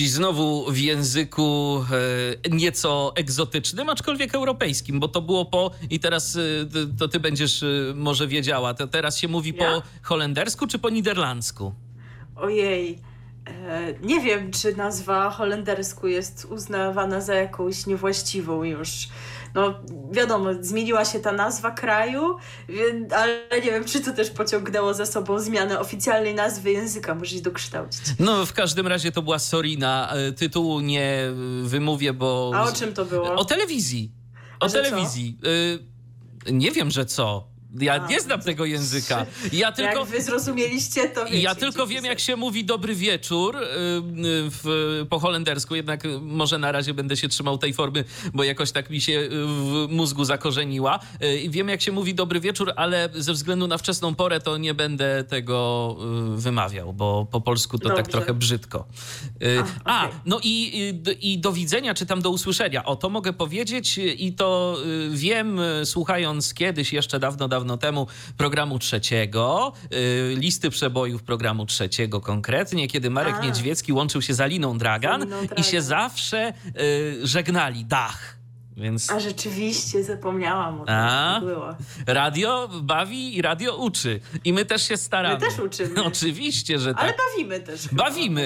Dziś znowu w języku e, nieco egzotycznym, aczkolwiek europejskim, bo to było po i teraz e, to ty będziesz e, może wiedziała. To teraz się mówi Ja? po holendersku czy po niderlandzku? Ojej. E, nie wiem, czy nazwa holendersku jest uznawana za jakąś niewłaściwą już. No, wiadomo, zmieniła się ta nazwa kraju, ale nie wiem, czy to też pociągnęło za sobą zmianę oficjalnej nazwy języka. Muszę się dokształcić. No w każdym razie to była Sorina. E, Tytułu nie e, wymówię, bo... A o czym to było? O telewizji. O że co? telewizji. E, nie wiem, że co. Ja A, nie znam tego języka. Ja tylko... Jak wy zrozumieliście, to wiecie. Ja tylko wiem, jak się mówi dobry wieczór y, y, w, po holendersku, jednak może na razie będę się trzymał tej formy, bo jakoś tak mi się y, w mózgu zakorzeniła. Wiem, jak się mówi dobry wieczór, ale ze względu na wczesną porę to nie będę tego wymawiał, bo po polsku to tak Dobrze. trochę brzydko. A, A, okej. no i, i, do widzenia, czy tam do usłyszenia. O, to mogę powiedzieć i to wiem, słuchając kiedyś, jeszcze dawno, dawno temu, programu trzeciego, y, listy przebojów programu trzeciego konkretnie, kiedy Marek A. Niedźwiecki łączył się z Aliną Dragan, Aliną i się Dragan. zawsze y, żegnali. Dach. Więc A rzeczywiście, zapomniałam o tym. A? było. radio bawi i radio uczy. I my też się staramy. My też uczymy. Oczywiście, że tak. Ale bawimy też. Bawimy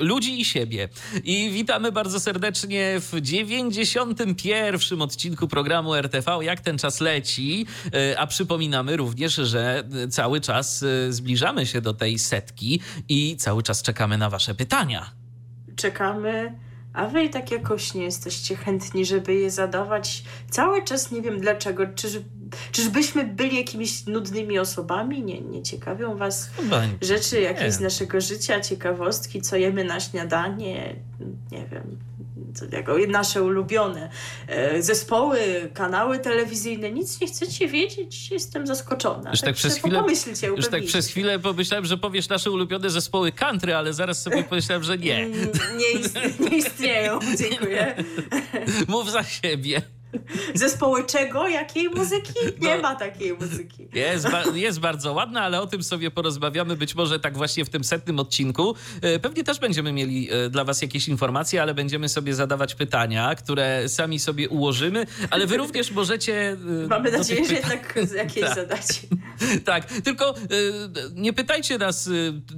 y, ludzi i siebie. I witamy bardzo serdecznie w 91. odcinku programu RTV Jak ten czas leci. Y, A przypominamy również, że y, cały czas zbliżamy się do tej setki i cały czas czekamy na Wasze pytania. czekamy, a wy tak jakoś nie jesteście chętni, żeby je zadawać. Cały czas nie wiem dlaczego. Czyż, czyżbyśmy byli jakimiś nudnymi osobami? Nie, nie ciekawią was Chyba rzeczy jakieś Nie. z naszego życia, ciekawostki, co jemy na śniadanie, nie wiem. Jako nasze ulubione e, zespoły, kanały telewizyjne, nic nie chcecie wiedzieć? Jestem zaskoczona. Już tak przez chwilę- Pomyślcie, Już tak przez chwilę pomyślałem, że powiesz nasze ulubione zespoły country, ale zaraz sobie pomyślałem, że nie. Nie istnieją, dziękuję. Mów za siebie. Zespoły czego? Jakiej muzyki? Nie No. ma takiej muzyki. Jest, ba- jest bardzo ładna, ale o tym sobie porozmawiamy być może tak właśnie w tym setnym odcinku. E, Pewnie też będziemy mieli e, dla Was jakieś informacje, ale będziemy sobie zadawać pytania, które sami sobie ułożymy, ale Wy również możecie. e, Mamy nadzieję, że jednak jakieś Tak. zadacie. Tak, tylko nie pytajcie nas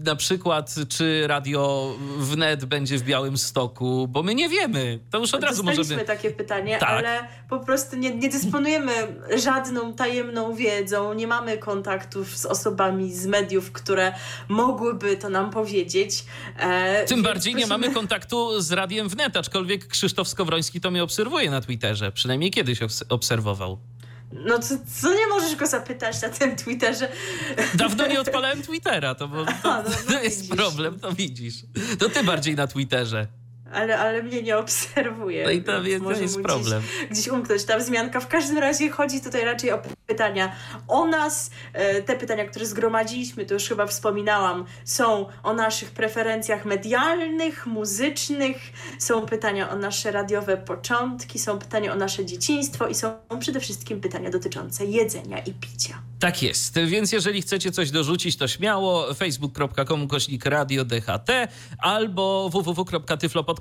na przykład, czy radio wnet będzie w Białym Stoku, bo my nie wiemy. To już od razu możemy. takie pytanie, Tak. ale po prostu nie, nie dysponujemy żadną tajemną wiedzą, nie mamy kontaktów z osobami z mediów, które mogłyby to nam powiedzieć. E, Tym bardziej nie prosimy- mamy kontaktu z radiem wnet, aczkolwiek Krzysztof Skowroński to mnie obserwuje na Twitterze. Przynajmniej kiedyś obs- obserwował. No co, co nie możesz go zapytać na tym Twitterze? Dawno nie odpalałem Twittera, to, bo, to, A, no, no to jest widzisz. problem, to widzisz. To ty bardziej na Twitterze. Ale, ale mnie nie obserwuje. No i to, więc jest- to problem. Gdzieś, gdzieś umknąć ta wzmianka. W każdym razie chodzi tutaj raczej o pytania o nas. E, Te pytania, które zgromadziliśmy, to już chyba wspominałam, są o naszych preferencjach medialnych, muzycznych, są pytania o nasze radiowe początki, są pytania o nasze dzieciństwo i są przede wszystkim pytania dotyczące jedzenia i picia. Tak jest, więc jeżeli chcecie coś dorzucić, to śmiało facebook.com kośnik radio DHT albo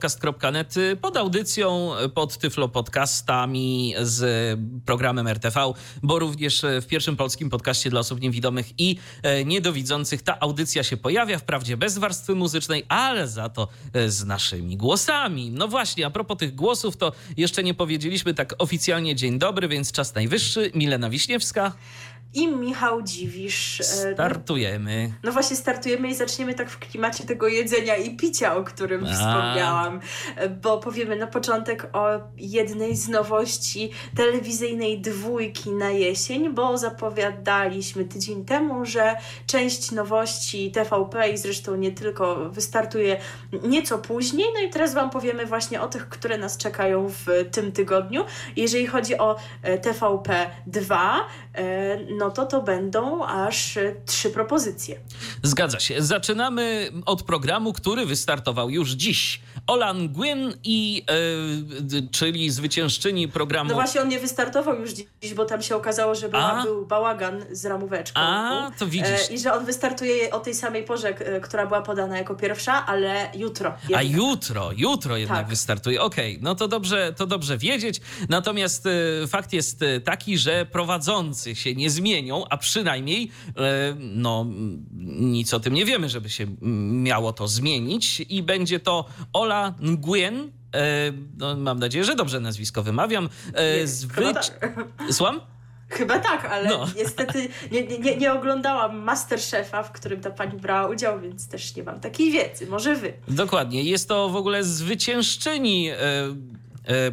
www.tyflopodcast.net pod audycją, pod Tyflo Podcastami z programem RTV, bo również w pierwszym polskim podcaście dla osób niewidomych i niedowidzących ta audycja się pojawia, wprawdzie bez warstwy muzycznej, ale za to z naszymi głosami. No właśnie, a propos tych głosów, to jeszcze nie powiedzieliśmy tak oficjalnie dzień dobry, więc czas najwyższy. Milena Wiśniewska. I Michał Dziwisz. E, Startujemy. No właśnie, startujemy i zaczniemy tak w klimacie tego jedzenia i picia, o którym A. wspomniałam, e, bo powiemy na początek o jednej z nowości telewizyjnej dwójki na jesień, bo zapowiadaliśmy tydzień temu, że część nowości TVP i zresztą nie tylko wystartuje nieco później. No i teraz Wam powiemy właśnie o tych, które nas czekają w tym tygodniu. Jeżeli chodzi o e, TVP 2, no no to to będą aż trzy propozycje. Zgadza się. Zaczynamy od programu, który wystartował już dziś. Olan Gwyn i e, czyli zwyciężczyni programu. No właśnie on nie wystartował już dziś, bo tam się okazało, że była, był bałagan z ramóweczką. A, to widzisz. E, I że on wystartuje o tej samej porze, e, która była podana jako pierwsza, ale jutro. Jednak. A jutro, jutro jednak tak. wystartuje. Okej, okay. no to dobrze, to dobrze wiedzieć. Natomiast e, fakt jest e, taki, że prowadzący się nie zmienią, a przynajmniej e, no nic o tym nie wiemy, żeby się miało to zmienić i będzie to Ola Nguyen, e, no, mam nadzieję, że dobrze nazwisko wymawiam. E, zwy... tak. Słucham? Chyba tak, ale no. niestety nie, nie, nie oglądałam Masterchefa, w którym ta pani brała udział, więc też nie mam takiej wiedzy. Może wy. Dokładnie. Jest to w ogóle zwyciężczyni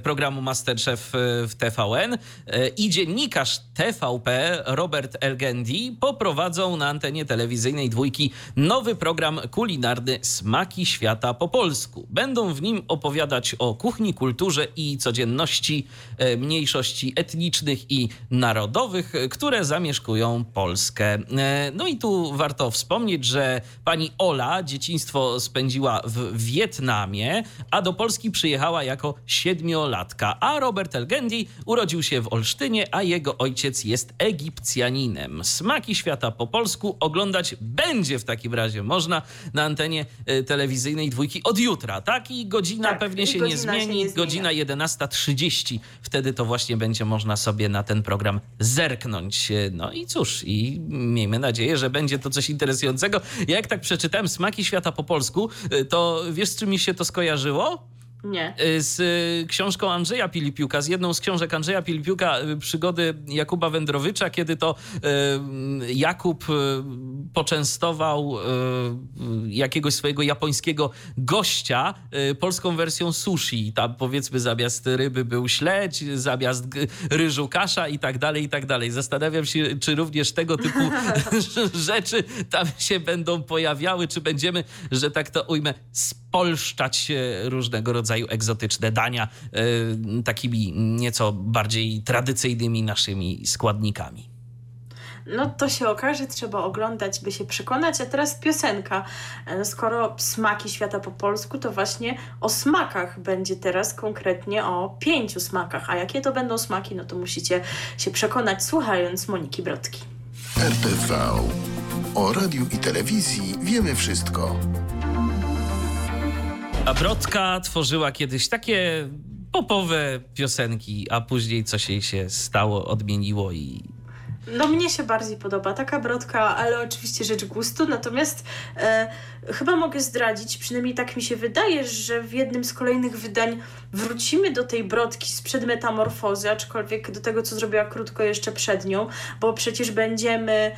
programu Masterchef e, w TVN e, i dziennikarz TVP Robert Elgendi poprowadzą na antenie telewizyjnej dwójki nowy program kulinarny Smaki Świata po polsku. Będą w nim opowiadać o kuchni, kulturze i codzienności mniejszości etnicznych i narodowych, które zamieszkują Polskę. No i tu warto wspomnieć, że pani Ola dzieciństwo spędziła w Wietnamie, a do Polski przyjechała jako siedmiolatka siedmiolatka, a Robert Elgendi urodził się w Olsztynie, a jego ojciec jest Egipcjaninem. Smaki świata po polsku oglądać będzie w takim razie można na antenie y, telewizyjnej dwójki od jutra, tak? I godzina tak, pewnie się nie zmieni, się nie godzina 11.30. Wtedy to właśnie będzie można sobie na ten program zerknąć. No i cóż, i miejmy nadzieję, że będzie to coś interesującego. Ja jak tak przeczytałem Smaki świata po polsku, y, to wiesz, z czym mi się to skojarzyło? Nie. Y, z y, książką Andrzeja Pilipiuka, z jedną z książek Andrzeja Pilipiuka, y, przygody Jakuba Wędrowicza, kiedy to Jakub poczęstował jakiegoś swojego japońskiego gościa polską wersją sushi. Tam powiedzmy zamiast ryby był śledź, zamiast ryżu kasza i tak dalej, i tak dalej. Zastanawiam się, czy również tego typu rzeczy tam się będą pojawiały, czy będziemy, że tak to ujmę, spolszczać różnego rodzaju rodzaju egzotyczne dania, e, takimi nieco bardziej tradycyjnymi naszymi składnikami. No to się okaże, trzeba oglądać, by się przekonać. A teraz piosenka. E, skoro smaki świata po polsku, to właśnie o smakach będzie teraz konkretnie o pięciu smakach. A jakie to będą smaki, no to musicie się przekonać słuchając Moniki Brodki. RTV. O radiu i telewizji wiemy wszystko. A Brodka tworzyła kiedyś takie popowe piosenki, a później coś jej się stało, odmieniło i no mnie się bardziej podoba taka brodka, ale oczywiście rzecz gustu. Natomiast e, chyba mogę zdradzić, przynajmniej tak mi się wydaje, że w jednym z kolejnych wydań wrócimy do tej brodki sprzed metamorfozy, aczkolwiek do tego, co zrobiła krótko jeszcze przed nią, bo przecież będziemy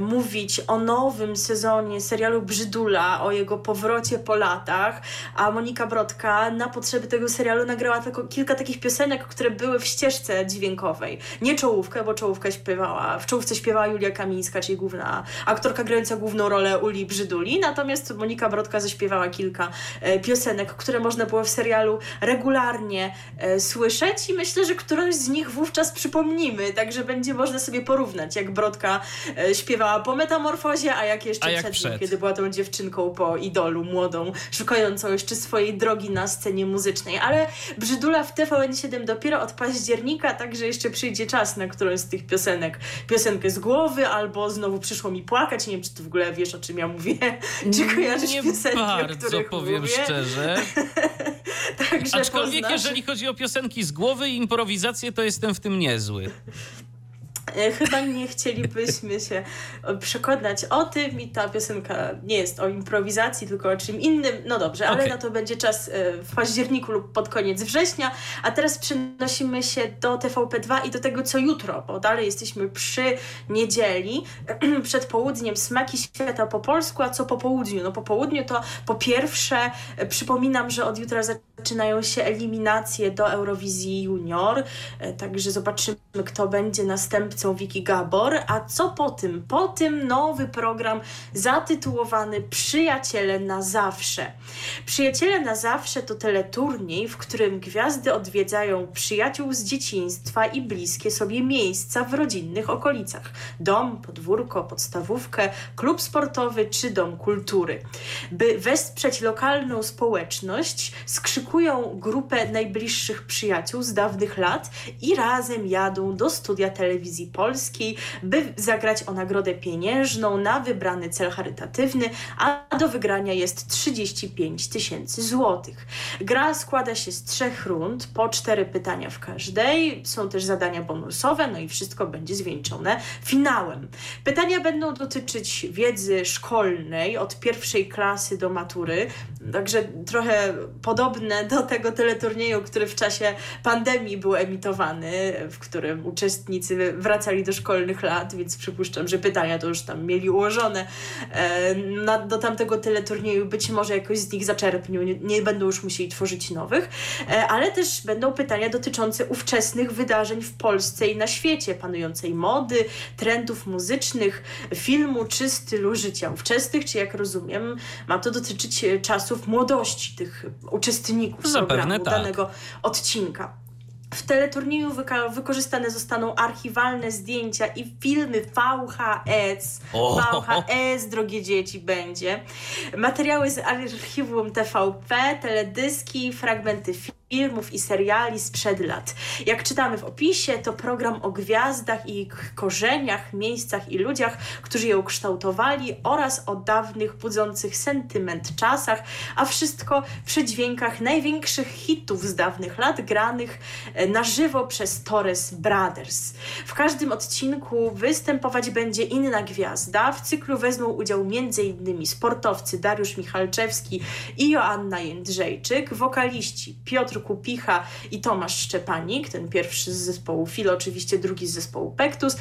mówić o nowym sezonie serialu Brzydula, o jego powrocie po latach, a Monika Brodka na potrzeby tego serialu nagrała tylko kilka takich piosenek, które były w ścieżce dźwiękowej. Nie czołówkę, bo czołówkę śpiewała, w czołówce śpiewała Julia Kamińska, czyli główna aktorka grająca główną rolę Uli Brzyduli, natomiast Monika Brodka zaśpiewała kilka e, piosenek, które można było w serialu regularnie e, słyszeć i myślę, że którąś z nich wówczas przypomnimy, także będzie można sobie porównać, jak Brodka e, śpiewała po metamorfozie, a jak jeszcze a jak przed, przed nim, kiedy była tą dziewczynką po idolu młodą, szukającą jeszcze swojej drogi na scenie muzycznej. Ale Brzydula w TVN7 dopiero od października, także jeszcze przyjdzie czas na którąś z tych piosenek. Piosenkę z głowy, albo znowu przyszło mi płakać. Nie wiem, czy ty w ogóle wiesz, o czym ja mówię. Czy kojarzysz nie piosenki, bardzo, powiem mówię? szczerze. Także Aczkolwiek, poznasz... jeżeli chodzi o piosenki z głowy i improwizację, to jestem w tym niezły. E, chyba nie chcielibyśmy się przekonać o tym i ta piosenka nie jest o improwizacji, tylko o czym innym. No dobrze, ale Okej. na to będzie czas e, w październiku lub pod koniec września. A teraz przenosimy się do TVP2 i do tego, co jutro, bo dalej jesteśmy przy niedzieli. Przed południem smaki świata po polsku, a co po południu? No po południu to po pierwsze e, przypominam, że od jutra zaczynają się eliminacje do Eurowizji Junior, także zobaczymy, kto będzie następcą Wiki Gabor. A co po tym? Po tym nowy program zatytułowany Przyjaciele na zawsze. Przyjaciele na zawsze to teleturniej, w którym gwiazdy odwiedzają przyjaciół z dzieciństwa i bliskie sobie miejsca w rodzinnych okolicach. Dom, podwórko, podstawówkę, klub sportowy czy dom kultury. By wesprzeć lokalną społeczność, skrzykują grupę najbliższych przyjaciół z dawnych lat i razem jadą do studia telewizji polskiej, by zagrać o nagrodę pieniężną na wybrany cel charytatywny, a do wygrania jest 35 tysięcy złotych. Gra składa się z trzech rund, po cztery pytania w każdej. Są też zadania bonusowe, no i wszystko będzie zwieńczone finałem. Pytania będą dotyczyć wiedzy szkolnej od pierwszej klasy do matury, także trochę podobne do tego teleturnieju, który w czasie pandemii był emitowany, w którym uczestnicy wracali do szkolnych lat, więc przypuszczam, że pytania to już tam mieli ułożone e, na, do tamtego teleturnieju. Być może jakoś z nich zaczerpnią, nie, nie będą już musieli tworzyć nowych, e, ale też będą pytania dotyczące ówczesnych wydarzeń w Polsce i na świecie, panującej mody, trendów muzycznych, filmu czy stylu życia ówczesnych, czy jak rozumiem, ma to dotyczyć e, czasów młodości tych uczestników Zapewne programu, tak. danego odcinka. W teleturnieju wykorzystane zostaną archiwalne zdjęcia i filmy VHS. VHS, drogie dzieci, będzie. Materiały z archiwum TVP, teledyski, fragmenty filmów i seriali sprzed lat. Jak czytamy w opisie, to program o gwiazdach i ich korzeniach, miejscach i ludziach, którzy ją kształtowali oraz o dawnych, budzących sentyment czasach, a wszystko przy dźwiękach największych hitów z dawnych lat, granych e, na żywo przez Torres Brothers. W każdym odcinku występować będzie inna gwiazda. W cyklu wezmą udział m.in. sportowcy Dariusz Michalczewski i Joanna Jędrzejczyk, wokaliści Piotr Kupicha i Tomasz Szczepanik, ten pierwszy z zespołu Filo, oczywiście drugi z zespołu Pektus,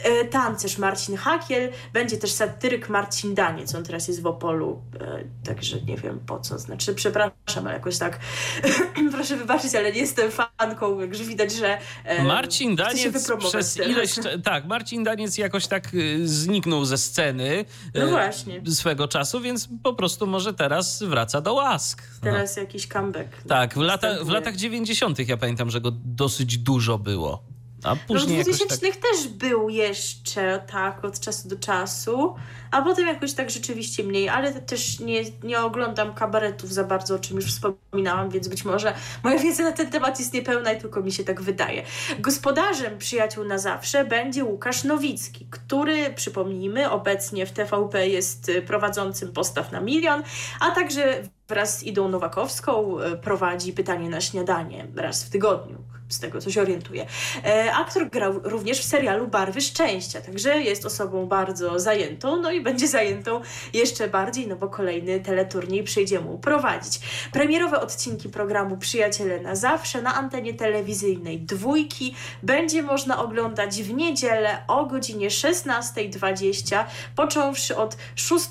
e, tancerz Marcin Hakiel, będzie też satyryk Marcin Daniec, on teraz jest w Opolu, e, także nie wiem po co, znaczy przepraszam, ale jakoś tak proszę wybaczyć, ale nie jestem fanką, także widać, że e, Marcin Daniec przez ileś... Tak, Marcin Daniec jakoś tak zniknął ze sceny No właśnie. swego czasu, więc po prostu może teraz wraca do łask. No. Teraz jakiś comeback. Tak, w, lata, w latach 90. ja pamiętam, że go dosyć dużo było. A No później w jakoś 2000 tak... też był jeszcze, tak, od czasu do czasu, a potem jakoś tak rzeczywiście mniej, ale też nie, nie oglądam kabaretów za bardzo, o czym już wspominałam, więc być może moja wiedza na ten temat jest niepełna i tylko mi się tak wydaje. Gospodarzem Przyjaciół na Zawsze będzie Łukasz Nowicki, który, przypomnijmy, obecnie w TVP jest y, prowadzącym postaw na milion, a także wraz z Idą Nowakowską y, prowadzi Pytanie na śniadanie raz w tygodniu z tego co się orientuję. E, aktor grał również w serialu Barwy Szczęścia, także jest osobą bardzo zajętą, no i będzie zajętą jeszcze bardziej, no bo kolejny teleturniej przyjdzie mu prowadzić. Premierowe odcinki programu Przyjaciele na zawsze na antenie telewizyjnej Dwójki będzie można oglądać w niedzielę o godzinie 16.20, począwszy od 6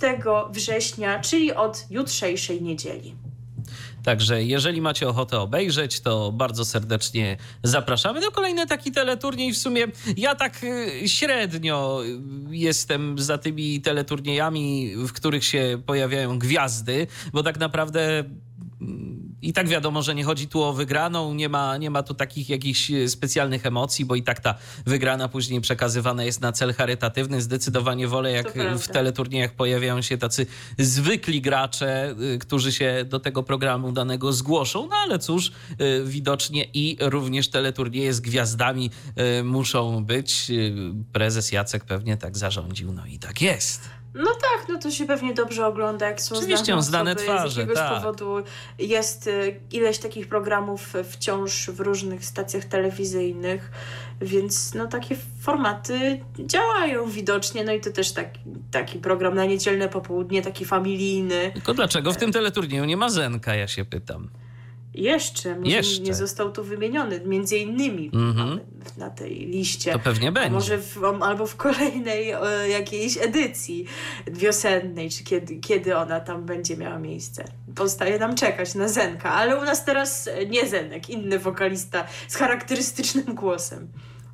września, czyli od jutrzejszej niedzieli. Także jeżeli macie ochotę obejrzeć, to bardzo serdecznie zapraszamy. No kolejny taki teleturniej w sumie. Ja tak y, średnio y, jestem za tymi teleturniejami, w których się pojawiają gwiazdy, bo tak naprawdę mm, i tak wiadomo, że nie chodzi tu o wygraną, nie ma, nie ma tu takich jakichś e, specjalnych emocji, bo i tak ta wygrana później przekazywana jest na cel charytatywny. Zdecydowanie wolę, jak w teleturniejach pojawiają się tacy zwykli gracze, y, którzy się do tego programu danego zgłoszą. No ale cóż, y, widocznie i również teleturnieje z gwiazdami muszą być. Prezes Jacek pewnie tak zarządził, no i tak jest. No tak, no to się pewnie dobrze ogląda, jak są Oczywiście, znane, znane osoby. twarze, Z jakiegoś tak. powodu jest y, ileś takich programów wciąż w różnych stacjach telewizyjnych, więc no takie formaty działają widocznie, no i to też taki, taki program na niedzielne popołudnie, taki familijny. Tylko dlaczego w tym teleturnieju nie ma Zenka, ja się pytam. Jeszcze, może Jeszcze. nie został tu wymieniony, między innymi Mhm. mamy na tej liście. To pewnie A będzie. może w, albo w kolejnej e, jakiejś edycji wiosennej, czy kiedy, kiedy ona tam będzie miała miejsce. Pozostaje nam czekać na Zenka, ale u nas teraz e, nie Zenek, inny wokalista z charakterystycznym głosem.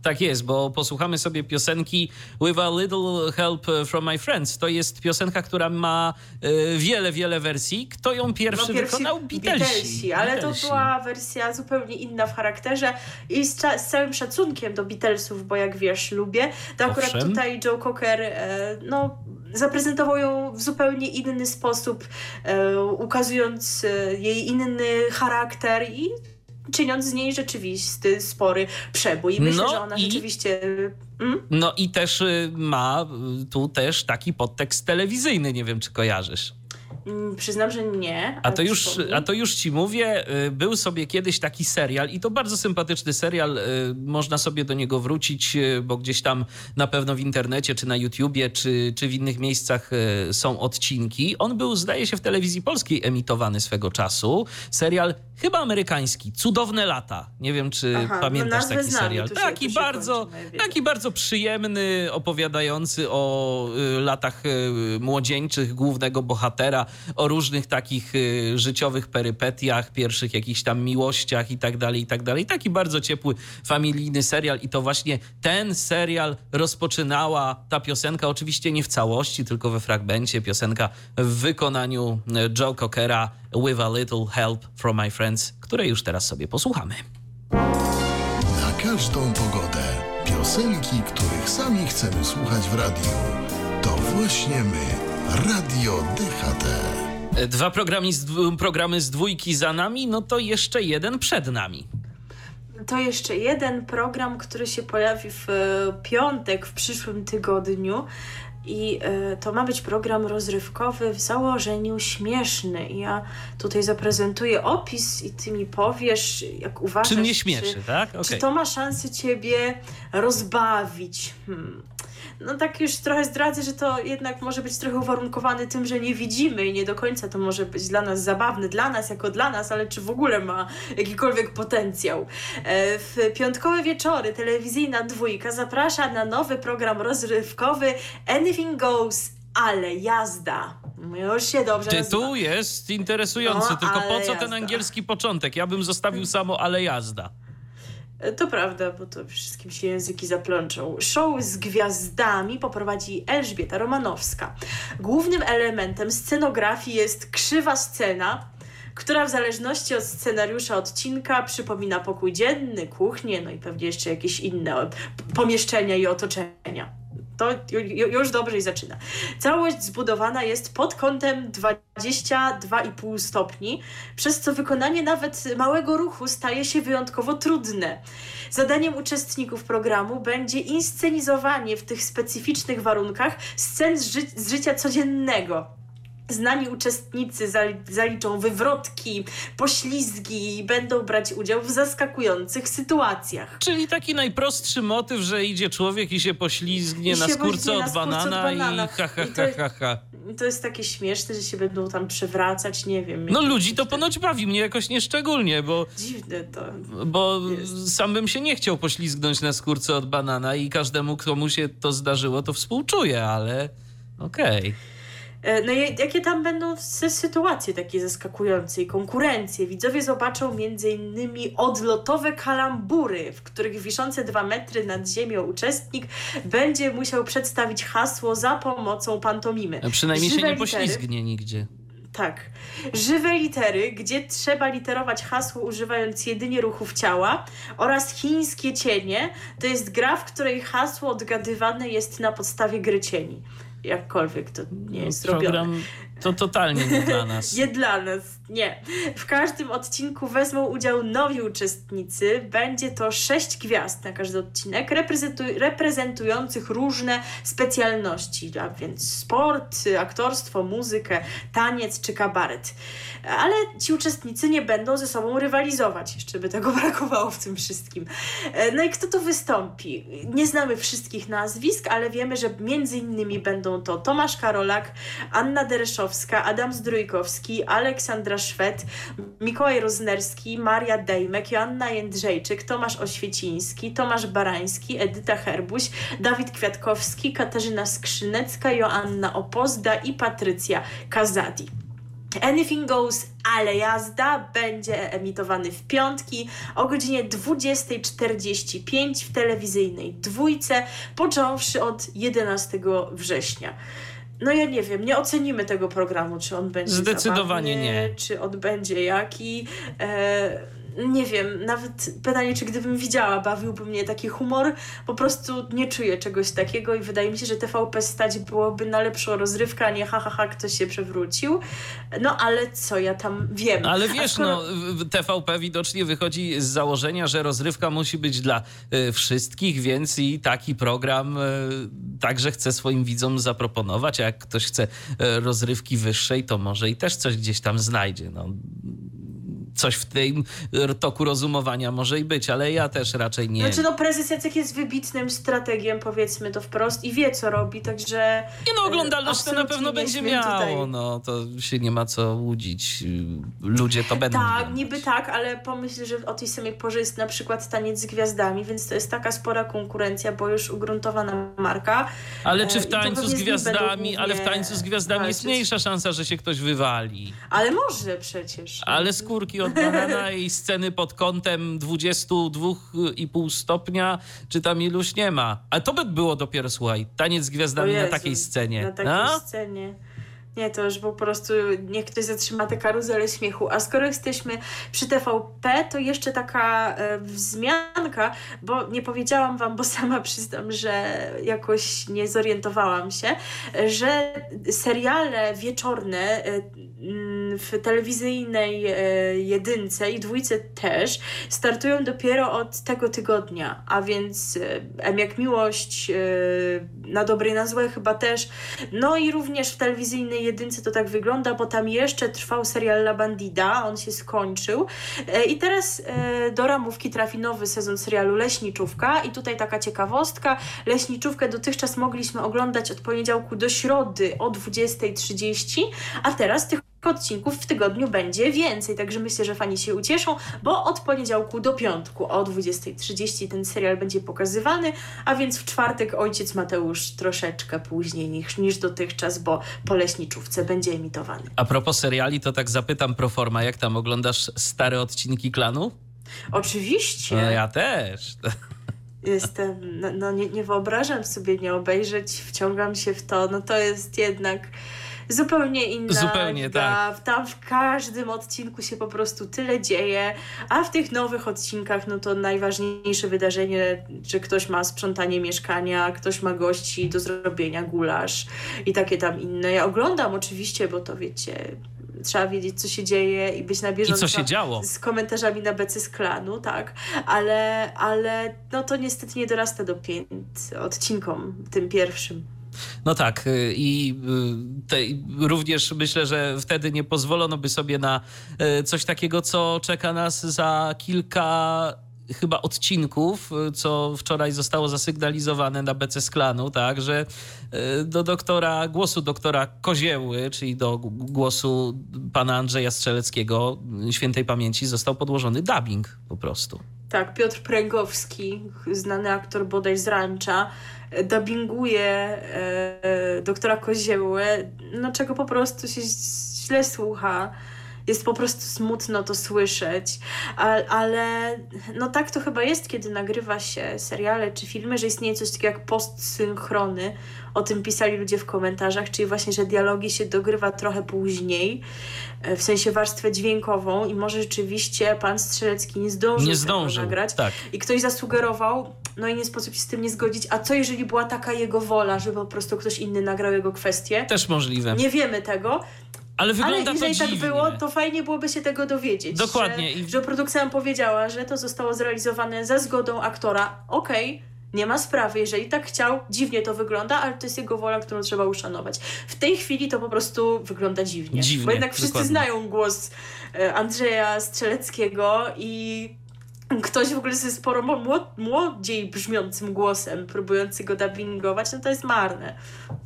Tak jest, bo posłuchamy sobie piosenki With a Little Help from My Friends. To jest piosenka, która ma e, wiele, wiele wersji. Kto ją pierwszy, No, pierwsi wykonał? Beatlesi. ale Beatlesi. to była wersja zupełnie inna w charakterze i z, z całym szacunkiem do Beatlesów, bo jak wiesz, lubię, to akurat Owszem. tutaj Joe Cocker e, no, zaprezentował ją w zupełnie inny sposób, e, ukazując jej inny charakter i czyniąc z niej rzeczywisty, spory przebój. I myślę, No że ona i- rzeczywiście... Mm? No i też y, ma y, tu też taki podtekst telewizyjny, nie wiem czy kojarzysz. Mm, Przyznam, że nie. A to, już, a to już ci mówię, y, był sobie kiedyś taki serial i to bardzo sympatyczny serial, można sobie do niego wrócić, bo gdzieś tam na pewno w internecie, czy na YouTubie, czy, czy w innych miejscach są odcinki. On był, zdaje się, w telewizji polskiej emitowany swego czasu. Serial chyba amerykański, Cudowne lata. Nie wiem, czy Aha, no pamiętasz taki znam i serial. Taki bardzo, taki bardzo przyjemny, opowiadający o y, latach y, młodzieńczych głównego bohatera, o różnych takich y, życiowych perypetiach, pierwszych jakichś tam miłościach i tak dalej, i tak dalej. Taki bardzo ciepły, familijny serial i to właśnie ten serial rozpoczynała ta piosenka, oczywiście nie w całości, tylko we fragmencie, piosenka w wykonaniu y, Joe Cockera With a Little Help from My Friends, której już teraz sobie posłuchamy. Na każdą pogodę. Piosenki, których sami chcemy słuchać w radiu. To właśnie my. Radio DHT. Dwa programy z, programy z dwójki za nami, no to jeszcze jeden przed nami. To jeszcze jeden program, który się pojawi w e, piątek w przyszłym tygodniu. I e, to ma być program rozrywkowy w założeniu śmieszny. I ja tutaj zaprezentuję opis i ty mi powiesz, jak uważasz, Czy mnie śmieszy, tak? czy Okej. to ma szansę ciebie rozbawić. Hmm. No tak już trochę zdradzę, że to jednak może być trochę uwarunkowane tym, że nie widzimy i nie do końca to może być dla nas zabawne, dla nas jako dla nas, ale czy w ogóle ma jakikolwiek potencjał. E, W piątkowe wieczory telewizyjna dwójka zaprasza na nowy program rozrywkowy Anything Goes, ale jazda. Już się dobrze nazywa. Tytuł jest interesujący, No, tylko po co ten jazda. angielski początek? Ja bym zostawił samo ale jazda. E, To prawda, bo to wszystkim się języki zaplączą. Show z gwiazdami poprowadzi Elżbieta Romanowska. Głównym elementem scenografii jest krzywa scena, która w zależności od scenariusza odcinka przypomina pokój dzienny, kuchnię, no i pewnie jeszcze jakieś inne pomieszczenia i otoczenia. To ju- ju- już dobrze i zaczyna. Całość zbudowana jest pod kątem 22,5 stopni, przez co wykonanie nawet małego ruchu staje się wyjątkowo trudne. Zadaniem uczestników programu będzie inscenizowanie w tych specyficznych warunkach scen z, ży- z życia codziennego. Znani uczestnicy zali- zaliczą wywrotki, poślizgi i będą brać udział w zaskakujących sytuacjach. Czyli taki najprostszy motyw, że idzie człowiek i się poślizgnie I na się skórce od na skórce od banana i banana. ha, ha, I ha, to- ha, ha. To jest takie śmieszne, że się będą tam przewracać, nie wiem. No ludzi to ponoć bawi, mnie jakoś nieszczególnie, bo, Dziwne to. bo Jest. sam bym się nie chciał poślizgnąć na skórce od banana i każdemu, komu się to zdarzyło, to współczuję, ale okej. E, No i jakie tam będą sy- sytuacje takie zaskakujące i konkurencje? Widzowie zobaczą między innymi odlotowe kalambury, w których wiszące dwa metry nad ziemią uczestnik będzie musiał przedstawić hasło za pomocą pantomimy. Przynajmniej się Żywe nie litery. poślizgnie nigdzie. Tak. Żywe litery, gdzie trzeba literować hasło używając jedynie ruchów ciała oraz chińskie cienie, to jest gra, w której hasło odgadywane jest na podstawie gry cieni. Jakkolwiek to nie jest. Program To totalnie nie dla nas. Nie dla nas, nie. W każdym odcinku wezmą udział nowi uczestnicy. Będzie to sześć gwiazd na każdy odcinek, reprezentu- reprezentujących różne specjalności, a więc sport, aktorstwo, muzykę, taniec czy kabaret. Ale ci uczestnicy nie będą ze sobą rywalizować, jeszcze by tego brakowało w tym wszystkim. E, No i kto tu wystąpi? Nie znamy wszystkich nazwisk, ale wiemy, że między innymi będą to Tomasz Karolak, Anna Dereszowska, Adam Zdrójkowski, Aleksandra Szwed, Mikołaj Roznerski, Maria Dejmek, Joanna Jędrzejczyk, Tomasz Oświeciński, Tomasz Barański, Edyta Herbuś, Dawid Kwiatkowski, Katarzyna Skrzynecka, Joanna Opozda i Patrycja Kazadi. Anything Goes, ale jazda będzie emitowany w piątki o godzinie 20.45 w telewizyjnej dwójce, począwszy od 11 września. No ja nie wiem, nie ocenimy tego programu, czy on będzie Zdecydowanie zabawny, nie. czy on będzie jaki. E, nie wiem, nawet pytanie, czy gdybym widziała, bawiłby mnie taki humor. Po prostu nie czuję czegoś takiego i wydaje mi się, że TVP stać byłoby na lepszą rozrywkę, a nie ha, ha, ha, ktoś się przewrócił. No ale co ja tam wiem. Ale wiesz, skoro- no, TVP widocznie wychodzi z założenia, że rozrywka musi być dla y, wszystkich, więc i taki program y, także chce swoim widzom zaproponować. A jak ktoś chce y, rozrywki wyższej, to może i też coś gdzieś tam znajdzie. No. Coś w tym toku rozumowania może i być, ale ja też raczej nie. Znaczy no prezes Jacek jest wybitnym strategiem, powiedzmy to wprost i wie co robi, także... Nie no, oglądalność to na pewno będzie miało, tutaj- no to się nie ma co łudzić. Ludzie to będą Tak, oglądać. niby tak, ale pomyśl, że o tej samej porze jest na przykład taniec z gwiazdami, więc to jest taka spora konkurencja, bo już ugruntowana marka. Ale czy E, w i to tańcu z gwiazdami, ale w tańcu z gwiazdami jest mniejsza szansa, że się ktoś wywali. Ale może przecież. Ale skórki od banana i sceny pod kątem 22,5 stopnia, czy tam iluś nie ma. Ale to by było dopiero, słuchaj, taniec z gwiazdami na takiej scenie. Na takiej No? scenie. Nie, to już po prostu niech ktoś zatrzyma tę karuzelę śmiechu. A skoro jesteśmy przy TVP, to jeszcze taka e, wzmianka, bo nie powiedziałam wam, bo sama przyznam, że jakoś nie zorientowałam się, że seriale wieczorne e, mm, w telewizyjnej e, jedynce i dwójce też startują dopiero od tego tygodnia, a więc e, M jak miłość, e, na dobre i na złe chyba też, no i również w telewizyjnej jedynce to tak wygląda, bo tam jeszcze trwał serial La Bandida, on się skończył. I teraz do ramówki trafi nowy sezon serialu Leśniczówka. I tutaj taka ciekawostka, Leśniczówkę dotychczas mogliśmy oglądać od poniedziałku do środy o 20.30, a teraz tych odcinków w tygodniu będzie więcej, także myślę, że fani się ucieszą, bo od poniedziałku do piątku o 20.30 ten serial będzie pokazywany, a więc w czwartek ojciec Mateusz troszeczkę później niż, niż dotychczas, bo po leśniczówce będzie emitowany. A propos seriali, to tak zapytam pro forma, jak tam oglądasz stare odcinki klanu? Oczywiście. No ja też. Jestem, no, no nie, nie wyobrażam sobie nie obejrzeć, wciągam się w to, no to jest jednak zupełnie inna Zupełnie, tak. Tam w każdym odcinku się po prostu tyle dzieje, a w tych nowych odcinkach, no to najważniejsze wydarzenie, że ktoś ma sprzątanie mieszkania, ktoś ma gości do zrobienia, gulasz i takie tam inne. Ja oglądam oczywiście, bo to wiecie, trzeba wiedzieć, co się dzieje i być na I bieżąco co się działo? z komentarzami na becy z klanu, tak, ale, ale no to niestety nie dorasta do pięt odcinkom, tym pierwszym. No tak, y, i y, te, również myślę, że wtedy nie pozwolono by sobie na y, coś takiego, co czeka nas za kilka chyba odcinków, co wczoraj zostało zasygnalizowane na BC Sklanu, tak, że do doktora, głosu doktora Kozieły, czyli do głosu pana Andrzeja Strzeleckiego, świętej pamięci, został podłożony dubbing po prostu. Tak, Piotr Pręgowski, znany aktor bodaj z Rancza, e, dubbinguje e, e, doktora Koziełę, no czego po prostu się źle słucha. Jest po prostu smutno to słyszeć, A, ale no tak to chyba jest, kiedy nagrywa się seriale czy filmy, że istnieje coś takiego jak postsynchrony. O tym pisali ludzie w komentarzach, czyli właśnie, że dialogi się dogrywa trochę później, e, w sensie warstwę dźwiękową i może rzeczywiście pan Strzelecki nie zdążył, Nie tego zdążył, nagrać. tak. I ktoś zasugerował, no i nie sposób się z tym nie zgodzić, a co jeżeli była taka jego wola, żeby po prostu ktoś inny nagrał jego kwestię? Też możliwe. Nie wiemy tego, Ale wygląda Ale jeżeli to tak dziwnie. było, to fajnie byłoby się tego dowiedzieć. Dokładnie. Że, I- że produkcja nam powiedziała, że to zostało zrealizowane za zgodą aktora. Okej, nie ma sprawy, jeżeli tak chciał, dziwnie to wygląda, ale to jest jego wola, którą trzeba uszanować. W tej chwili to po prostu wygląda dziwnie. Dziwnie, bo jednak wszyscy dokładnie. znają głos e, Andrzeja Strzeleckiego i ktoś w ogóle ze sporo młod- młodziej brzmiącym głosem, próbujący go dubbingować, no to jest marne.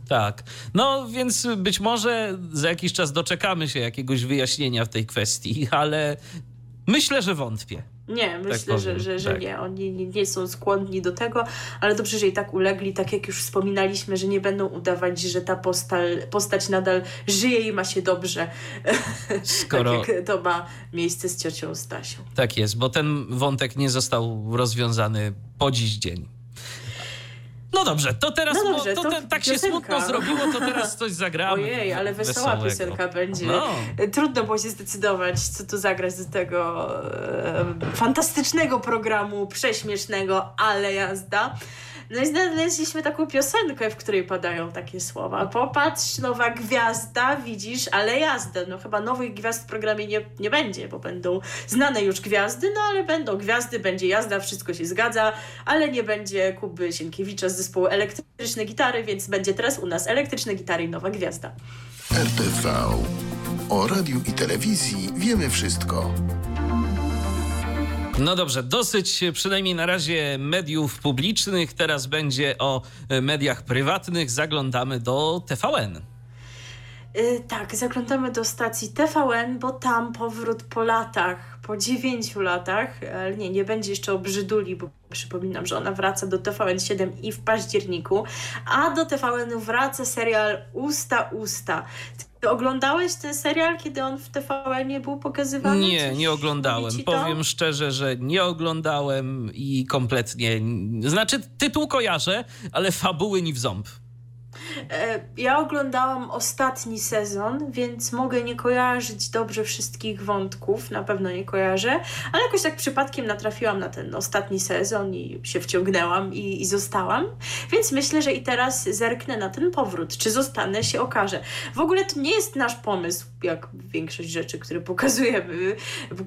Tak. No więc być może za jakiś czas doczekamy się jakiegoś wyjaśnienia w tej kwestii, ale myślę, że wątpię. Nie, myślę, powiem, że, że, że tak. nie. Oni nie, nie są skłonni do tego, ale dobrze, że i tak ulegli, tak jak już wspominaliśmy, że nie będą udawać, że ta postal, postać nadal żyje i ma się dobrze. Skoro tak jak to ma miejsce z ciocią Stasią. tak jest, bo ten wątek nie został rozwiązany po dziś dzień. No dobrze, to teraz No dobrze, to, to tak się piosenka. smutno zrobiło, to teraz coś zagramy. Ojej, ale wesoła wesołego. piosenka będzie. No. Trudno było się zdecydować, co tu zagrać do tego e, fantastycznego programu, prześmiesznego, ale jazda. No i znaleźliśmy taką piosenkę, w której padają takie słowa. Popatrz, nowa gwiazda, widzisz, ale jazda. No chyba nowych gwiazd w programie nie, nie będzie, bo będą znane już gwiazdy, no ale będą gwiazdy, będzie jazda, wszystko się zgadza, ale nie będzie Kuby Sienkiewicza z zespołu Elektryczne Gitary, więc będzie teraz u nas Elektryczne Gitary i Nowa Gwiazda. RTV. O radiu i telewizji wiemy wszystko. No dobrze, dosyć e, przynajmniej na razie mediów publicznych. Teraz będzie o e, mediach prywatnych. Zaglądamy do TVN. Yy, tak, zaglądamy do stacji TVN, bo tam powrót po latach, po dziewięciu latach, ale nie, nie będzie jeszcze o Brzyduli, bo przypominam, że ona wraca do TVN7 i w październiku, a do TVN wraca serial Usta Usta. Ty oglądałeś ten serial, kiedy on w TVN był pokazywany? Nie, nie oglądałem. Powiem szczerze, że nie oglądałem i kompletnie. Znaczy, tytuł kojarzę, ale fabuły ni w ząb. E, Ja oglądałam ostatni sezon, więc mogę nie kojarzyć dobrze wszystkich wątków, na pewno nie kojarzę, ale jakoś tak przypadkiem natrafiłam na ten ostatni sezon i się wciągnęłam i, i zostałam. Więc myślę, że i teraz zerknę na ten powrót. Czy zostanę, się okaże. W ogóle to nie jest nasz pomysł, jak większość rzeczy, które pokazujemy,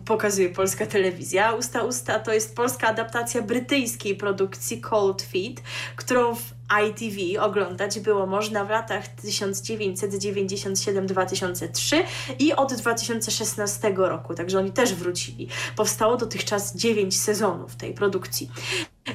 pokazuje polska telewizja. Usta Usta to jest polska adaptacja brytyjskiej produkcji Cold Feet, którą w ITV oglądać było można w latach 1997-2003 i od 2016 roku, także oni też wrócili. Powstało dotychczas 9 sezonów tej produkcji.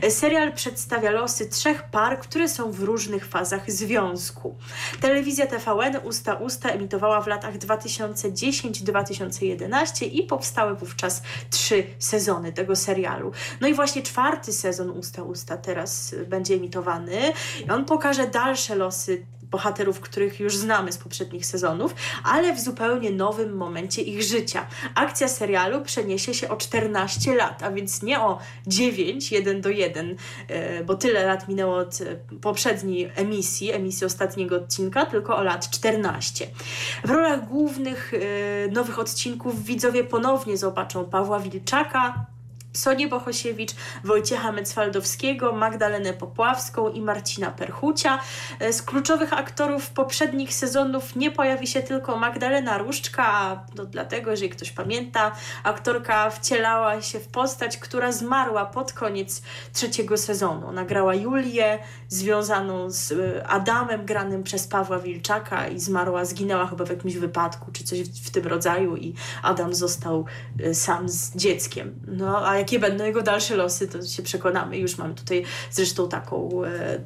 Serial przedstawia losy trzech par, które są w różnych fazach związku. Telewizja TVN Usta Usta emitowała w latach 2010-2011 i powstały wówczas trzy sezony tego serialu. No i właśnie czwarty sezon Usta Usta teraz będzie emitowany on pokaże dalsze losy bohaterów, których już znamy z poprzednich sezonów, ale w zupełnie nowym momencie ich życia. Akcja serialu przeniesie się o 14 lat, a więc nie o 9, 1 do 1, e, bo tyle lat minęło od e, poprzedniej emisji, emisji ostatniego odcinka, tylko o lat 14. W rolach głównych e, nowych odcinków widzowie ponownie zobaczą Pawła Wilczaka, Sonię Bohosiewicz, Wojciecha Mecwaldowskiego, Magdalenę Popławską i Marcina Perchucia. E, Z kluczowych aktorów poprzednich sezonów nie pojawi się tylko Magdalena Różczka, no dlatego, jeżeli ktoś pamięta, aktorka wcielała się w postać, która zmarła pod koniec trzeciego sezonu. Nagrała Julię, związaną z e, Adamem, granym przez Pawła Wilczaka i zmarła, zginęła chyba w jakimś wypadku, czy coś w, w tym rodzaju i Adam został e, sam z dzieckiem. No, a jakie będą jego dalsze losy, to się przekonamy. Już mamy tutaj zresztą taką e,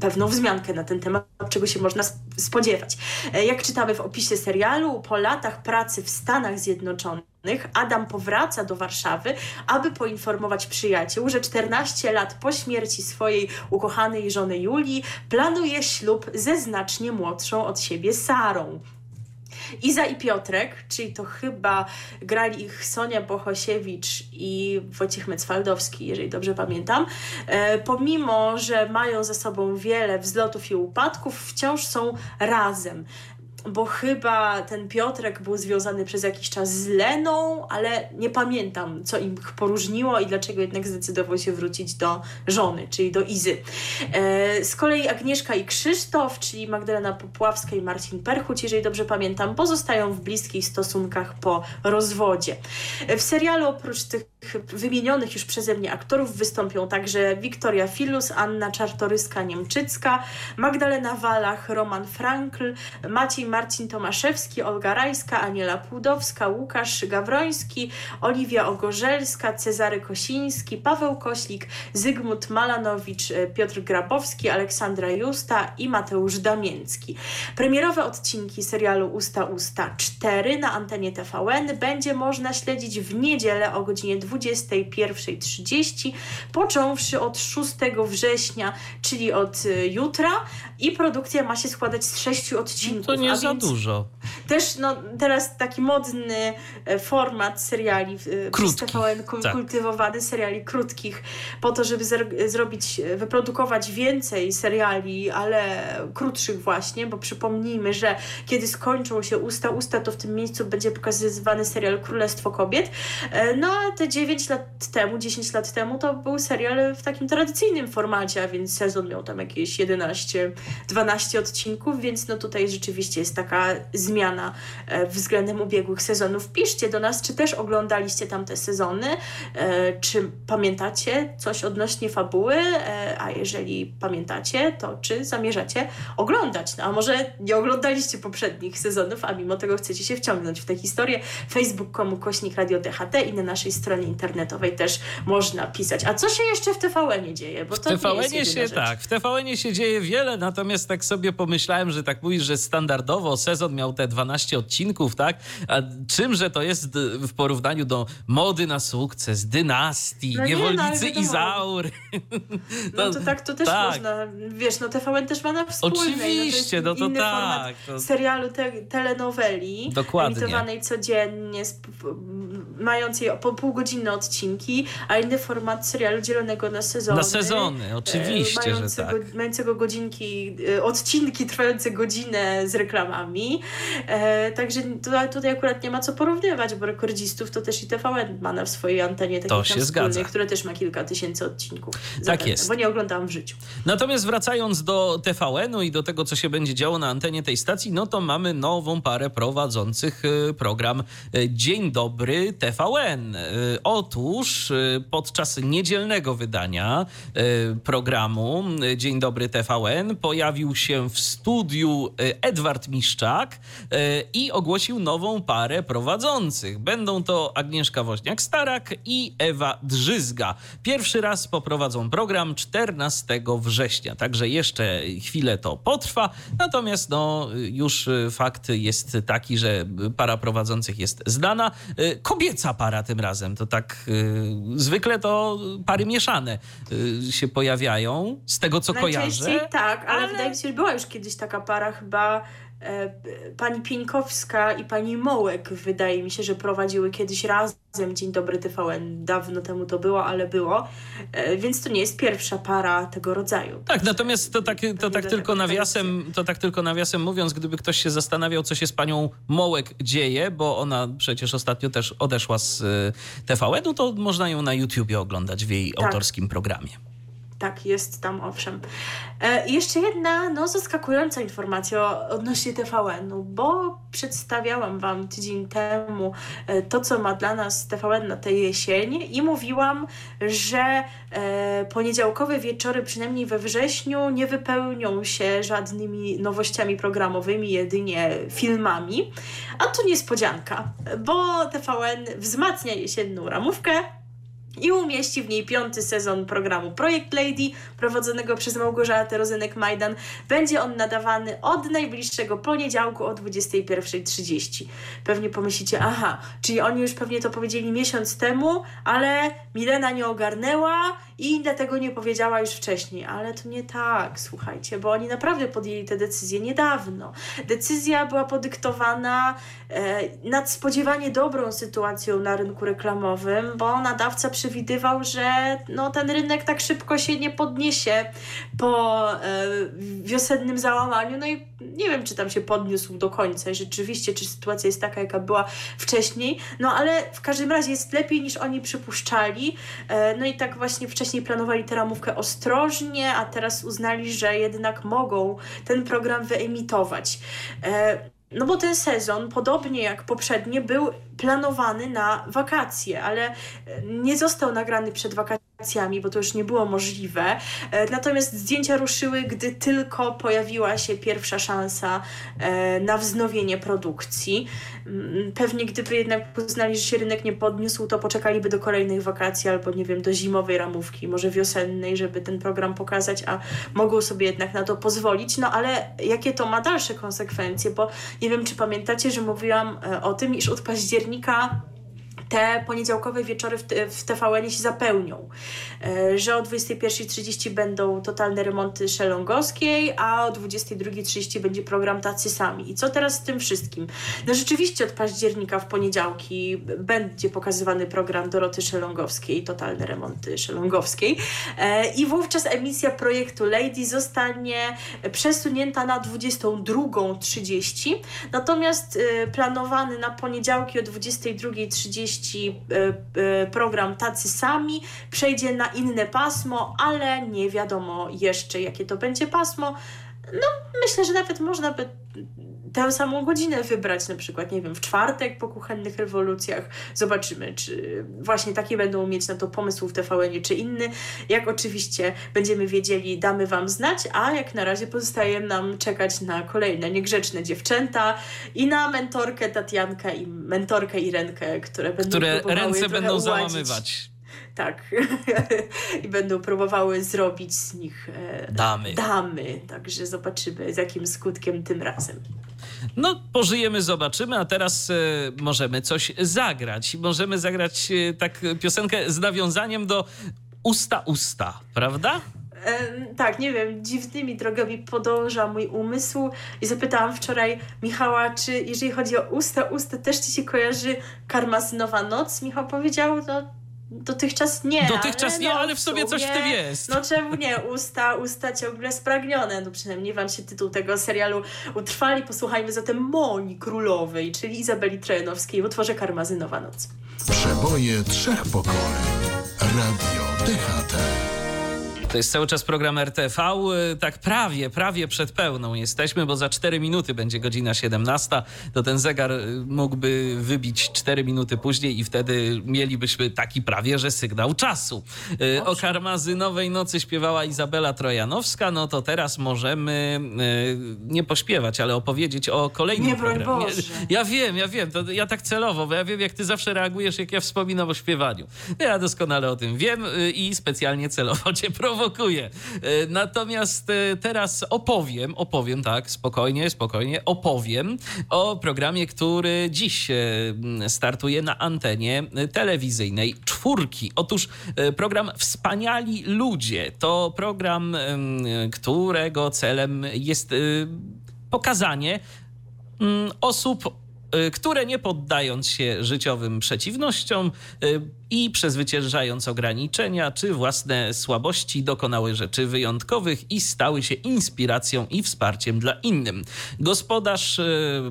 pewną wzmiankę na ten temat, czego się można sp- spodziewać. E, jak czytamy w opisie serialu, po latach pracy w Stanach Zjednoczonych Adam powraca do Warszawy, aby poinformować przyjaciół, że 14 lat po śmierci swojej ukochanej żony Julii planuje ślub ze znacznie młodszą od siebie Sarą. Iza i Piotrek, czyli to chyba grali ich Sonia Bohosiewicz i Wojciech Mecwaldowski, jeżeli dobrze pamiętam, e, pomimo, że mają za sobą wiele wzlotów i upadków, wciąż są razem. Bo chyba ten Piotrek był związany przez jakiś czas z Leną, ale nie pamiętam, co im poróżniło i dlaczego jednak zdecydował się wrócić do żony, czyli do Izy. E, z kolei Agnieszka i Krzysztof, czyli Magdalena Popławska i Marcin Perchuć, jeżeli dobrze pamiętam, pozostają w bliskich stosunkach po rozwodzie. W serialu oprócz tych wymienionych już przeze mnie aktorów wystąpią także Wiktoria Filus, Anna Czartoryska-Niemczycka, Magdalena Walach, Roman Frankl, Maciej Marcin Tomaszewski, Olga Rajska, Aniela Płudowska, Łukasz Gawroński, Oliwia Ogorzelska, Cezary Kosiński, Paweł Koślik, Zygmunt Malanowicz, Piotr Grabowski, Aleksandra Justa i Mateusz Damięcki. Premierowe odcinki serialu Usta Usta 4 na antenie TVN będzie można śledzić w niedzielę o godzinie 21.30, począwszy od 6 września, czyli od y, jutra i produkcja ma się składać z sześciu odcinków. No to nie za dużo. Też no, teraz taki modny e, format seriali e, przez TVN tak. kultywowany, seriali krótkich, po to, żeby zrobić, e, wyprodukować więcej seriali, ale krótszych właśnie, bo przypomnijmy, że kiedy skończą się Usta Usta, to w tym miejscu będzie pokazywany serial Królestwo Kobiet. No a te 9 lat temu, 10 lat temu to był serial w takim tradycyjnym formacie, a więc sezon miał tam jakieś 11, 12 odcinków, więc no tutaj rzeczywiście jest taka zmiana e, względem ubiegłych sezonów. Piszcie do nas, czy też oglądaliście tamte sezony, e, czy pamiętacie coś odnośnie fabuły, e, a jeżeli pamiętacie, to czy zamierzacie oglądać? No, a może nie oglądaliście poprzednich sezonów, a mimo tego chcecie się wciągnąć w tę historię. Facebook.com kośnik Radio DHT i na naszej stronie internetowej też można pisać. A co się jeszcze w TVN-ie dzieje? Bo to w TVN-ie się rzecz. tak, w TVN-ie się dzieje wiele, natomiast tak sobie pomyślałem, że tak mówisz, że standardowo sezon miał te 12 odcinków, tak? A czymże to jest w porównaniu do mody na sukces, dynastii, no niewolnicy no, Izaur. no to tak, to też tak. można. Wiesz, no TVN też ma na wspólnej. Oczywiście, no to, no to tak. To... serialu te, telenoweli, Dokładnie. emitowanej codziennie, mającej po półgodzinne odcinki, a inny format serialu dzielonego na sezony. Na sezony, oczywiście, że tak. Mającego godzinki, e, odcinki trwające godzinę z reklamami. E, także tutaj, tutaj akurat nie ma co porównywać, bo rekordzistów to też i TVN ma na swojej antenie to się zgadza. które też ma kilka tysięcy odcinków. Tak zapewne, jest. Bo nie oglądałam w życiu. Natomiast wracając do TVN-u i do tego, co się będzie działo na antenie tej stacji, no to mamy nową parę prowadzących e, program Dzień Dobry TVN. Otóż podczas niedzielnego wydania programu Dzień Dobry TVN pojawił się w studiu Edward Miszczak i ogłosił nową parę prowadzących. Będą to Agnieszka Woźniak-Starak i Ewa Drzyzga. Pierwszy raz poprowadzą program 14 września, także jeszcze chwilę to potrwa. Natomiast no, już fakt jest taki, że para prowadzących jest znana. Kobieca para tym razem, to tak zwykle to pary mieszane się pojawiają, z tego co kojarzę. tak, ale, ale wydaje mi się, że była już kiedyś taka para chyba E, pani Pieńkowska i pani Mołek, wydaje mi się, że prowadziły kiedyś razem Dzień Dobry TVN. Dawno temu to było, ale było. E, więc to nie jest pierwsza para tego rodzaju. Tak, natomiast to tak, to tak tylko nawiasem, to tak tylko nawiasem mówiąc, gdyby ktoś się zastanawiał, co się z panią Mołek dzieje, bo ona przecież ostatnio też odeszła z e, TVN-u, to można ją na YouTubie oglądać w jej tak. autorskim programie. Tak, jest tam, owszem. E, jeszcze jedna no, zaskakująca informacja odnośnie TVN-u, bo przedstawiałam Wam tydzień temu e, to, co ma dla nas TVN na tę jesień i mówiłam, że e, poniedziałkowe wieczory, przynajmniej we wrześniu, nie wypełnią się żadnymi nowościami programowymi, jedynie filmami. A tu niespodzianka, bo TVN wzmacnia jesienną ramówkę i umieści w niej piąty sezon programu Projekt Lady, prowadzonego przez Małgorzatę Rozenek-Majdan. Będzie on nadawany od najbliższego poniedziałku o 21.30. Pewnie pomyślicie, aha, czyli oni już pewnie to powiedzieli miesiąc temu, ale Milena nie ogarnęła i dlatego nie powiedziała już wcześniej. Ale to nie tak, słuchajcie, bo oni naprawdę podjęli tę decyzję niedawno. Decyzja była podyktowana e, nadspodziewanie dobrą sytuacją na rynku reklamowym, bo nadawca przy przewidywał, że no, ten rynek tak szybko się nie podniesie po e, wiosennym załamaniu. No i nie wiem, czy tam się podniósł do końca. Rzeczywiście, czy sytuacja jest taka, jaka była wcześniej. No ale w każdym razie jest lepiej niż oni przypuszczali. E, no i tak właśnie wcześniej planowali tę ramówkę ostrożnie, a teraz uznali, że jednak mogą ten program wyemitować. No bo ten sezon, podobnie jak poprzednie, był planowany na wakacje, ale nie został nagrany przed wakacjami, bo to już nie było możliwe. E, natomiast zdjęcia ruszyły, gdy tylko pojawiła się pierwsza szansa e, na wznowienie produkcji. Mm, pewnie gdyby jednak uznali, że się rynek nie podniósł, to poczekaliby do kolejnych wakacji albo nie wiem, do zimowej ramówki, może wiosennej, żeby ten program pokazać, a mogą sobie jednak na to pozwolić. No ale jakie to ma dalsze konsekwencje? Bo nie wiem, czy pamiętacie, że mówiłam e, o tym, iż od października te poniedziałkowe wieczory w, w TVN się zapełnią, e, że o 21.30 będą totalne remonty Szelongowskiej, a o 22.30 będzie program Tacy Sami. I co teraz z tym wszystkim? No rzeczywiście od października w poniedziałki będzie pokazywany program Doroty Szelongowskiej, totalne remonty Szelongowskiej e, i wówczas emisja projektu Lady zostanie przesunięta na 22.30, natomiast e, planowany na poniedziałki o 22.30 E, e, program Tacy Sami przejdzie na inne pasmo, ale nie wiadomo jeszcze, jakie to będzie pasmo. No, myślę, że nawet można by tę samą godzinę wybrać, na przykład, nie wiem, w czwartek po kuchennych rewolucjach. Zobaczymy, czy właśnie takie będą mieć na to pomysł w tvn czy inny. Jak oczywiście będziemy wiedzieli, damy Wam znać, a jak na razie pozostaje nam czekać na kolejne niegrzeczne dziewczęta i na mentorkę Tatiankę i mentorkę Irenkę, które będą które ręce będą uładzić. załamywać tak. I będą próbowały zrobić z nich e, damy. damy. Także zobaczymy, z jakim skutkiem tym razem. No, pożyjemy, zobaczymy, a teraz e, możemy coś zagrać. Możemy zagrać e, tak piosenkę z nawiązaniem do usta usta, prawda? Tak, nie wiem, dziwnymi drogami podąża mój umysł i zapytałam wczoraj Michała, czy jeżeli chodzi o usta, usta też ci się kojarzy karmazynowa noc? Michał powiedział, no Dotychczas nie. Dotychczas ale nie, no, ale w sobie coś w tym jest. No czemu nie? Usta, usta ciągle spragnione. No przynajmniej wam się tytuł tego serialu utrwali. Posłuchajmy zatem Moni Królowej, czyli Izabeli Trojanowskiej w utworze Karmazynowa Noc. Przeboje trzech pokoleń. Radio DHT. To jest cały czas program RTV. Tak prawie, prawie przed pełną jesteśmy, bo za 4 minuty będzie godzina 17. To ten zegar mógłby wybić 4 minuty później i wtedy mielibyśmy taki prawie, że sygnał czasu. Y, o karmazynowej nocy śpiewała Izabela Trojanowska. No to teraz możemy y, nie pośpiewać, ale opowiedzieć o kolejnym nie, programie. Boże. Ja wiem, ja wiem. To ja tak celowo, bo ja wiem, jak ty zawsze reagujesz, jak ja wspominam o śpiewaniu. Ja doskonale o tym wiem y, i specjalnie celowo cię prowadzę prowokuje. E, natomiast e, teraz opowiem, opowiem, tak, spokojnie, spokojnie, opowiem o programie, który dziś e, startuje na antenie telewizyjnej czwórki. Otóż program Wspaniali Ludzie to program, którego celem jest pokazanie osób które nie poddając się życiowym przeciwnościom, i przezwyciężając ograniczenia czy własne słabości, dokonały rzeczy wyjątkowych i stały się inspiracją i wsparciem dla innym. Gospodarz e,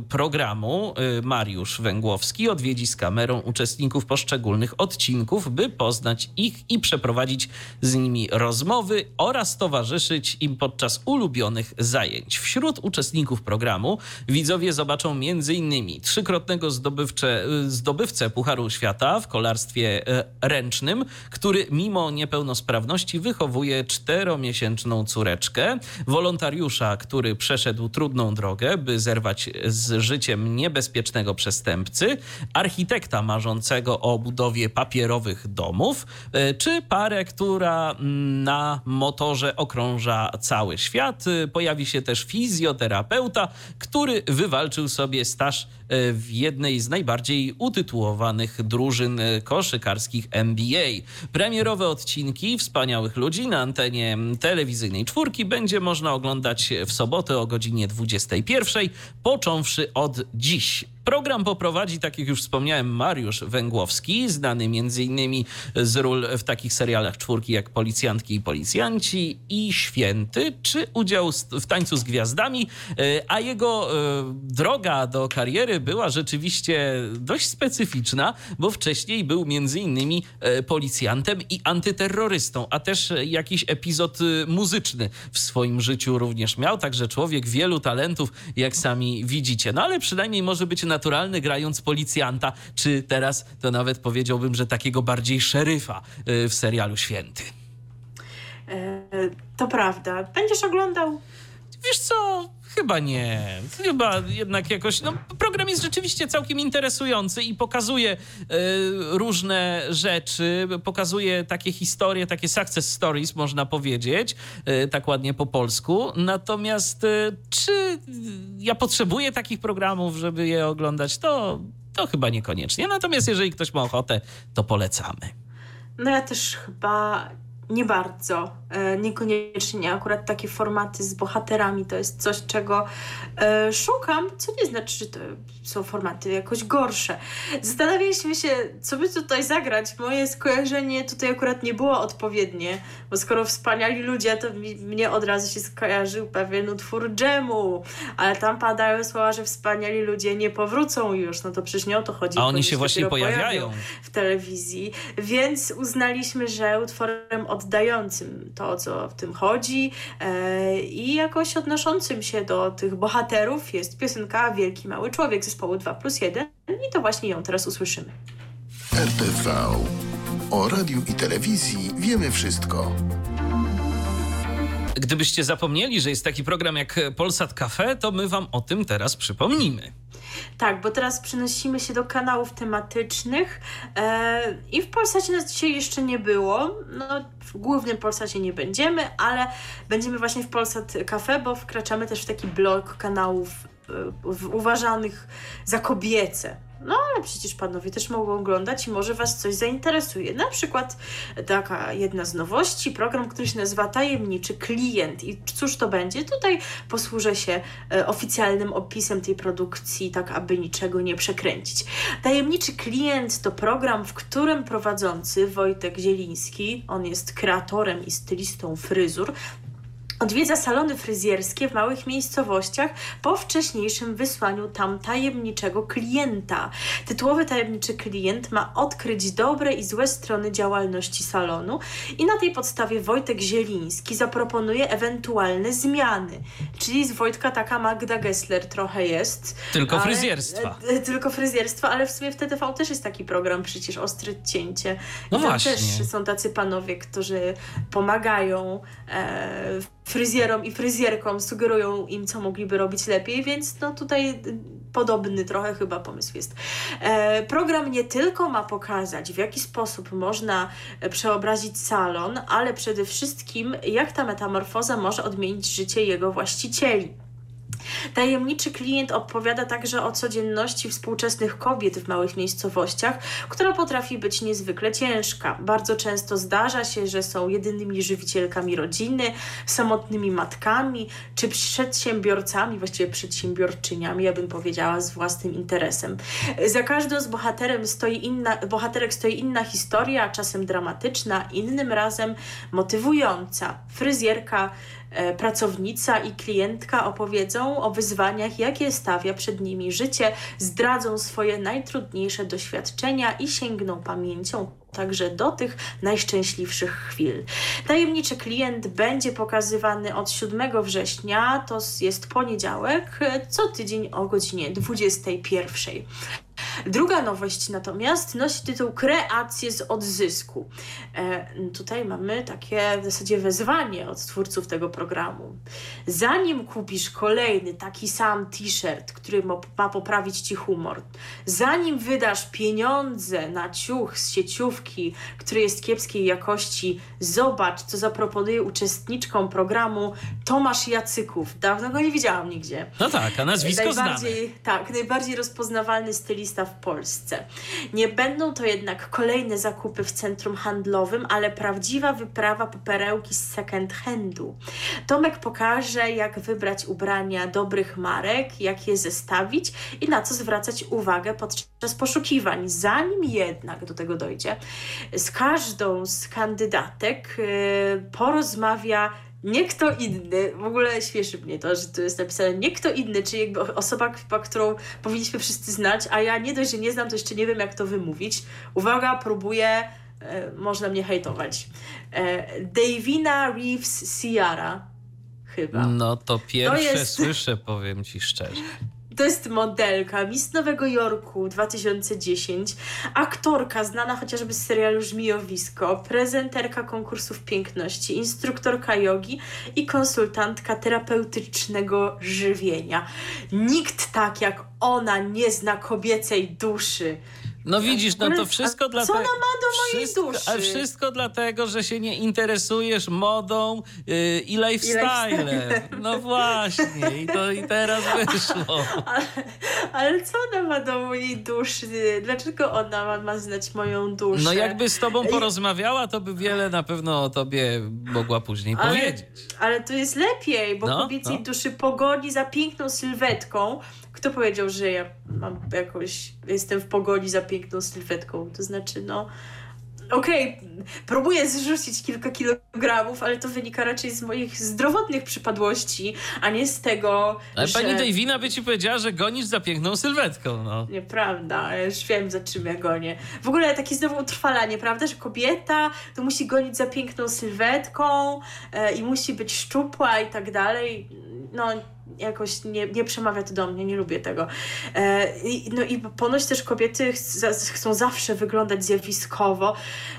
programu e, Mariusz Węgłowski odwiedzi z kamerą uczestników poszczególnych odcinków, by poznać ich i przeprowadzić z nimi rozmowy oraz towarzyszyć im podczas ulubionych zajęć. Wśród uczestników programu widzowie zobaczą m.in. trzykrotnego zdobywcze, e, zdobywcę Pucharu Świata w kolarstwie ręcznym, który mimo niepełnosprawności wychowuje czteromiesięczną córeczkę, wolontariusza, który przeszedł trudną drogę, by zerwać z życiem niebezpiecznego przestępcy, architekta marzącego o budowie papierowych domów, e, czy parę, która na motorze okrąża cały świat. Pojawi się też fizjoterapeuta, który wywalczył sobie staż e, w jednej z najbardziej utytułowanych drużyn koszykarskich NBA. Premierowe odcinki Wspaniałych Ludzi na antenie telewizyjnej czwórki będzie można oglądać w sobotę o godzinie 21, począwszy od dziś. Program poprowadzi, tak jak już wspomniałem, Mariusz Węgłowski, znany m.in. z ról w takich serialach czwórki jak Policjantki i Policjanci i Święty, czy udział w Tańcu z Gwiazdami, a jego droga do kariery była rzeczywiście dość specyficzna, bo wcześniej był m.in. policjantem i antyterrorystą, a też jakiś epizod muzyczny w swoim życiu również miał, także człowiek wielu talentów, jak sami widzicie. No ale przynajmniej może być naturalny grając policjanta, czy teraz to nawet powiedziałbym, że takiego bardziej szeryfa y, w serialu Święty. E, to prawda. Będziesz oglądał? Wiesz co, Chyba nie. Chyba jednak jakoś. No, program jest rzeczywiście całkiem interesujący i pokazuje y, różne rzeczy, pokazuje takie historie, takie success stories, można powiedzieć, y, tak ładnie po polsku. Natomiast y, czy ja potrzebuję takich programów, żeby je oglądać, to, to chyba niekoniecznie. Natomiast jeżeli ktoś ma ochotę, to polecamy. No ja też chyba nie bardzo. E, niekoniecznie akurat takie formaty z bohaterami to jest coś, czego e, szukam, co nie znaczy, że to są formaty jakoś gorsze. Zastanawialiśmy się, co by tutaj zagrać. Moje skojarzenie tutaj akurat nie było odpowiednie, bo skoro wspaniali ludzie, to mi, mnie od razu się skojarzył pewien utwór dżemu, ale tam padają słowa, że wspaniali ludzie nie powrócą już, no to przecież nie o to chodzi. A oni się właśnie pojawiają w telewizji, więc uznaliśmy, że utworem oddającym to, co w tym chodzi e, i jakoś odnoszącym się do tych bohaterów jest piosenka Wielki Mały Człowiek zespołu 2 plus 1 i to właśnie ją teraz usłyszymy. RTV. O radiu i telewizji wiemy wszystko. Gdybyście zapomnieli, że jest taki program jak Polsat Cafe, to my wam o tym teraz przypomnimy. Tak, bo teraz przenosimy się do kanałów tematycznych e, i w Polsacie nas dzisiaj jeszcze nie było. No, w głównym Polsacie nie będziemy, ale będziemy właśnie w Polsat Cafe, bo wkraczamy też w taki blok kanałów e, uważanych za kobiece. No ale przecież panowie też mogą oglądać i może Was coś zainteresuje. Na przykład taka jedna z nowości, program, który się nazywa Tajemniczy Klient. I cóż to będzie? Tutaj posłużę się e, oficjalnym opisem tej produkcji, tak aby niczego nie przekręcić. Tajemniczy Klient to program, w którym prowadzący Wojtek Zieliński, on jest kreatorem i stylistą fryzur, Odwiedza salony fryzjerskie w małych miejscowościach po wcześniejszym wysłaniu tam tajemniczego klienta. Tytułowy tajemniczy klient ma odkryć dobre i złe strony działalności salonu i na tej podstawie Wojtek Zieliński zaproponuje ewentualne zmiany. Czyli z Wojtka taka Magda Gessler trochę jest. Tylko ale, fryzjerstwa. E, tylko fryzjerstwa, ale w sumie w TTV też jest taki program przecież Ostry Cięcie. No właśnie. też są tacy panowie, którzy pomagają e, fryzjerom i fryzjerkom sugerują im, co mogliby robić lepiej, więc no tutaj podobny trochę chyba pomysł jest. E, program nie tylko ma pokazać, w jaki sposób można przeobrazić salon, ale przede wszystkim, jak ta metamorfoza może odmienić życie jego właścicieli. Tajemniczy klient opowiada także o codzienności współczesnych kobiet w małych miejscowościach, która potrafi być niezwykle ciężka. Bardzo często zdarza się, że są jedynymi żywicielkami rodziny, samotnymi matkami czy przedsiębiorcami, właściwie przedsiębiorczyniami, ja bym powiedziała, z własnym interesem. Za każdą z bohaterem stoi inna, bohaterek stoi inna historia, czasem dramatyczna, innym razem motywująca. Fryzjerka pracownica i klientka opowiedzą o wyzwaniach, jakie stawia przed nimi życie, zdradzą swoje najtrudniejsze doświadczenia i sięgną pamięcią także do tych najszczęśliwszych chwil. Tajemniczy klient będzie pokazywany od 7 września, to jest poniedziałek, co tydzień o godzinie 21. Druga nowość natomiast nosi tytuł Kreacje z odzysku. E, tutaj mamy takie w zasadzie wezwanie od twórców tego programu. Zanim kupisz kolejny taki sam t-shirt, który ma poprawić ci humor, zanim wydasz pieniądze na ciuch z sieciówki, który jest kiepskiej jakości, zobacz, co zaproponuje uczestniczkom programu Tomasz Jacyków. Dawno go nie widziałam nigdzie. No tak, a nazwisko najbardziej, znamy. Tak, najbardziej rozpoznawalny stylista w Polsce. Nie będą to jednak kolejne zakupy w centrum handlowym, ale prawdziwa wyprawa po perełki z second handu. Tomek pokaże, jak wybrać ubrania dobrych marek, jak je zestawić i na co zwracać uwagę podczas poszukiwań. Zanim jednak do tego dojdzie, z każdą z kandydatek yy, porozmawia nie kto inny, w ogóle śmieszy mnie to, że tu jest napisane nie kto inny, czyli jakby osoba, którą powinniśmy wszyscy znać, a ja nie dość, że nie znam, to jeszcze nie wiem, jak to wymówić. Uwaga, próbuję, e, można mnie hejtować. E, Davina Reeves Ciara, chyba. No to pierwsze to jest... słyszę, powiem ci szczerze. To jest modelka Miss Nowego Jorku 2010, aktorka znana chociażby z serialu Żmijowisko, prezenterka konkursów piękności, instruktorka jogi i konsultantka terapeutycznego żywienia. Nikt tak jak ona nie zna kobiecej duszy. No widzisz, no to wszystko dlatego. Co ona ma do mojej wszystko, duszy? A wszystko dlatego, że się nie interesujesz modą yy, i lifestylem. No właśnie, i to i teraz wyszło. Ale, ale, co ona ma do mojej duszy? Dlaczego ona ma, ma znać moją duszę? No jakby z tobą porozmawiała, to by wiele na pewno o tobie mogła później ale, powiedzieć. Ale to jest lepiej, bo no, kobiecej no. duszy pogoni za piękną sylwetką, kto powiedział, że ja mam jakoś, jestem w pogoni za piękną sylwetką? To znaczy, no, okej, okay, próbuję zrzucić kilka kilogramów, ale to wynika raczej z moich zdrowotnych przypadłości, a nie z tego, ale że... pani Dejwina by ci powiedziała, że gonisz za piękną sylwetką, no. Nieprawda, ja już wiem, za czym ja gonię. W ogóle takie znowu utrwalanie, prawda, że kobieta to musi gonić za piękną sylwetką e, i musi być szczupła i tak dalej. No, jakoś nie, nie przemawia to do mnie, nie lubię tego. E, no i ponoć też kobiety ch chcą zawsze wyglądać zjawiskowo,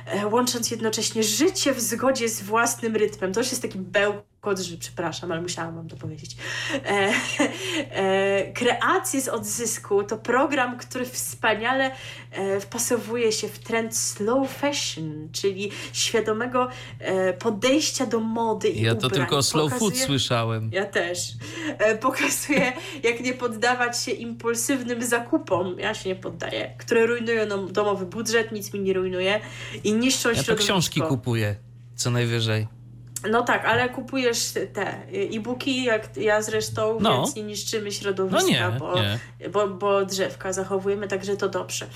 e, łącząc jednocześnie życie w zgodzie z własnym rytmem. To już jest taki bełk że przepraszam, ale musiałam wam to powiedzieć. E, e, kreacje z odzysku to program, który wspaniale e, wpasowuje się w trend slow fashion, czyli świadomego e, podejścia do mody i Ja ubrań. to tylko slow Pokazuje, food słyszałem. Ja też. E, pokazuje, jak nie poddawać się impulsywnym zakupom. Ja się nie poddaję. Które rujnują domowy budżet, nic mi nie rujnuje i niszczą ja środowisko. Ja to książki kupuję, co najwyżej. No tak, ale kupujesz te e-booki, jak ja zresztą, no. więc nie niszczymy środowiska, no nie, bo, nie. Bo, bo drzewka zachowujemy, także to dobrze.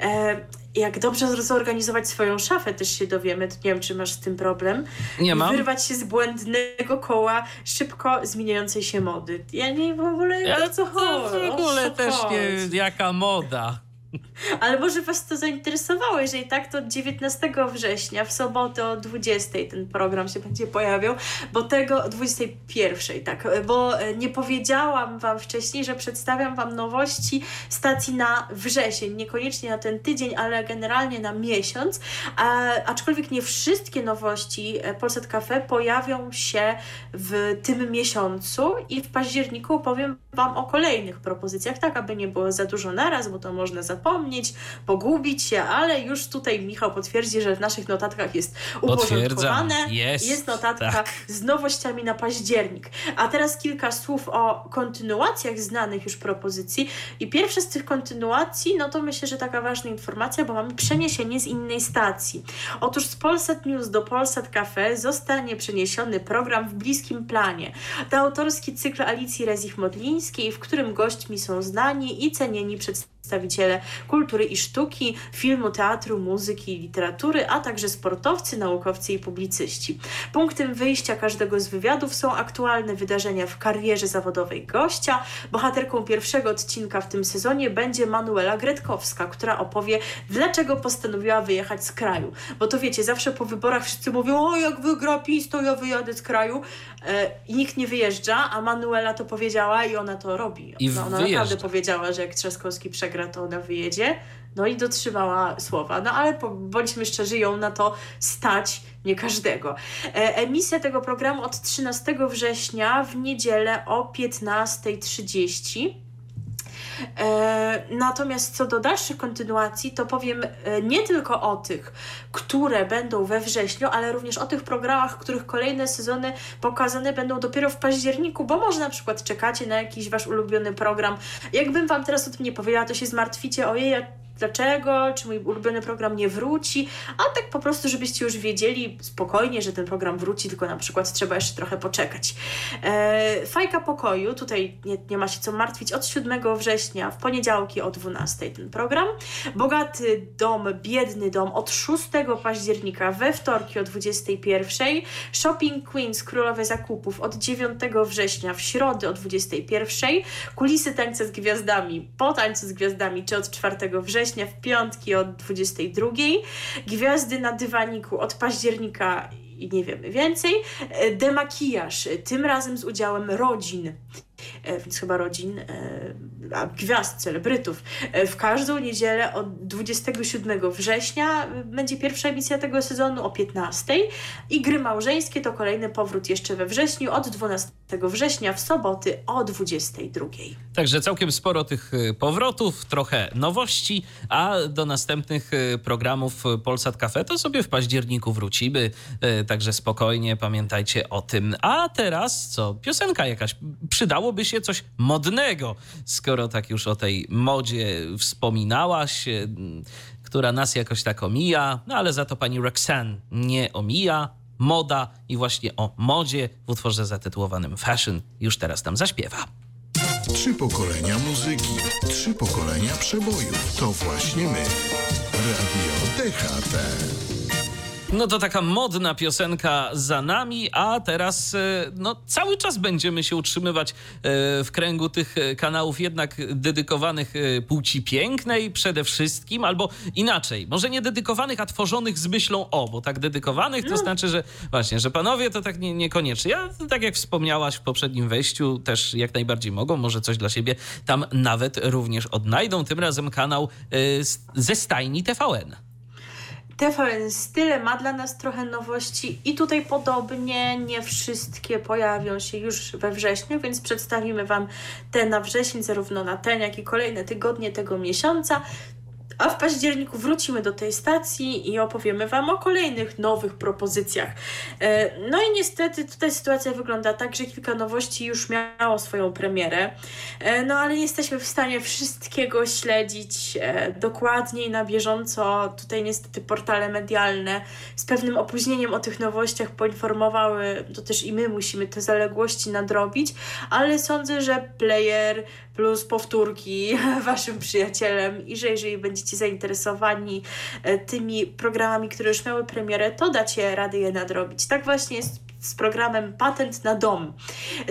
E, jak dobrze zorganizować swoją szafę, też się dowiemy, to nie wiem, czy masz z tym problem. Nie mam. Wyrwać się z błędnego koła szybko zmieniającej się mody. Ja nie w ogóle ja, co chodzi. W ogóle też nie, jaka moda. Ale może Was to zainteresowało. Jeżeli tak, to 19 września w sobotę o 20 ten program się będzie pojawiał, bo tego 21, tak, bo nie powiedziałam Wam wcześniej, że przedstawiam Wam nowości stacji na wrzesień. Niekoniecznie na ten tydzień, ale generalnie na miesiąc. A, aczkolwiek nie wszystkie nowości e, Polsat Cafe pojawią się w tym miesiącu i w październiku powiem Wam o kolejnych propozycjach, tak aby nie było za dużo naraz, bo to można za zapomnieć, pogubić się, ale już tutaj Michał potwierdzi, że w naszych notatkach jest uporządkowane. Jest, jest notatka tak. z nowościami na październik. A teraz kilka słów o kontynuacjach znanych już propozycji. I pierwsza z tych kontynuacji, no to myślę, że taka ważna informacja, bo mamy przeniesienie z innej stacji. Otóż z Polsat News do Polsat Cafe zostanie przeniesiony program w bliskim planie. To autorski cykl Alicji Rezich-Modlińskiej, w którym gośćmi są znani i cenieni przedstawiciele przedstawiciele kultury i sztuki, filmu, teatru, muzyki i literatury, a także sportowcy, naukowcy i publicyści. Punktem wyjścia każdego z wywiadów są aktualne wydarzenia w karierze zawodowej gościa. Bohaterką pierwszego odcinka w tym sezonie będzie Manuela Gretkowska, która opowie, dlaczego postanowiła wyjechać z kraju. Bo to wiecie, zawsze po wyborach wszyscy mówią, o jak wygra PiS, to ja wyjadę z kraju. E, I nikt nie wyjeżdża, a Manuela to powiedziała i ona to robi. I ona wyjeżdża. naprawdę powiedziała, że jak Trzaskowski przegra przegra, to ona wyjedzie. No i dotrzymała słowa. No ale bądźmy szczerzy, ją na to stać nie każdego. E, emisja tego programu od 13 września w niedzielę o 15.30. E, natomiast co do dalszych kontynuacji, to powiem e, nie tylko o tych, które będą we wrześniu, ale również o tych programach, których kolejne sezony pokazane będą dopiero w październiku, bo może na przykład czekacie na jakiś wasz ulubiony program. Jakbym wam teraz o tym nie powiedziała, to się zmartwicie, ojej, dlaczego, czy mój ulubiony program nie wróci, a tak po prostu, żebyście już wiedzieli spokojnie, że ten program wróci, tylko na przykład trzeba jeszcze trochę poczekać. E, fajka pokoju, tutaj nie, nie ma się co martwić, od 7 września w poniedziałki o 12 ten program. Bogaty dom, biedny dom od 6 października we wtorki o 21. Shopping Queens, królowe zakupów od 9 września w środę o 21. Kulisy tańca z gwiazdami po tańcu z gwiazdami, czy od 4 września września w piątki od 22. Gwiazdy na dywaniku od października i nie wiemy więcej. E, demakijaż, tym razem z udziałem rodzin więc chyba rodzin, e, gwiazd, celebrytów. E, w każdą niedzielę od 27 września będzie pierwsza emisja tego sezonu o 15 i gry małżeńskie to kolejny powrót jeszcze we wrześniu od 12 września w soboty o 22. Także całkiem sporo tych powrotów, trochę nowości, a do następnych programów Polsat Cafe to sobie w październiku wrócimy, także spokojnie pamiętajcie o tym. A teraz co? Piosenka jakaś przydało przydałoby się coś modnego, skoro tak już o tej modzie wspominałaś, e, która nas jakoś tak omija, no ale za to pani Roxanne nie omija. Moda i właśnie o modzie w utworze zatytułowanym Fashion już teraz tam zaśpiewa. Trzy pokolenia muzyki, trzy pokolenia przebojów. To właśnie my. Radio DHT. No to taka modna piosenka za nami, a teraz e, no, cały czas będziemy się utrzymywać e, w kręgu tych e, kanałów jednak dedykowanych płci pięknej przede wszystkim, albo inaczej, może nie dedykowanych, a tworzonych z myślą o, bo tak dedykowanych to no. znaczy, że właśnie, że panowie to tak nie, niekoniecznie. Ja, tak jak wspomniałaś w poprzednim wejściu, też jak najbardziej mogą, może coś dla siebie tam nawet również odnajdą. Tym razem kanał ze stajni TVN. TVN Style ma dla nas trochę nowości i tutaj podobnie nie wszystkie pojawią się już we wrześniu, więc przedstawimy Wam te na wrzesień, zarówno na ten, jak i kolejne tygodnie tego miesiąca. A w październiku wrócimy do tej stacji i opowiemy Wam o kolejnych nowych propozycjach. E, no i niestety tutaj sytuacja wygląda tak, że kilka nowości już miało swoją premierę, e, no ale nie jesteśmy w stanie wszystkiego śledzić e, dokładniej, na bieżąco. Tutaj niestety portale medialne z pewnym opóźnieniem o tych nowościach poinformowały, to też i my musimy te zaległości nadrobić, ale sądzę, że player plus powtórki waszym przyjacielem i że jeżeli będziecie zainteresowani e, tymi programami, które już miały premierę, to dacie radę je nadrobić. Tak właśnie jest z programem Patent na Dom.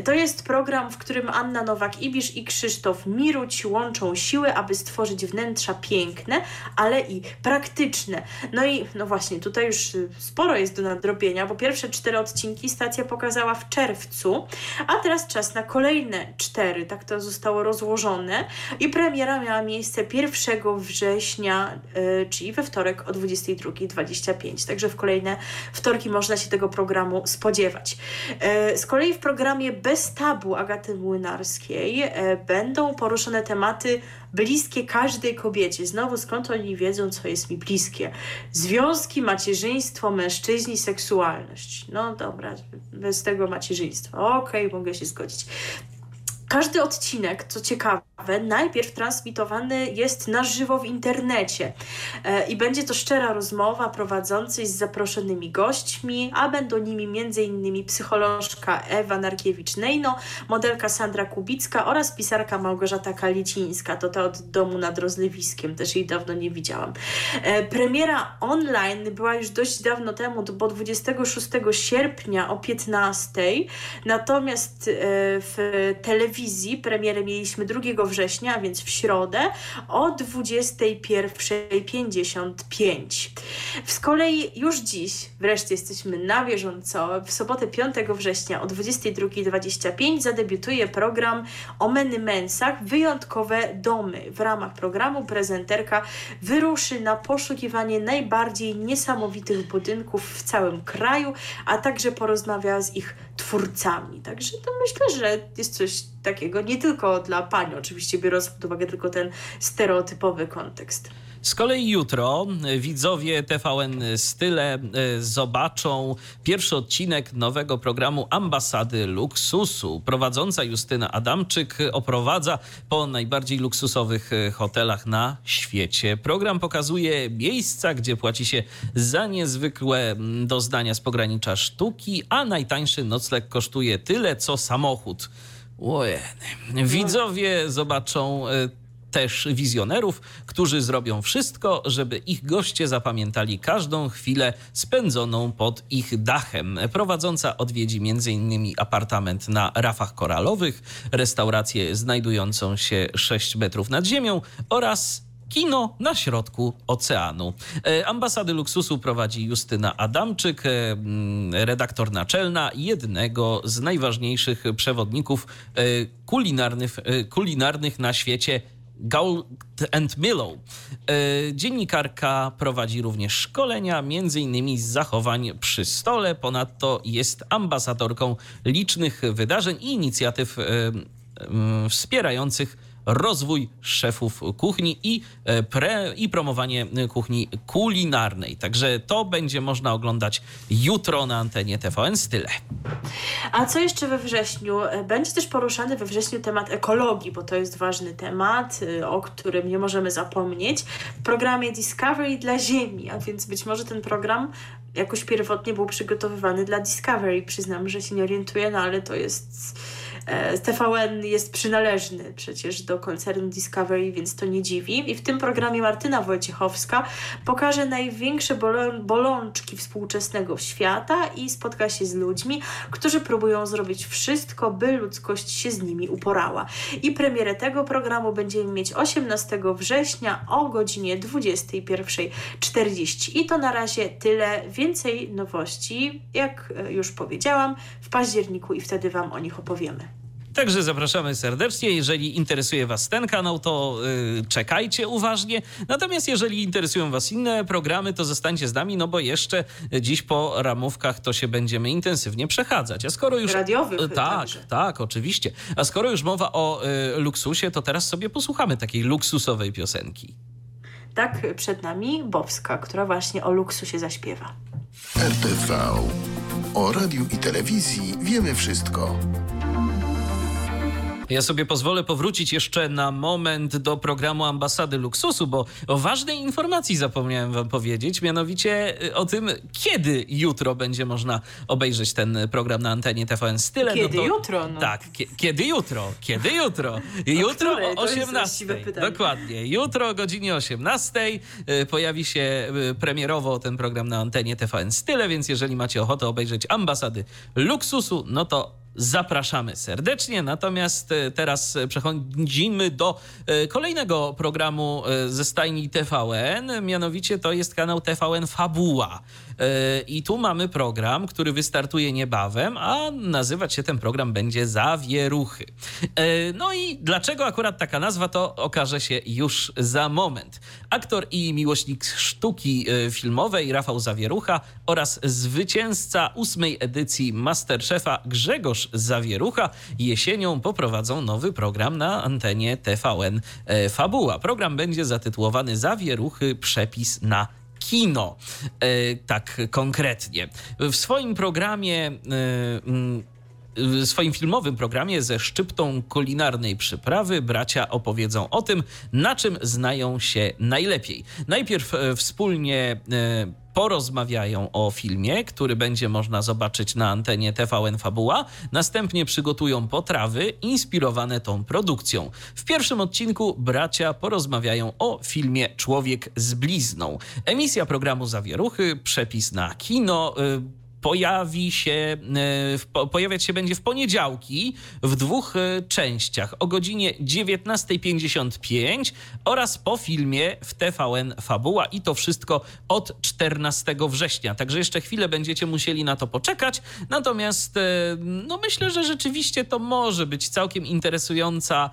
To jest program, w którym Anna Nowak-Ibisz i Krzysztof Miruć łączą siły, aby stworzyć wnętrza piękne, ale i praktyczne. No i no właśnie, tutaj już sporo jest do nadrobienia, bo pierwsze cztery odcinki stacja pokazała w czerwcu, a teraz czas na kolejne cztery, tak to zostało rozłożone i premiera miała miejsce 1 września, yy, czyli we wtorek o 22.25, także w kolejne wtorki można się tego programu spodziewać spodziewać. E, z kolei w programie Bez Tabu Agaty Młynarskiej e, będą poruszone tematy bliskie każdej kobiecie. Znowu skąd oni wiedzą, co jest mi bliskie? Związki, macierzyństwo, mężczyźni, seksualność. No dobra, bez tego macierzyństwa. Okej, okay, mogę się zgodzić. Każdy odcinek, co ciekawe, najpierw transmitowany jest na żywo w internecie e, i będzie to szczera rozmowa prowadzącej z zaproszonymi gośćmi, a będą nimi m.in. psycholożka Ewa Narkiewicz-Nejno, modelka Sandra Kubicka oraz pisarka Małgorzata Kalicińska, to ta od domu nad rozlewiskiem, też jej dawno nie widziałam. E, premiera online była już dość dawno temu, bo 26 sierpnia o 15, natomiast e, w telewizji premierę mieliśmy 2 września, więc w środę o 21.55. Z kolei już dziś, wreszcie jesteśmy na bieżąco, w sobotę 5 września o 22.25 zadebiutuje program o Meny Mensach Wyjątkowe Domy. W ramach programu prezenterka wyruszy na poszukiwanie najbardziej niesamowitych budynków w całym kraju, a także porozmawia z ich twórcami. Także to myślę, że jest coś takiego nie tylko dla pań, oczywiście biorąc pod uwagę tylko ten stereotypowy kontekst. Z kolei jutro widzowie TVN Style e, zobaczą pierwszy odcinek nowego programu Ambasady Luksusu. Prowadząca Justyna Adamczyk oprowadza po najbardziej luksusowych e, hotelach na świecie. Program pokazuje miejsca, gdzie płaci się za niezwykłe doznania z pogranicza sztuki, a najtańszy nocleg kosztuje tyle, co samochód. Ojej. Widzowie zobaczą e, też wizjonerów, którzy zrobią wszystko, żeby ich goście zapamiętali każdą chwilę spędzoną pod ich dachem. Prowadząca odwiedzi m.in. apartament na rafach koralowych, restaurację znajdującą się 6 metrów nad ziemią oraz kino na środku oceanu. E, ambasady luksusu prowadzi Justyna Adamczyk, e, redaktor naczelna jednego z najważniejszych przewodników e, kulinarnych, kulinarnych na świecie Gold and Millow. Dziennikarka prowadzi również szkolenia, innymi z zachowań przy stole. Ponadto jest ambasadorką licznych wydarzeń i inicjatyw wspierających rozwój szefów kuchni i, e, pre, i promowanie kuchni kulinarnej. Także to będzie można oglądać jutro na antenie TVN Style. A co jeszcze we wrześniu? E, będzie też poruszany we wrześniu temat ekologii, bo to jest ważny temat, e, o którym nie możemy zapomnieć. W programie Discovery dla Ziemi, a więc być może ten program jakoś pierwotnie był przygotowywany dla Discovery. Przyznam, że się nie orientuję, no ale to jest TVN jest przynależny przecież do koncernu Discovery, więc to nie dziwi. I w tym programie Martyna Wojciechowska pokaże największe bolączki współczesnego świata i spotka się z ludźmi, którzy próbują zrobić wszystko, by ludzkość się z nimi uporała. I premierę tego programu będziemy mieć 18 września o godzinie 21.40. I to na razie tyle. Więcej nowości, jak już powiedziałam, w październiku i wtedy Wam o nich opowiemy. Także zapraszamy serdecznie. Jeżeli interesuje Was ten kanał, to yy, czekajcie uważnie. Natomiast jeżeli interesują Was inne programy, to zostańcie z nami, no bo jeszcze dziś po ramówkach to się będziemy intensywnie przechadzać. A skoro już. Radiowych. Tak, także. tak, oczywiście. A skoro już mowa o y, luksusie, to teraz sobie posłuchamy takiej luksusowej piosenki. Tak, przed nami Bowska, która właśnie o luksusie zaśpiewa. RTV. O radiu i telewizji wiemy wszystko. Ja sobie pozwolę powrócić jeszcze na moment do programu Ambasady Luksusu, bo o ważnej informacji zapomniałem wam powiedzieć, mianowicie y, o tym, kiedy jutro będzie można obejrzeć ten program na antenie TVN Style. Kiedy no to, jutro? No. Tak, kiedy jutro? Kiedy jutro? Jutro o, o 18. Dokładnie. Jutro o godzinie 18 y, pojawi się y, premierowo ten program na antenie TVN Style, więc jeżeli macie ochotę obejrzeć Ambasady Luksusu, no to zapraszamy serdecznie. Natomiast e, teraz przechodzimy do e, kolejnego programu e, ze stajni TVN, mianowicie to jest kanał TVN Fabuła. I tu mamy program, który wystartuje niebawem, a nazywać się ten program będzie Zawieruchy. No i dlaczego akurat taka nazwa, to okaże się już za moment. Aktor i miłośnik sztuki filmowej Rafał Zawierucha oraz zwycięzca ósmej edycji Masterchefa Grzegorz Zawierucha jesienią poprowadzą nowy program na antenie TVN e, Fabuła. Program będzie zatytułowany Zawieruchy przepis na kino. E, tak konkretnie. W swoim programie e, mm, w swoim filmowym programie ze szczyptą kulinarnej przyprawy bracia opowiedzą o tym, na czym znają się najlepiej. Najpierw wspólnie porozmawiają o filmie, który będzie można zobaczyć na antenie TVN Fabuła. Następnie przygotują potrawy inspirowane tą produkcją. W pierwszym odcinku bracia porozmawiają o filmie Człowiek z blizną. Emisja programu Zawieruchy, przepis na kino, y, pojawi się, e, pojawiać się będzie w poniedziałki w dwóch e, częściach o godzinie 19.55 oraz po filmie w TVN Fabuła i to wszystko od 14 września. Także jeszcze chwilę będziecie musieli na to poczekać. Natomiast e, no myślę, że rzeczywiście to może być całkiem interesująca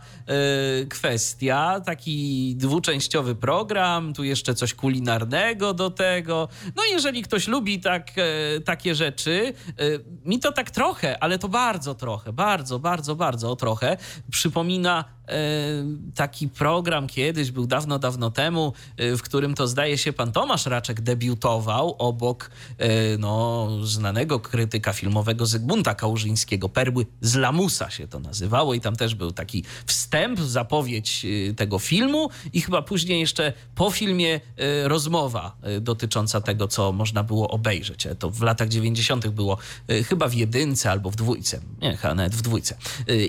kwestia. Taki dwuczęściowy program, tu jeszcze coś kulinarnego do tego. No jeżeli ktoś lubi tak, takie rzeczy. Mi to tak trochę, ale to bardzo trochę, bardzo, bardzo, bardzo trochę przypomina taki program kiedyś, był dawno, dawno temu, w którym to zdaje się pan Tomasz Raczek debiutował obok no, znanego krytyka filmowego Zygmunta Kałużyńskiego. Perły z Lamusa się to nazywało i tam też był taki wstęp, zapowiedź tego filmu i chyba później jeszcze po filmie rozmowa dotycząca tego, co można było obejrzeć. To w latach 90. było chyba w jedynce albo w dwójce. Nie, chyba nawet w dwójce.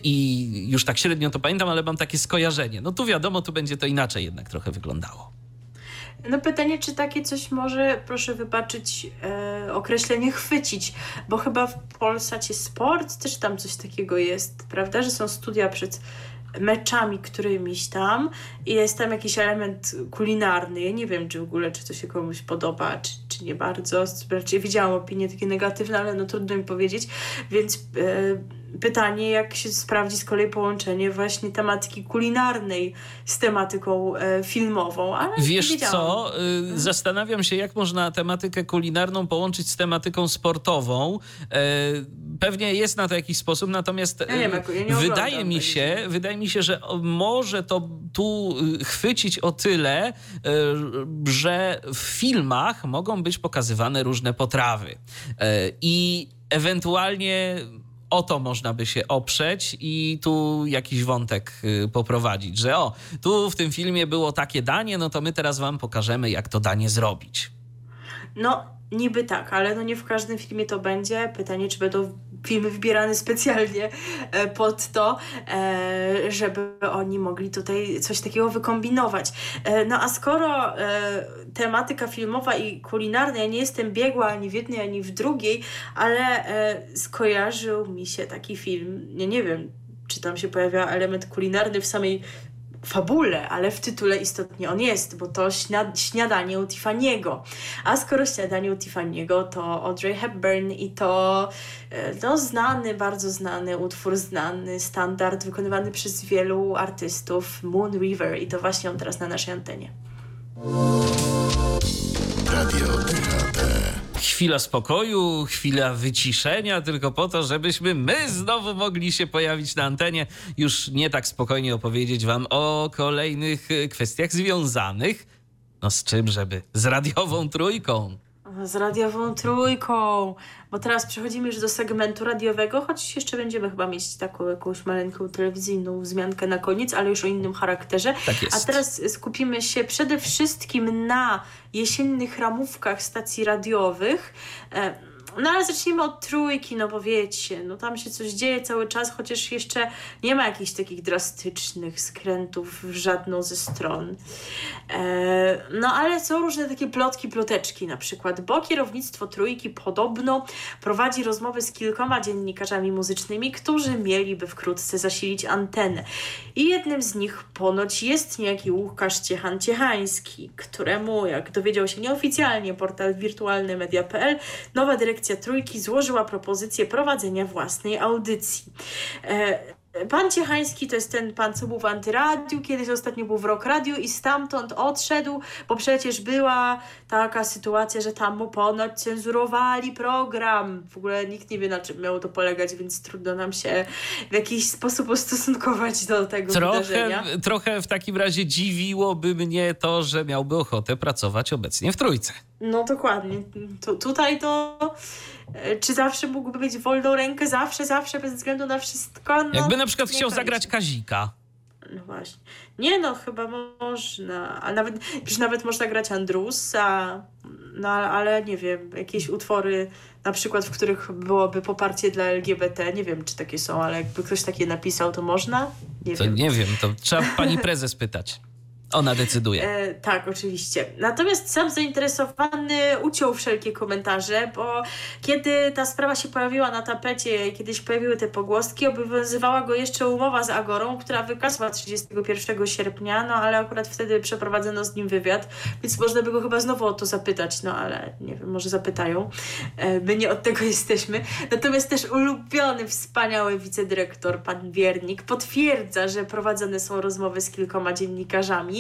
I już tak średnio to pamiętam, ale mam takie skojarzenie. No tu wiadomo, tu będzie to inaczej jednak trochę wyglądało. No pytanie, czy takie coś może, proszę wybaczyć, e, określenie chwycić, bo chyba w Polsacie Sport też tam coś takiego jest, prawda, że są studia przed meczami którymiś tam i jest tam jakiś element kulinarny. Ja nie wiem, czy w ogóle, czy to się komuś podoba, czy, czy nie bardzo. Raczej widziałam opinie takie negatywne, ale no trudno mi powiedzieć, więc e, pytanie, jak się sprawdzi z kolei połączenie właśnie tematyki kulinarnej z tematyką e, filmową. Ale Wiesz co, y, zastanawiam się, jak można tematykę kulinarną połączyć z tematyką sportową. E, pewnie jest na to jakiś sposób, natomiast ja nie, ja nie wydaje mi się, wydaje mi się, że może to tu y, chwycić o tyle, y, że w filmach mogą być pokazywane różne potrawy. I ewentualnie o to można by się oprzeć i tu jakiś wątek poprowadzić, że o, tu w tym filmie było takie danie, no to my teraz wam pokażemy, jak to danie zrobić. No, Niby tak, ale no nie w każdym filmie to będzie. Pytanie, czy będą filmy wybierane specjalnie e, pod to, e, żeby oni mogli tutaj coś takiego wykombinować. E, no a skoro tematyka filmowa i kulinarna, ja nie jestem biegła ani w jednej, ani w drugiej, ale skojarzył mi się taki film, ja nie wiem, czy tam się pojawia element kulinarny w samej fabule, ale w tytule istotnie on jest, bo to śniadanie u Tiffany'ego. A skoro śniadanie u Tiffany'ego, to Audrey Hepburn i to no, znany, bardzo znany utwór, znany standard wykonywany przez wielu artystów Moon River i to właśnie on teraz na naszej antenie. Radio chwila spokoju, chwila wyciszenia, tylko po to, żebyśmy my znowu mogli się pojawić na antenie, już nie tak spokojnie opowiedzieć Wam o kolejnych kwestiach związanych. No z czym, żeby? Z radiową trójką. Z radiową trójką, bo teraz przechodzimy już do segmentu radiowego, choć jeszcze będziemy chyba mieć taką jakąś maleńką telewizyjną wzmiankę na koniec, ale już o innym charakterze. Tak jest. A teraz skupimy się przede wszystkim na jesiennych ramówkach stacji radiowych. E, no ale zacznijmy od trójki, no bo wiecie, no tam się coś dzieje cały czas, chociaż jeszcze nie ma jakichś takich drastycznych skrętów w żadną ze stron. E, no ale są różne takie plotki, ploteczki na przykład, bo kierownictwo trójki podobno prowadzi rozmowy z kilkoma dziennikarzami muzycznymi, którzy mieliby wkrótce zasilić antenę. I jednym z nich ponoć jest niejaki Łukasz Ciechan-Ciechański, któremu, jak dowiedział się nieoficjalnie portal wirtualnymedia.pl, nowa dyrekcja redakcja Trójki złożyła propozycję prowadzenia własnej audycji. Pan Ciechański to jest ten pan, co był w Antyradiu, kiedyś ostatnio był w Rock Radio i stamtąd odszedł, bo przecież była taka sytuacja, że tam mu ponoć cenzurowali program. W ogóle nikt nie wie, na czym miało to polegać, więc trudno nam się w jakiś sposób ustosunkować do tego trochę, wydarzenia. Trochę w takim razie dziwiłoby mnie to, że miałby ochotę pracować obecnie w Trójce. No dokładnie. Tu, tutaj to czy zawsze mógłby mieć wolną rękę? Zawsze, zawsze, bez względu na wszystko? No, Jakby na przykład chciał zagrać Kazika. No właśnie. Nie no, chyba można. A nawet, przecież nawet można grać Andrusa, no ale nie wiem, jakieś utwory na przykład, w których byłoby poparcie dla LGBT. Nie wiem, czy takie są, ale jakby ktoś takie napisał, to można? Nie to wiem. Nie wiem, to trzeba pani prezes pytać. Ona decyduje. E, tak, oczywiście. Natomiast sam zainteresowany uciął wszelkie komentarze, bo kiedy ta sprawa się pojawiła na tapecie, kiedyś pojawiły te pogłoski, obowiązywała go jeszcze umowa z Agorą, która wykazała 31 sierpnia, no ale akurat wtedy przeprowadzono z nim wywiad, więc można by go chyba znowu o to zapytać, no ale nie wiem, może zapytają. E, my nie od tego jesteśmy. Natomiast też ulubiony, wspaniały wicedyrektor, pan Wiernik, potwierdza, że prowadzone są rozmowy z kilkoma dziennikarzami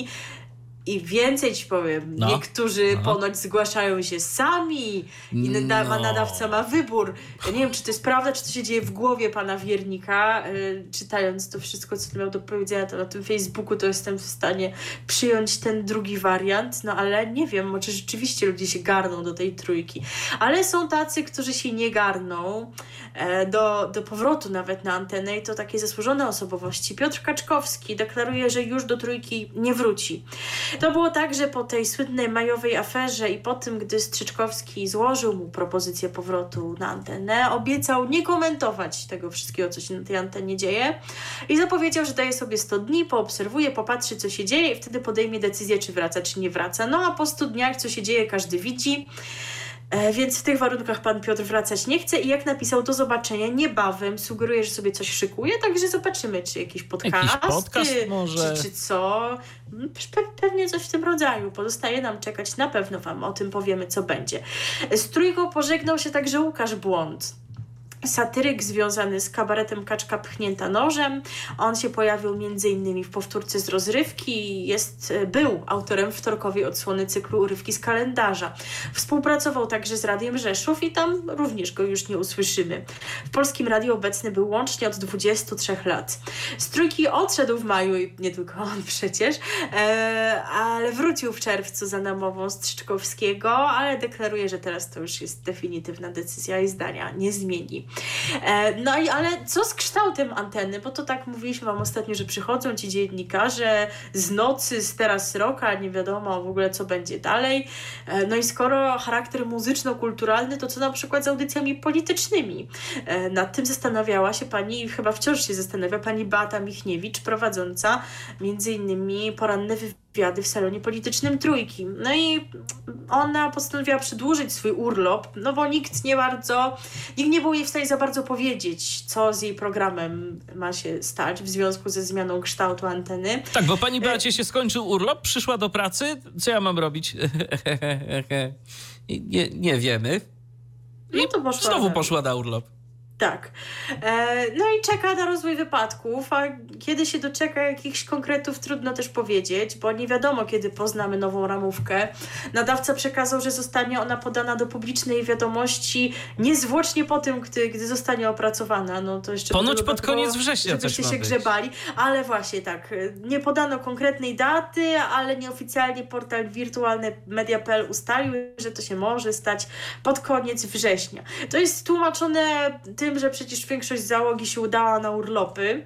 I więcej ci powiem, no. niektórzy no. ponoć zgłaszają się sami i no. nadawca ma wybór. Ja nie wiem, czy to jest prawda, czy to się dzieje w głowie pana Wiernika. Yy, czytając to wszystko, co miał do powiedzenia to na tym Facebooku, to jestem w stanie przyjąć ten drugi wariant, no ale nie wiem, może rzeczywiście ludzie się garną do tej trójki. Ale są tacy, którzy się nie garną do, do powrotu nawet na antenę i to takie zasłużone osobowości. Piotr Kaczkowski deklaruje, że już do trójki nie wróci. To było tak, że po tej słynnej majowej aferze i po tym, gdy Strzyczkowski złożył mu propozycję powrotu na antenę, obiecał nie komentować tego wszystkiego, co się na tej antenie dzieje i zapowiedział, że daje sobie 100 dni, poobserwuje, popatrzy, co się dzieje i wtedy podejmie decyzję, czy wraca, czy nie wraca. No a po 100 dniach, co się dzieje, każdy widzi. E, więc w tych warunkach pan Piotr wracać nie chce i jak napisał, do zobaczenia niebawem. Sugeruje, że sobie coś szykuje, także zobaczymy, czy jakiś podcast, jakiś podcast może. Czy, czy co. Mm, pe pewnie coś w tym rodzaju. Pozostaje nam czekać, na pewno wam o tym powiemy, co będzie. Z trójką pożegnał się także Łukasz Błąd satyryk związany z kabaretem Kaczka Pchnięta Nożem. On się pojawił m.in. w powtórce z rozrywki jest, e, był autorem wtorkowej odsłony cyklu Urywki z kalendarza. Współpracował także z Radiem Rzeszów i tam również go już nie usłyszymy. W Polskim Radiu obecny był łącznie od 23 lat. Z trójki odszedł w maju i nie tylko on przecież, e, ale wrócił w czerwcu za namową Strzyczkowskiego, ale deklaruje, że teraz to już jest definitywna decyzja i zdania nie zmieni. E, no i ale co z kształtem anteny? Bo to tak mówiliśmy Wam ostatnio, że przychodzą ci dziennikarze z nocy, z teraz roka, nie wiadomo w ogóle co będzie dalej. E, no i skoro charakter muzyczno-kulturalny, to co na przykład z audycjami politycznymi? E, nad tym zastanawiała się pani, chyba wciąż się zastanawia pani Beata Michniewicz, prowadząca między innymi poranne wywiady wywiady w salonie politycznym Trójki. No i ona postanowiła przedłużyć swój urlop, no bo nikt nie bardzo, nikt nie był jej w stanie za bardzo powiedzieć, co z jej programem ma się stać w związku ze zmianą kształtu anteny. Tak, bo pani Beacie się skończył urlop, przyszła do pracy, co ja mam robić? nie, nie wiemy. I no to poszła znowu poszła na urlop. Tak. E, no i czeka na rozwój wypadków, a kiedy się doczeka jakichś konkretów, trudno też powiedzieć, bo nie wiadomo, kiedy poznamy nową ramówkę. Nadawca przekazał, że zostanie ona podana do publicznej wiadomości niezwłocznie po tym, gdy, gdy zostanie opracowana. No to jeszcze Ponoć pod koniec września żebyście się być. grzebali, ale właśnie tak, nie podano konkretnej daty, ale nieoficjalnie portal wirtualny media.pl ustalił, że to się może stać pod koniec września. To jest tłumaczone tym, tym, że przecież większość załogi się udała na urlopy.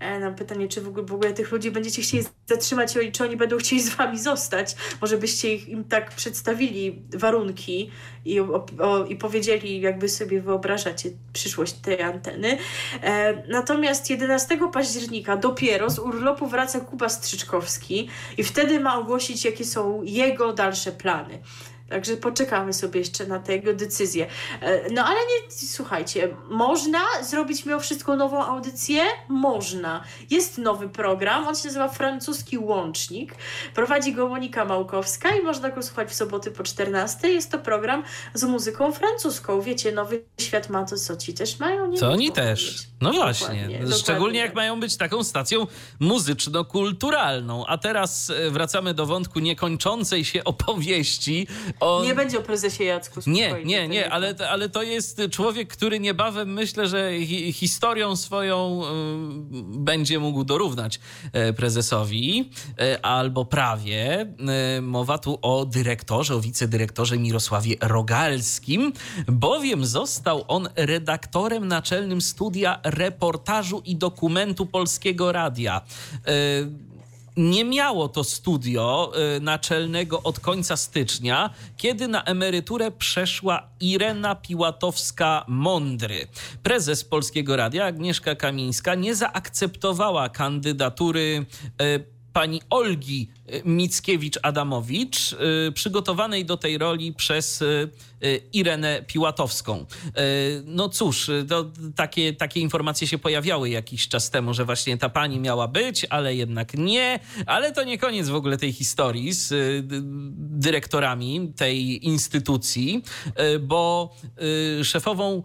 E, na pytanie, czy w ogóle, w ogóle tych ludzi będziecie chcieli zatrzymać i czy oni będą chcieli z wami zostać. Może byście ich, im tak przedstawili warunki i, o, o, i powiedzieli, jakby sobie wyobrażacie przyszłość tej anteny. E, natomiast 11 października dopiero z urlopu wraca Kuba Strzyczkowski i wtedy ma ogłosić, jakie są jego dalsze plany. Także poczekamy sobie jeszcze na tę jego decyzję. E, no ale nie, słuchajcie, można zrobić mimo wszystko nową audycję? Można. Jest nowy program, on się nazywa Francuski Łącznik. Prowadzi go Monika Małkowska i można go słuchać w soboty po 14. Jest to program z muzyką francuską. Wiecie, Nowy Świat ma to, co ci też mają? Nie co oni też. No właśnie. Dokładnie, Szczególnie dokładnie jak mają być taką stacją muzyczno-kulturalną. A teraz e, wracamy do wątku niekończącej się opowieści on... Nie będzie o prezesie Jacku. Nie, nie, nie, ale, ale to jest człowiek, który niebawem myślę, że hi historią swoją y, będzie mógł dorównać y, prezesowi, y, albo prawie. mowa tu o dyrektorze, o wicedyrektorze Mirosławie Rogalskim, bowiem został on redaktorem naczelnym studia reportażu i dokumentu Polskiego Radia nie miało to studio y, naczelnego od końca stycznia, kiedy na emeryturę przeszła Irena Piłatowska-Mądry. Prezes Polskiego Radia Agnieszka Kamińska nie zaakceptowała kandydatury y, pani Olgi y, Mickiewicz-Adamowicz, y, przygotowanej do tej roli przez y, Irenę Piłatowską. No cóż, to takie, takie informacje się pojawiały jakiś czas temu, że właśnie ta pani miała być, ale jednak nie. Ale to nie koniec w ogóle tej historii z dyrektorami tej instytucji, bo szefową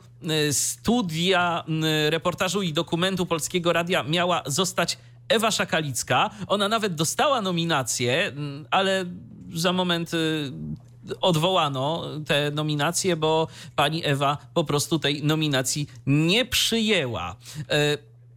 studia reportażu i dokumentu Polskiego Radia miała zostać Ewa Szakalicka. Ona nawet dostała nominację, mm, ale za moment y, odwołano te nominacje, bo pani Ewa po prostu tej nominacji nie przyjęła.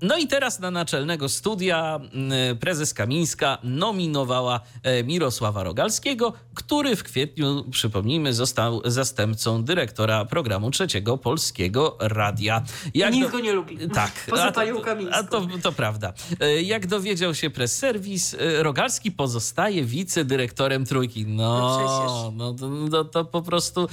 No i teraz na naczelnego studia mm, prezes Kamińska nominowała e, Mirosława Rogalskiego, który w kwietniu, przypomnijmy, został zastępcą dyrektora programu Trzeciego Polskiego Radia. Jak Nikt do... go nie lubi. Tak. Poza panią Kamińską. A to, to prawda. E, jak dowiedział się press serwis, e, Rogalski pozostaje wicedyrektorem Trójki. No, no, no to, to po prostu,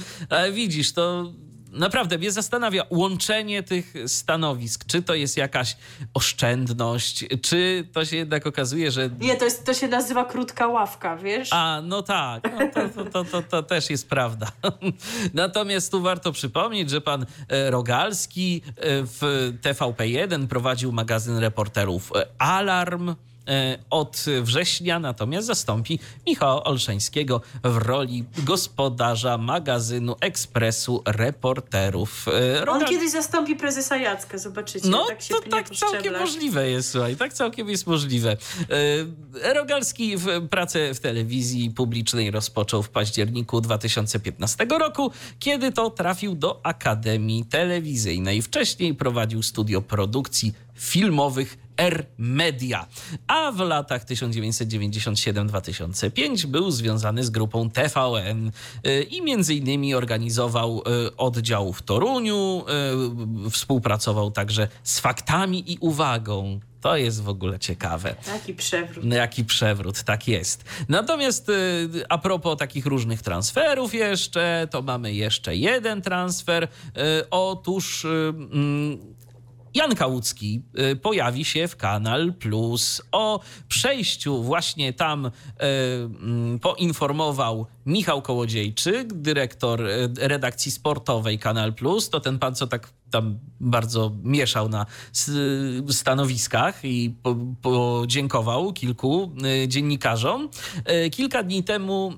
widzisz, to naprawdę mnie zastanawia łączenie tych stanowisk. Czy to jest jakaś oszczędność, czy to się jednak okazuje, że. Nie, to, jest, to się nazywa krótka ławka, wiesz? A, no tak, no to, to, to, to, to też jest prawda. Natomiast tu warto przypomnieć, że pan e, Rogalski e, w TVP1 prowadził magazyn reporterów e, Alarm. E, od września natomiast zastąpi Michała Olszańskiego w roli gospodarza magazynu Ekspresu Reporterów. E, On kiedyś zastąpi prezesa Jacka, zobaczycie. No tak to tak całkiem możliwe jest, słuchaj, tak całkiem jest możliwe. E, Rogalski w pracę w telewizji publicznej rozpoczął w październiku 2015 roku, kiedy to trafił do Akademii Telewizyjnej. Wcześniej prowadził studio produkcji filmowych R Media, a w latach 1997-2005 był związany z grupą TVN y, i między innymi organizował y, oddział w Toruniu, y, współpracował także z faktami i uwagą. To jest w ogóle ciekawe. Jaki przewrót. No, jaki przewrót, tak jest. Natomiast a propos takich różnych transferów jeszcze, to mamy jeszcze jeden transfer. Otóż mm, Jan Kałucki y, pojawi się w Kanal Plus. O przejściu właśnie tam y, mm, poinformował Michał Kołodziejczyk, dyrektor y, redakcji sportowej Kanal Plus. To ten pan, co tak tam bardzo mieszał na stanowiskach i podziękował kilku y, dziennikarzom. Y, kilka dni temu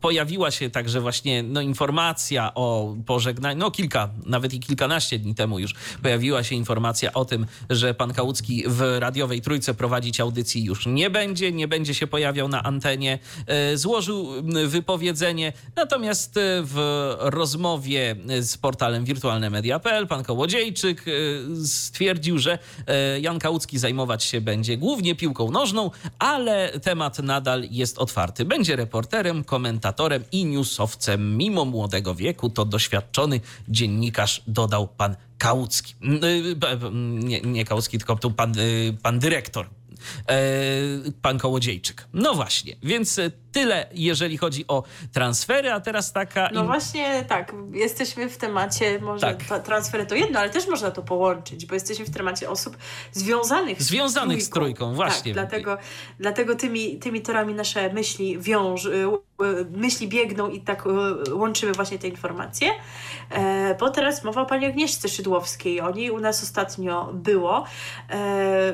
pojawiła się także właśnie no, informacja o pożegnaniu, no kilka, nawet i kilkanaście dni temu już pojawiła się informacja o tym, że pan Kałucki w radiowej trójce prowadzić audycji już nie będzie, nie będzie się pojawiał na antenie. Złożył wypowiedzenie, natomiast w rozmowie z portalem Wirtualne Media pan Kołodziejczyk y, stwierdził, że Jan Kałucki zajmować się będzie głównie piłką nożną, ale temat nadal jest otwarty. Będzie reporterem, komentatorem i newsowcem. Mimo młodego wieku to doświadczony dziennikarz, dodał pan Kałucki. Y, nie, nie Kałucki, tylko to pan, pan dyrektor pan Kołodziejczyk. No właśnie, więc tyle, jeżeli chodzi o transfery, a teraz taka... No właśnie, tak, jesteśmy w temacie, może tak. transfery to jedno, ale też można to połączyć, bo jesteśmy w temacie osób związanych, związanych z trójką. Z trójką właśnie. Tak, dlatego, dlatego tymi, tymi torami nasze myśli wiąż, myśli biegną i tak y, łączymy właśnie te informacje. E, bo teraz mowa o pani Agnieszce Szydłowskiej. O niej u nas ostatnio było e,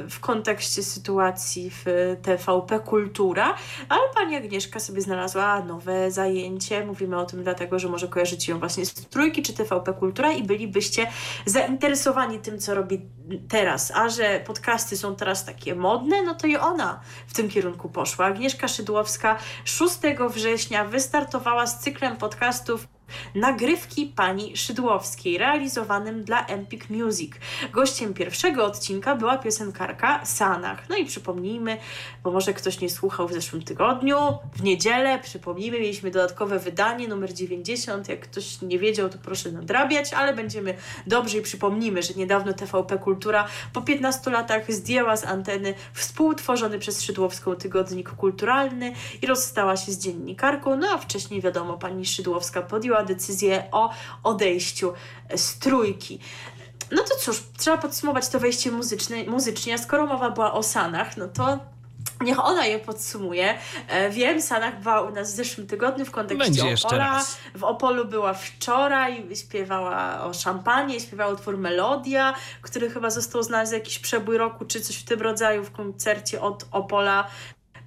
w kontekście sytuacji w TVP Kultura, ale pani Agnieszka sobie znalazła nowe zajęcie. Mówimy o tym dlatego, że może kojarzycie ją właśnie z Trójki czy TVP Kultura i bylibyście zainteresowani tym, co robi teraz. A że podcasty są teraz takie modne, no to i ona w tym kierunku poszła. Agnieszka Szydłowska 6 września wystartowała z cyklem podcastów Nagrywki pani Szydłowskiej, realizowanym dla Empik Music. Gościem pierwszego odcinka była piosenkarka Sanach. No i przypomnijmy, bo może ktoś nie słuchał w zeszłym tygodniu, w niedzielę, przypomnijmy, mieliśmy dodatkowe wydanie, numer 90. Jak ktoś nie wiedział, to proszę nadrabiać, ale będziemy dobrze i przypomnijmy, że niedawno TVP Kultura po 15 latach zdjęła z anteny współtworzony przez Szydłowską tygodnik kulturalny i rozstała się z dziennikarką. No a wcześniej wiadomo, pani Szydłowska podjęła podjęła decyzję o odejściu z trójki. No to cóż, trzeba podsumować to wejście muzyczne, muzycznie. Skoro mowa była o Sanach, no to Niech ona je podsumuje. E, wiem, Sanach była u nas w zeszłym tygodniu w kontekście Będzie Opola. W Opolu była wczoraj, śpiewała o szampanie, śpiewała utwór Melodia, który chyba został znany za jakiś przebój roku, czy coś w tym rodzaju w koncercie od Opola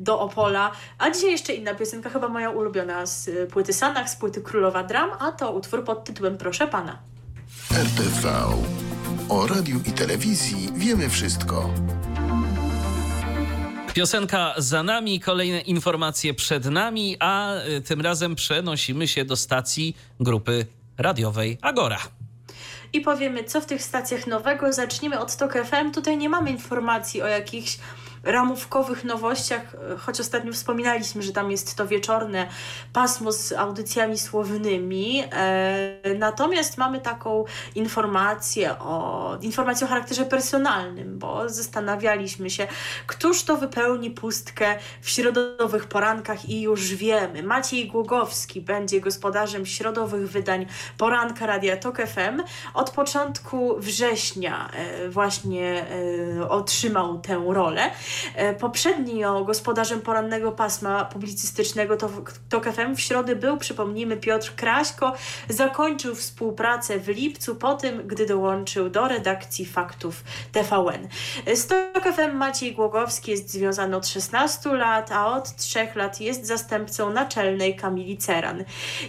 do Opola. A dzisiaj jeszcze inna piosenka, chyba moja ulubiona z płyty Sanach, z płyty Królowa Dram, a to utwór pod tytułem Proszę Pana. RTV. O radiu i telewizji wiemy wszystko. Piosenka za nami, kolejne informacje przed nami, a y, tym razem przenosimy się do stacji grupy radiowej Agora i powiemy, co w tych stacjach nowego. Zaczniemy od TOK FM. Tutaj nie mamy informacji o jakichś ramówkowych nowościach, choć ostatnio wspominaliśmy, że tam jest to wieczorne pasmo z audycjami słownymi. E, natomiast mamy taką informację o, informację o charakterze personalnym, bo zastanawialiśmy się, któż to wypełni pustkę w środowych porankach i już wiemy. Maciej Głogowski będzie gospodarzem środowych wydań Poranka Radia Tok FM. Od początku września e, właśnie e, otrzymał tę rolę. E, poprzednio gospodarzem porannego pasma publicystycznego TOK FM w środę był, przypomnijmy, Piotr Kraśko. Zakończył współpracę w lipcu po tym, gdy dołączył do redakcji Faktów TVN. Z TOK FM Maciej Głogowski jest związany od 16 lat, a od 3 lat jest zastępcą naczelnej Kamili Ceran.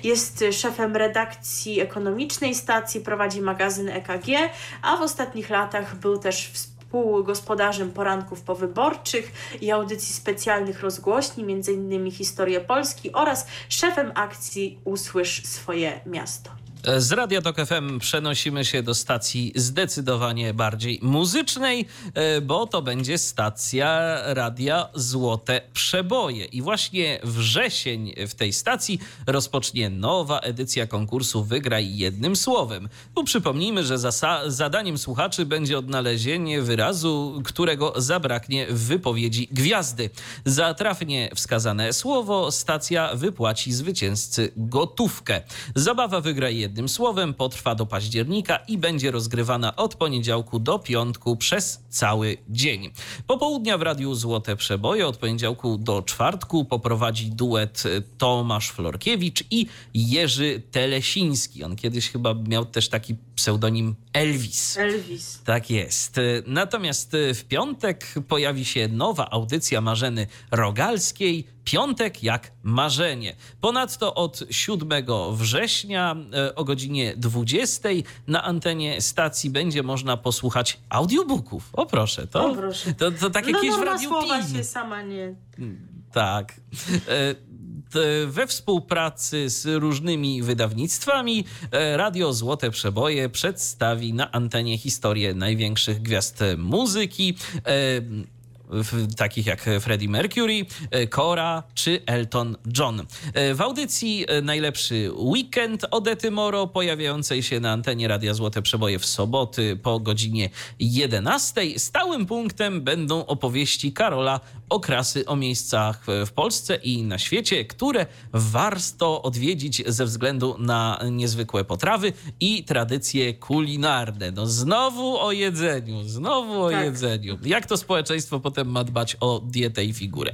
Jest szefem redakcji ekonomicznej stacji, prowadzi magazyn EKG, a w ostatnich latach był też współpracownikiem współgospodarzem poranków powyborczych i audycji specjalnych rozgłośni, m.in. Historię Polski oraz szefem akcji Usłysz swoje miasto. Z Radia Tok FM przenosimy się do stacji zdecydowanie bardziej muzycznej, e, bo to będzie stacja Radia Złote Przeboje. I właśnie wrzesień w tej stacji rozpocznie nowa edycja konkursu Wygraj jednym słowem. Tu przypomnijmy, że zadaniem słuchaczy będzie odnalezienie wyrazu, którego zabraknie w wypowiedzi gwiazdy. Za trafnie wskazane słowo stacja wypłaci zwycięzcy gotówkę. Zabawa Wygraj jednym jednym słowem potrwa do października i będzie rozgrywana od poniedziałku do piątku przez cały dzień. Popołudnia w Radiu Złote Przeboje od poniedziałku do czwartku poprowadzi duet Tomasz Florkiewicz i Jerzy Telesiński. On kiedyś chyba miał też taki pseudonim Elvis. Elvis. Tak jest. Natomiast w piątek pojawi się nowa audycja Marzeny Rogalskiej. Piątek jak marzenie. Ponadto od 7 września e, o godzinie 20 na antenie stacji będzie można posłuchać audiobooków. O proszę, to, o proszę. to, to tak no, kiedyś no, w Radiu słowa Pin. się sama nie... Tak. E, we współpracy z różnymi wydawnictwami e, Radio Złote Przeboje przedstawi na antenie historię największych gwiazd muzyki takich jak Freddie Mercury, Cora czy Elton John. W audycji Najlepszy Weekend Odety Moro pojawiającej się na antenie Radia Złote Przeboje w soboty po godzinie 11. Stałym punktem będą opowieści Karola Okrasy o miejscach w Polsce i na świecie, które warto odwiedzić ze względu na niezwykłe potrawy i tradycje kulinarne. No znowu o jedzeniu, znowu o tak. jedzeniu. Jak to społeczeństwo potem potem ma dbać o dietę i figurę.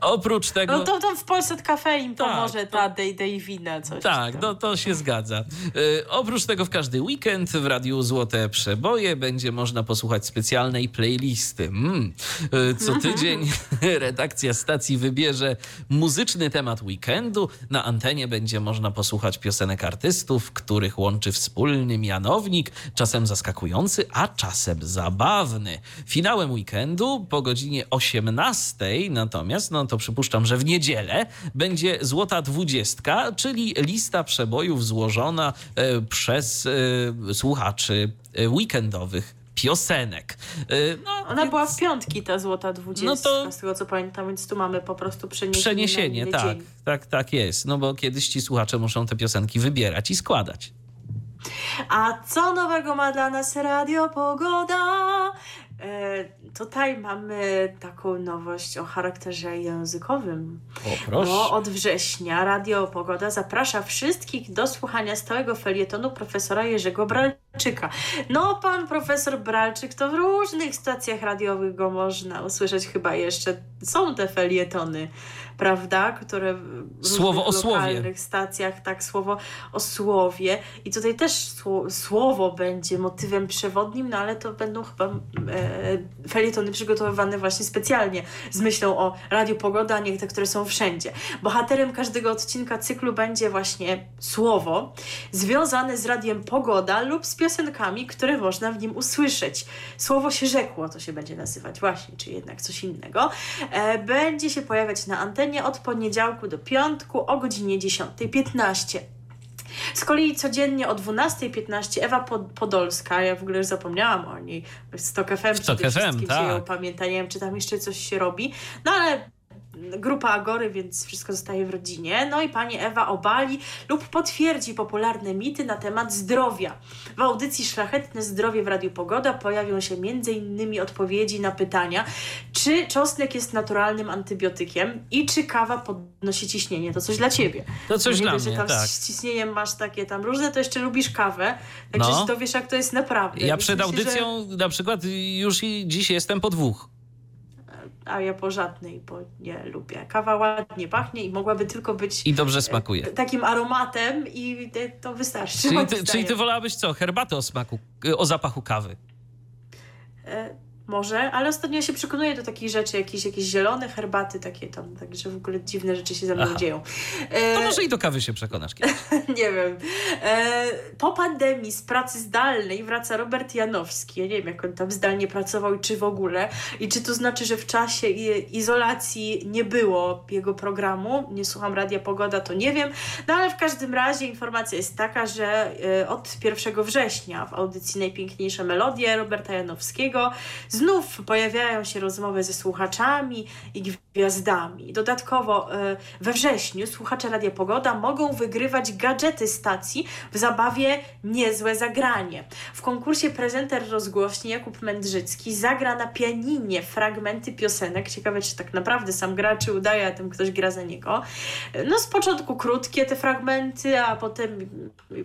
Oprócz tego... No to, to w Polsce kafe im tak, pomoże ta day, day wina coś. Tak, no to się zgadza. Y, oprócz tego w każdy weekend w Radiu Złote Przeboje będzie można posłuchać specjalnej playlisty. Mm. Y, co tydzień redakcja stacji wybierze muzyczny temat weekendu. Na antenie będzie można posłuchać piosenek artystów, których łączy wspólny mianownik, czasem zaskakujący, a czasem zabawny. Finałem weekendu po godzinie godzinie 18, natomiast, no to przypuszczam, że w niedzielę będzie Złota Dwudziestka, czyli lista przebojów złożona e, przez e, słuchaczy e, weekendowych piosenek. No, Ona więc... była w piątki, ta złota dwudziestka, no to... z tego co pamiętam, więc tu mamy po prostu przeniesienie. Przeniesienie, tak, tak, tak jest. No bo kiedyś ci słuchacze muszą te piosenki wybierać i składać. A co nowego ma dla nas Radio Pogoda? E, tutaj mamy taką nowość o charakterze językowym. O, proszę. Bo od września Radio Pogoda zaprasza wszystkich do słuchania stałego felietonu profesora Jerzego Bralczyka. No, pan profesor Bralczyk to w różnych stacjach radiowych go można usłyszeć chyba jeszcze. Są te felietony prawda, które w słowo o słowie. stacjach, tak, słowo o słowie. I tutaj też słowo będzie motywem przewodnim, no ale to będą chyba e, felietony przygotowywane właśnie specjalnie z myślą o Radiu Pogoda, a nie te, które są wszędzie. Bohaterem każdego odcinka cyklu będzie właśnie słowo związane z Radiem Pogoda lub z piosenkami, które można w nim usłyszeć. Słowo się rzekło, to się będzie nazywać właśnie, czy jednak coś innego. E, będzie się pojawiać na antenie od poniedziałku do piątku o godzinie 10.15. Z kolei codziennie o 12.15 Ewa Podolska, ja w ogóle już zapomniałam o niej, Stok FM Stok FM, tak. ją pamięta, nie wiem czy tam jeszcze coś się robi, no ale grupa Agory, więc wszystko zostaje w rodzinie. No i pani Ewa obali lub potwierdzi popularne mity na temat zdrowia. W audycji Szlachetne Zdrowie w Radiu Pogoda pojawią się m.in. odpowiedzi na pytania, czy czosnek jest naturalnym antybiotykiem i czy kawa podnosi ciśnienie. To coś dla ciebie. To coś dla wiesz, mnie, tam tak. Z ciśnieniem masz takie tam różne, to jeszcze lubisz kawę, także No. się dowiesz, jak to jest naprawdę. Ja Więc przed myślę, że- audycją na przykład już i dziś jestem po dwóch. A ja po żadnej, bo nie lubię. Kawa ładnie pachnie i mogłaby tylko być I dobrze smakuje. takim aromatem i to wystarczy. Czyli ty, czyli ty wolałabyś co? Herbatę o smaku, o zapachu kawy. E, Może, ale ostatnio się przekonuję do takich rzeczy, jakieś, jakieś zielone herbaty takie tam, także w ogóle dziwne rzeczy się ze mną Aha. dzieją. To E, może i do kawy się przekonasz kiedyś. nie wiem. E, po pandemii z pracy zdalnej wraca Robert Janowski. Ja nie wiem, jak on tam zdalnie pracował i czy w ogóle. I czy to znaczy, że w czasie izolacji nie było jego programu. Nie słucham Radia Pogoda, to nie wiem. No ale w każdym razie informacja jest taka, że e, od 1 września w audycji Najpiękniejsze Melodie Roberta Janowskiego znów pojawiają się rozmowy ze słuchaczami i gwiazdami. Dodatkowo e, we wrześniu słuchacze Radia Pogoda mogą wygrywać gadżety stacji w zabawie Niezłe Zagranie. W konkursie prezenter rozgłośni Jakub Mędrzycki zagra na pianinie fragmenty piosenek. Ciekawe, czy tak naprawdę sam gra, czy udaje, a tym ktoś gra za niego. No z początku krótkie te fragmenty, a potem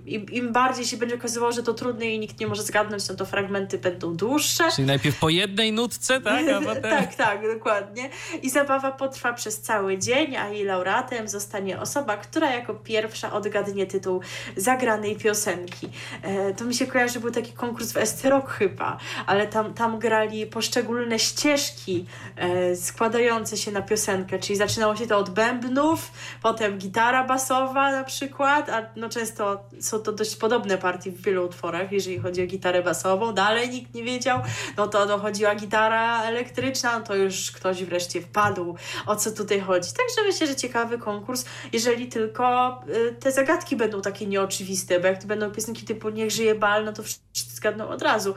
im, im bardziej się będzie okazywało, że to trudne i nikt nie może zgadnąć, no to fragmenty będą dłuższe. Czyli najpierw po jednej nutce, tak? A potem... tak, tak, dokładnie. I zabawa potrwa przez cały dzień, a jej laureatem zostanie osoba, która jako pierwsza odgadnie tytuł zagranej piosenki. E, to mi się kojarzy, był taki konkurs w Esterok chyba, ale tam, tam grali poszczególne ścieżki e, składające się na piosenkę, czyli zaczynało się to od bębnów, potem gitara basowa na przykład, a no często są to dość podobne partie w wielu utworach, jeżeli chodzi o gitarę basową. Dalej nikt nie wiedział, no to dochodziła gitara elektryczna, no to już ktoś wreszcie wpadł, o co tutaj chodzi. Także myślę, że ciekawy konkurs, jeżeli tylko y, te zagadki będą takie nieoczywiste, bo jak to będą piosenki typu Niech żyje bal, no to wszyscy zgadną od razu.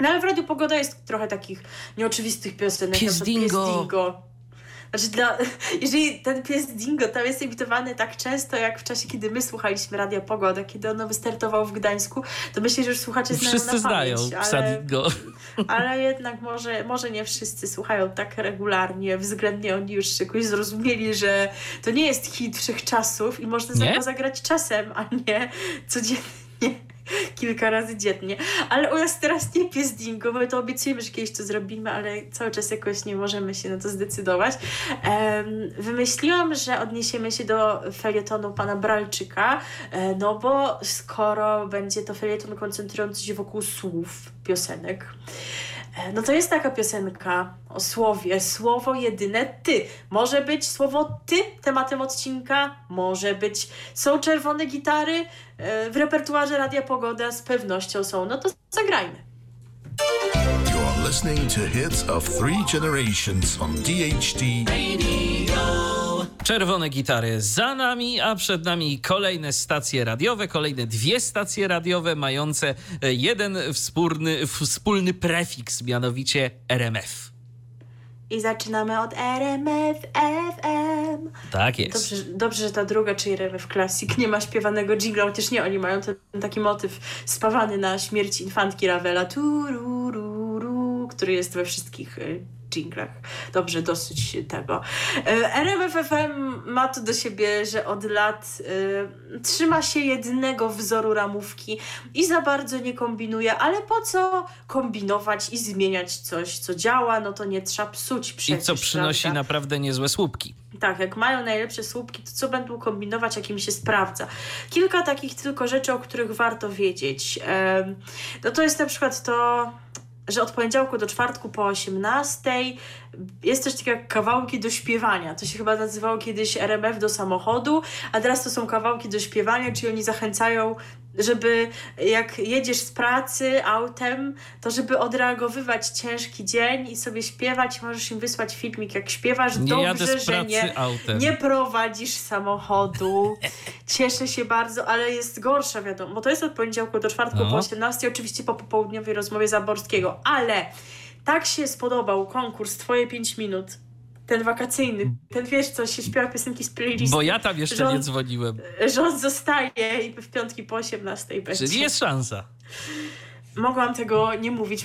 No ale w Radiu Pogoda jest trochę takich nieoczywistych piosenek. Pies Dingo. Znaczy, dla, jeżeli ten pies Dingo tam jest imitowany tak często, jak w czasie, kiedy my słuchaliśmy Radia Pogoda, kiedy ono wystartowało w Gdańsku, to myślę, że już słuchacze znają Wszyscy na znają pamięć, psa ale, Dingo. ale jednak może, może nie wszyscy słuchają tak regularnie, względnie oni już jakoś zrozumieli, że to nie jest hit wszechczasów i można Nie? zagrać czasem, a nie codziennie. Kilka razy dziennie. Ale u nas teraz nie pies dingo, my to obiecujemy, że kiedyś to zrobimy, ale cały czas jakoś nie możemy się na to zdecydować. Wymyśliłam, że odniesiemy się do felietonu pana Bralczyka, e, no bo skoro będzie to felieton koncentrujący się wokół słów piosenek, no to jest taka piosenka o słowie, słowo jedyne ty. Może być słowo ty tematem odcinka, może być. Są czerwone gitary, e, w repertuarze Radia Pogoda z pewnością są, no to zagrajmy. You're listening to hits of three generations on DHT Czerwone gitary za nami, a przed nami kolejne stacje radiowe, kolejne dwie stacje radiowe mające e, jeden wspólny, wspólny prefiks, mianowicie RMF. I zaczynamy od RMF FM. Tak jest. Dobrze, dobrze, że ta druga, czyli RMF Classic, nie ma śpiewanego jingla, chociaż nie, oni mają ten taki motyw spawany na śmierć infantki Ravela, turururu, który jest we wszystkich jinglach. Dobrze, dosyć tego. Y, RMF FM ma to do siebie, że od lat y, trzyma się jednego wzoru ramówki i za bardzo nie kombinuje, ale po co kombinować i zmieniać coś, co działa, no to nie trzeba psuć I przecież, co przynosi prawda? naprawdę niezłe słupki. Tak, jak mają najlepsze słupki, to co będą kombinować, jak im się sprawdza? Kilka takich tylko rzeczy, o których warto wiedzieć. Em, No to jest na przykład to, że od poniedziałku do czwartku po 18 jest też takie kawałki do śpiewania. To się chyba nazywało kiedyś RMF do samochodu, a teraz to są kawałki do śpiewania, czyli oni zachęcają żeby jak jedziesz z pracy autem, to żeby odreagowywać ciężki dzień i sobie śpiewać, możesz im wysłać filmik, jak śpiewasz. Nie Dobrze, że nie, autem. nie prowadzisz samochodu. Cieszę się bardzo, ale jest gorsza, wiadomo, bo to jest od poniedziałku do czwartku no. po 18, oczywiście po popołudniowej rozmowie Zaborskiego, ale tak się spodobał konkurs Twoje 5 minut, ten wakacyjny, ten wiesz co, się śpiewa piosenki z playlisty. Bo ja tam jeszcze nie dzwoniłem. Że on zostaje i w piątki po 18 będzie. Czyli jest szansa mogłam tego nie mówić.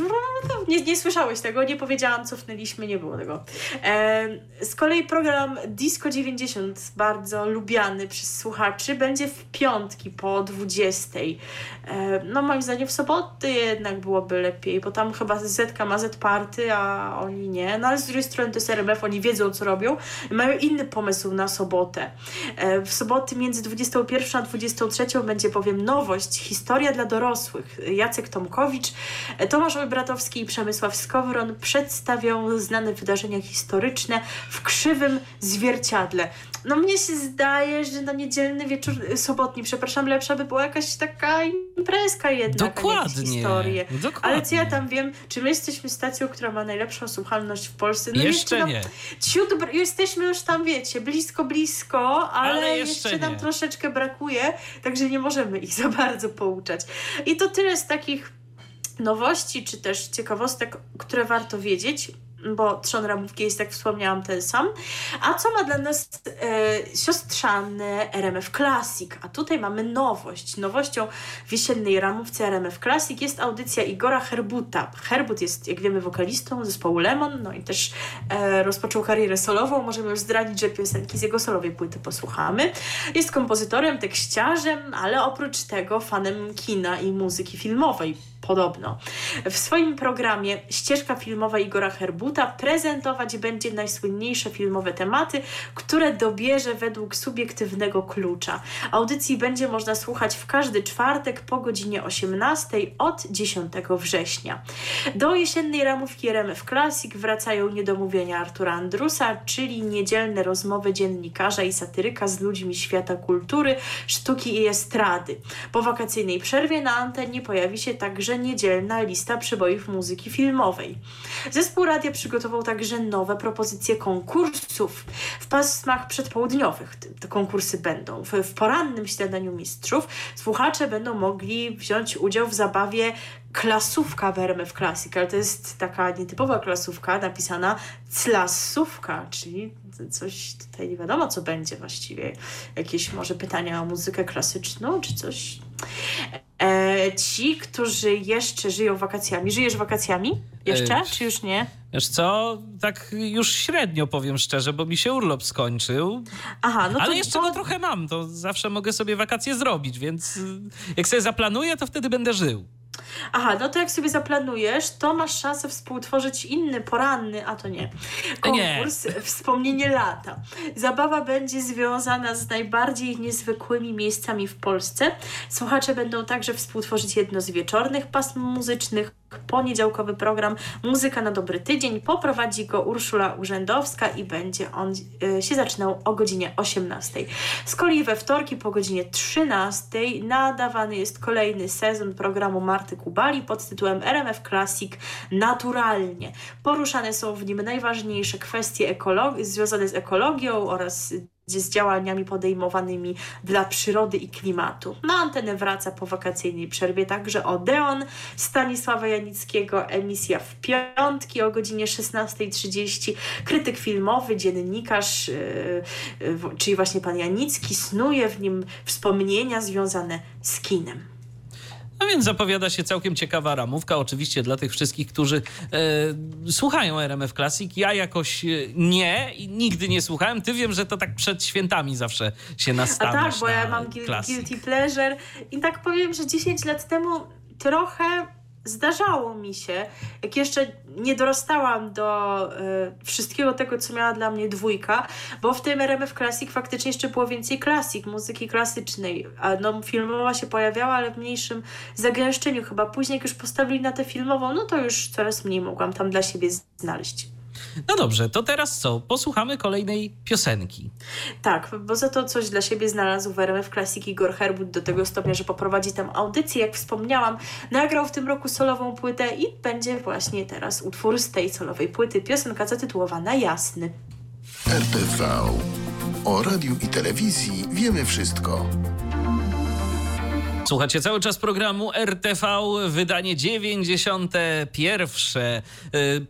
Nie, nie słyszałeś tego, nie powiedziałam, cofnęliśmy, nie było tego. E, z kolei program Disco 90, bardzo lubiany przez słuchaczy, będzie w piątki po 20. E, no moim zdaniem w soboty jednak byłoby lepiej, bo tam chyba Zetka ma Z Party, a oni nie. No ale z drugiej strony to jest RMF, oni wiedzą, co robią. Mają inny pomysł na sobotę. E, w soboty między 21 a 23 będzie bowiem nowość, historia dla dorosłych. Jacek Tomko Tomasz Bratowski i Przemysław Skowron przedstawią znane wydarzenia historyczne w krzywym zwierciadle. No mnie się zdaje, że na niedzielny wieczór, y, sobotni, przepraszam, lepsza by była jakaś taka imprezka jednak, Dokładnie. historię. Dokładnie. Ale co ja tam wiem, czy my jesteśmy stacją, która ma najlepszą słuchalność w Polsce? No jeszcze, jeszcze nie. Ciut, jesteśmy już tam, wiecie, blisko, blisko, ale, ale jeszcze, jeszcze nam troszeczkę brakuje, także nie możemy ich za bardzo pouczać. I to tyle z takich nowości czy też ciekawostek, które warto wiedzieć bo trzon ramówki jest, jak wspomniałam, ten sam. A co ma dla nas e, siostrzane RMF Classic? A tutaj mamy nowość. Nowością w jesiennej ramówce RMF Classic jest audycja Igora Herbuta. Herbut jest, jak wiemy, wokalistą zespołu Lemon, no i też e, rozpoczął karierę solową. Możemy już zdradzić, że piosenki z jego solowej płyty posłuchamy. Jest kompozytorem, tekściarzem, ale oprócz tego fanem kina i muzyki filmowej podobno. W swoim programie Ścieżka filmowa Igora Herbuta prezentować będzie najsłynniejsze filmowe tematy, które dobierze według subiektywnego klucza. Audycji będzie można słuchać w każdy czwartek po godzinie 18 od 10 września. Do jesiennej ramówki RMF Classic wracają niedomówienia Artura Andrusa, czyli niedzielne rozmowy dziennikarza i satyryka z ludźmi świata kultury, sztuki i estrady. Po wakacyjnej przerwie na antenie pojawi się także także niedzielna lista przybojów muzyki filmowej. Zespół radia przygotował także nowe propozycje konkursów w pasmach przedpołudniowych. Te konkursy będą. W, porannym śniadaniu mistrzów słuchacze będą mogli wziąć udział w zabawie klasówka w RMF Classic, ale to jest taka nietypowa klasówka napisana clasówka, czyli coś tutaj nie wiadomo, co będzie właściwie. Jakieś może pytania o muzykę klasyczną, czy coś. E, ci, którzy jeszcze żyją wakacjami. Żyjesz wakacjami? Jeszcze? E, czy już nie? Wiesz co, tak już średnio powiem szczerze, bo mi się urlop skończył. Aha, no to, Ale jeszcze to... go trochę mam, to zawsze mogę sobie wakacje zrobić, więc jak sobie zaplanuję, to wtedy będę żył. Aha, no to jak sobie zaplanujesz, to masz szansę współtworzyć inny, poranny, a to nie, konkurs nie. Wspomnienie lata. Zabawa będzie związana z najbardziej niezwykłymi miejscami w Polsce. Słuchacze będą także współtworzyć jedno z wieczornych pasm muzycznych, poniedziałkowy program Muzyka na dobry tydzień. Poprowadzi go Urszula Urzędowska i będzie on y, się zaczynał o godzinie 18. Z kolei we wtorki po godzinie 13 nadawany jest kolejny sezon programu Marty Kubali pod tytułem RMF Classic Naturalnie. Poruszane są w nim najważniejsze kwestie związane z ekologią oraz z działaniami podejmowanymi dla przyrody i klimatu. Na antenę wraca po wakacyjnej przerwie także Odeon Stanisława Janickiego, emisja w piątki o godzinie 16.30. Krytyk filmowy, dziennikarz, yy, yy, czyli właśnie pan Janicki, snuje w nim wspomnienia związane z kinem. No więc zapowiada się całkiem ciekawa ramówka, oczywiście dla tych wszystkich, którzy e, słuchają RMF Classic. Ja jakoś e, nie i nigdy nie słuchałem. Ty wiem, że to tak przed świętami zawsze się nastawiasz A tak, bo ja mam guilty pleasure i tak powiem, że 10 lat temu trochę zdarzało mi się, jak jeszcze nie dorastałam do y, wszystkiego tego, co miała dla mnie dwójka, bo w tym RMF Classic faktycznie jeszcze było więcej klasik, muzyki klasycznej, a no, filmowa się pojawiała, ale w mniejszym zagęszczeniu chyba. Później jak już postawili na tę filmową, no to już coraz mniej mogłam tam dla siebie znaleźć. No dobrze, to teraz co? Posłuchamy kolejnej piosenki. Tak, bo za to coś dla siebie znalazł w RMF Classic Igor Herbut do tego stopnia, że poprowadzi tam audycję, jak wspomniałam. Nagrał w tym roku solową płytę i będzie właśnie teraz utwór z tej solowej płyty. Piosenka zatytułowana Jasny. RTV. O radiu i telewizji wiemy wszystko. Słuchacie cały czas programu RTV, wydanie 91. Y,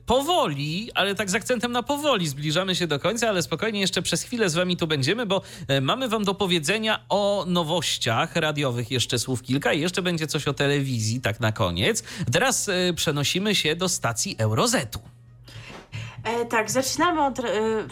powoli, ale tak z akcentem na powoli zbliżamy się do końca, ale spokojnie jeszcze przez chwilę z wami tu będziemy, bo y, mamy wam do powiedzenia o nowościach radiowych jeszcze słów kilka i jeszcze będzie coś o telewizji, tak na koniec. Teraz y, przenosimy się do stacji Eurozetu. E, tak, zaczynamy od. E,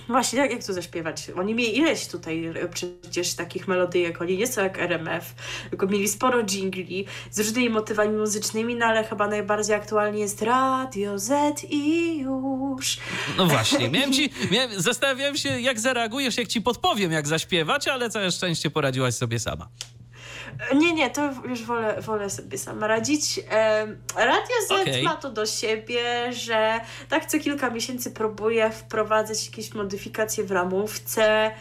właśnie, jak, jak to zaśpiewać? Oni mieli ileś tutaj e, przecież takich melodyjek. Oni nie są jak RMF, tylko mieli sporo jingli z różnymi motywami muzycznymi, no ale chyba najbardziej aktualnie jest Radio Z i już. No właśnie, miałem ci, miałem, zastanawiałem się, jak zareagujesz, jak ci podpowiem, jak zaśpiewać, ale całe szczęście poradziłaś sobie sama. Nie, nie, to już wolę, wolę sobie sama radzić. Radio Z okay. ma to do siebie, że tak co kilka miesięcy próbuje wprowadzać jakieś modyfikacje w ramówce,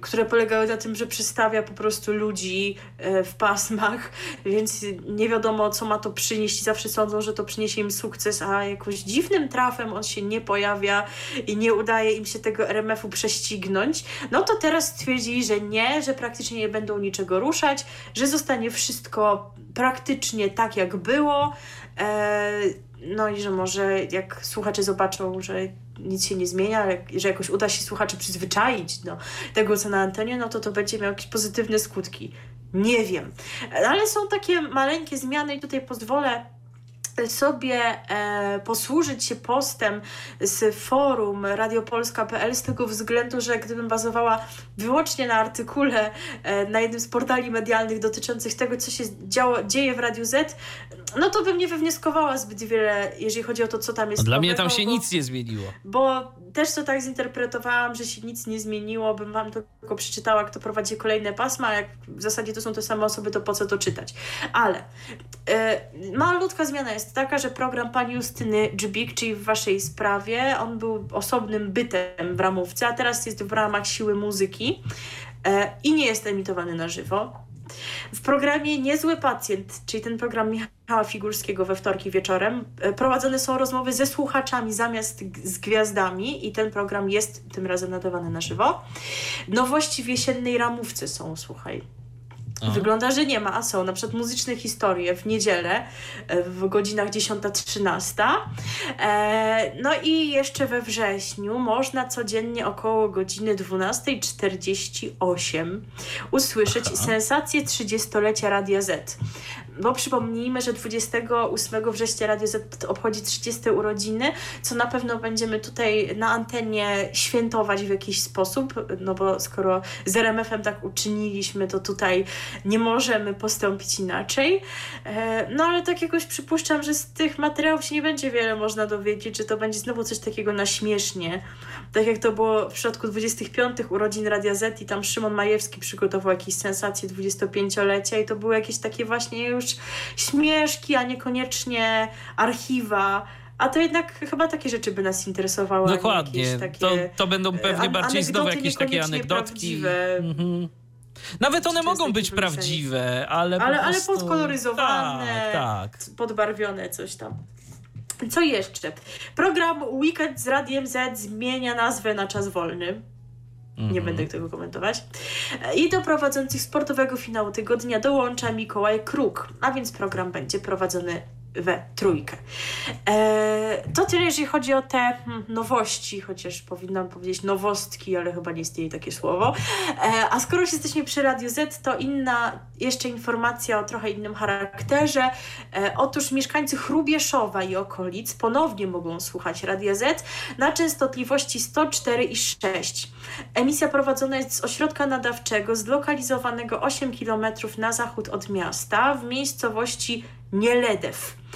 które polegały na tym, że przystawia po prostu ludzi e, w pasmach, więc nie wiadomo, co ma to przynieść. Zawsze sądzą, że to przyniesie im sukces, a jakoś dziwnym trafem on się nie pojawia i nie udaje im się tego RMF-u prześcignąć. No to teraz stwierdzili, że nie, że praktycznie nie będą niczego ruszać, że zostanie wszystko praktycznie tak, jak było. E, no i że może jak słuchacze zobaczą, że nic się nie zmienia, że jakoś uda się słuchaczy przyzwyczaić do tego, co na antenie, no to to będzie miało jakieś pozytywne skutki. Nie wiem. Ale są takie maleńkie zmiany i tutaj pozwolę sobie e, posłużyć się postem z forum radiopolska.pl z tego względu, że gdybym bazowała wyłącznie na artykule e, na jednym z portali medialnych dotyczących tego, co się działo, dzieje w Radiu Z, no to bym nie wywnioskowała zbyt wiele, jeżeli chodzi o to, co tam jest. Dla mnie tam się bo, nic nie zmieniło. Bo też to tak zinterpretowałam, że się nic nie zmieniło, bym wam tylko przeczytała, kto prowadzi kolejne pasma, jak w zasadzie to są te same osoby, to po co to czytać. Ale e, malutka zmiana jest taka, że program pani Justyny Dżbik, czyli w waszej sprawie, on był osobnym bytem w ramówce, a teraz jest w ramach siły muzyki e, i nie jest emitowany na żywo w programie Niezły Pacjent, czyli ten program Michała Figurskiego we wtorki wieczorem, e, prowadzone są rozmowy ze słuchaczami zamiast z gwiazdami i ten program jest tym razem nadawany na żywo. Nowości w jesiennej ramówce są, słuchaj. Aha. Wygląda, że nie ma, a są na przykład muzyczne historie w niedzielę e, w godzinach 10-13. E, no i jeszcze we wrześniu można codziennie około godziny 12.48 usłyszeć Aha. sensację 30-lecia Radia Z bo przypomnijmy, że 28 września Radio Z obchodzi 30 urodziny, co na pewno będziemy tutaj na antenie świętować w jakiś sposób, no bo skoro z RMF-em tak uczyniliśmy, to tutaj nie możemy postąpić inaczej. E, no ale tak jakoś przypuszczam, że z tych materiałów się nie będzie wiele można dowiedzieć, że to będzie znowu coś takiego na śmiesznie. Tak jak to było w przypadku 25 urodzin Radia Z i tam Szymon Majewski przygotował jakieś sensacje 25-lecia i to były jakieś takie właśnie już śmieszki, a niekoniecznie archiwa. A to jednak chyba takie rzeczy by nas interesowały. Dokładnie. Takie, to, to będą e, pewnie bardziej znowu jakieś takie anegdotki. Mhm. Nawet one mogą być prawdziwe, ale, ale, po prostu... ale podkoloryzowane, tak, tak. podbarwione, coś tam. Co jeszcze? Program Weekend z Radiem Z zmienia nazwę na czas wolny. Nie mm -hmm. będę tego komentować. I do prowadzących sportowego finału tygodnia dołącza Mikołaj Kruk, a więc program będzie prowadzony we trójkę. E, to tyle, jeżeli chodzi o te hmm, nowości, chociaż powinnam powiedzieć nowostki, ale chyba nie istnieje takie słowo. E, a skoro już jesteśmy przy Radiu Z, to inna jeszcze informacja o trochę innym charakterze. E, otóż mieszkańcy Chrubieszowa i okolic ponownie mogą słuchać Radia Z na częstotliwości 104 i 6. Emisja prowadzona jest z ośrodka nadawczego zlokalizowanego 8 km na zachód od miasta w miejscowości nie LEDEW. E,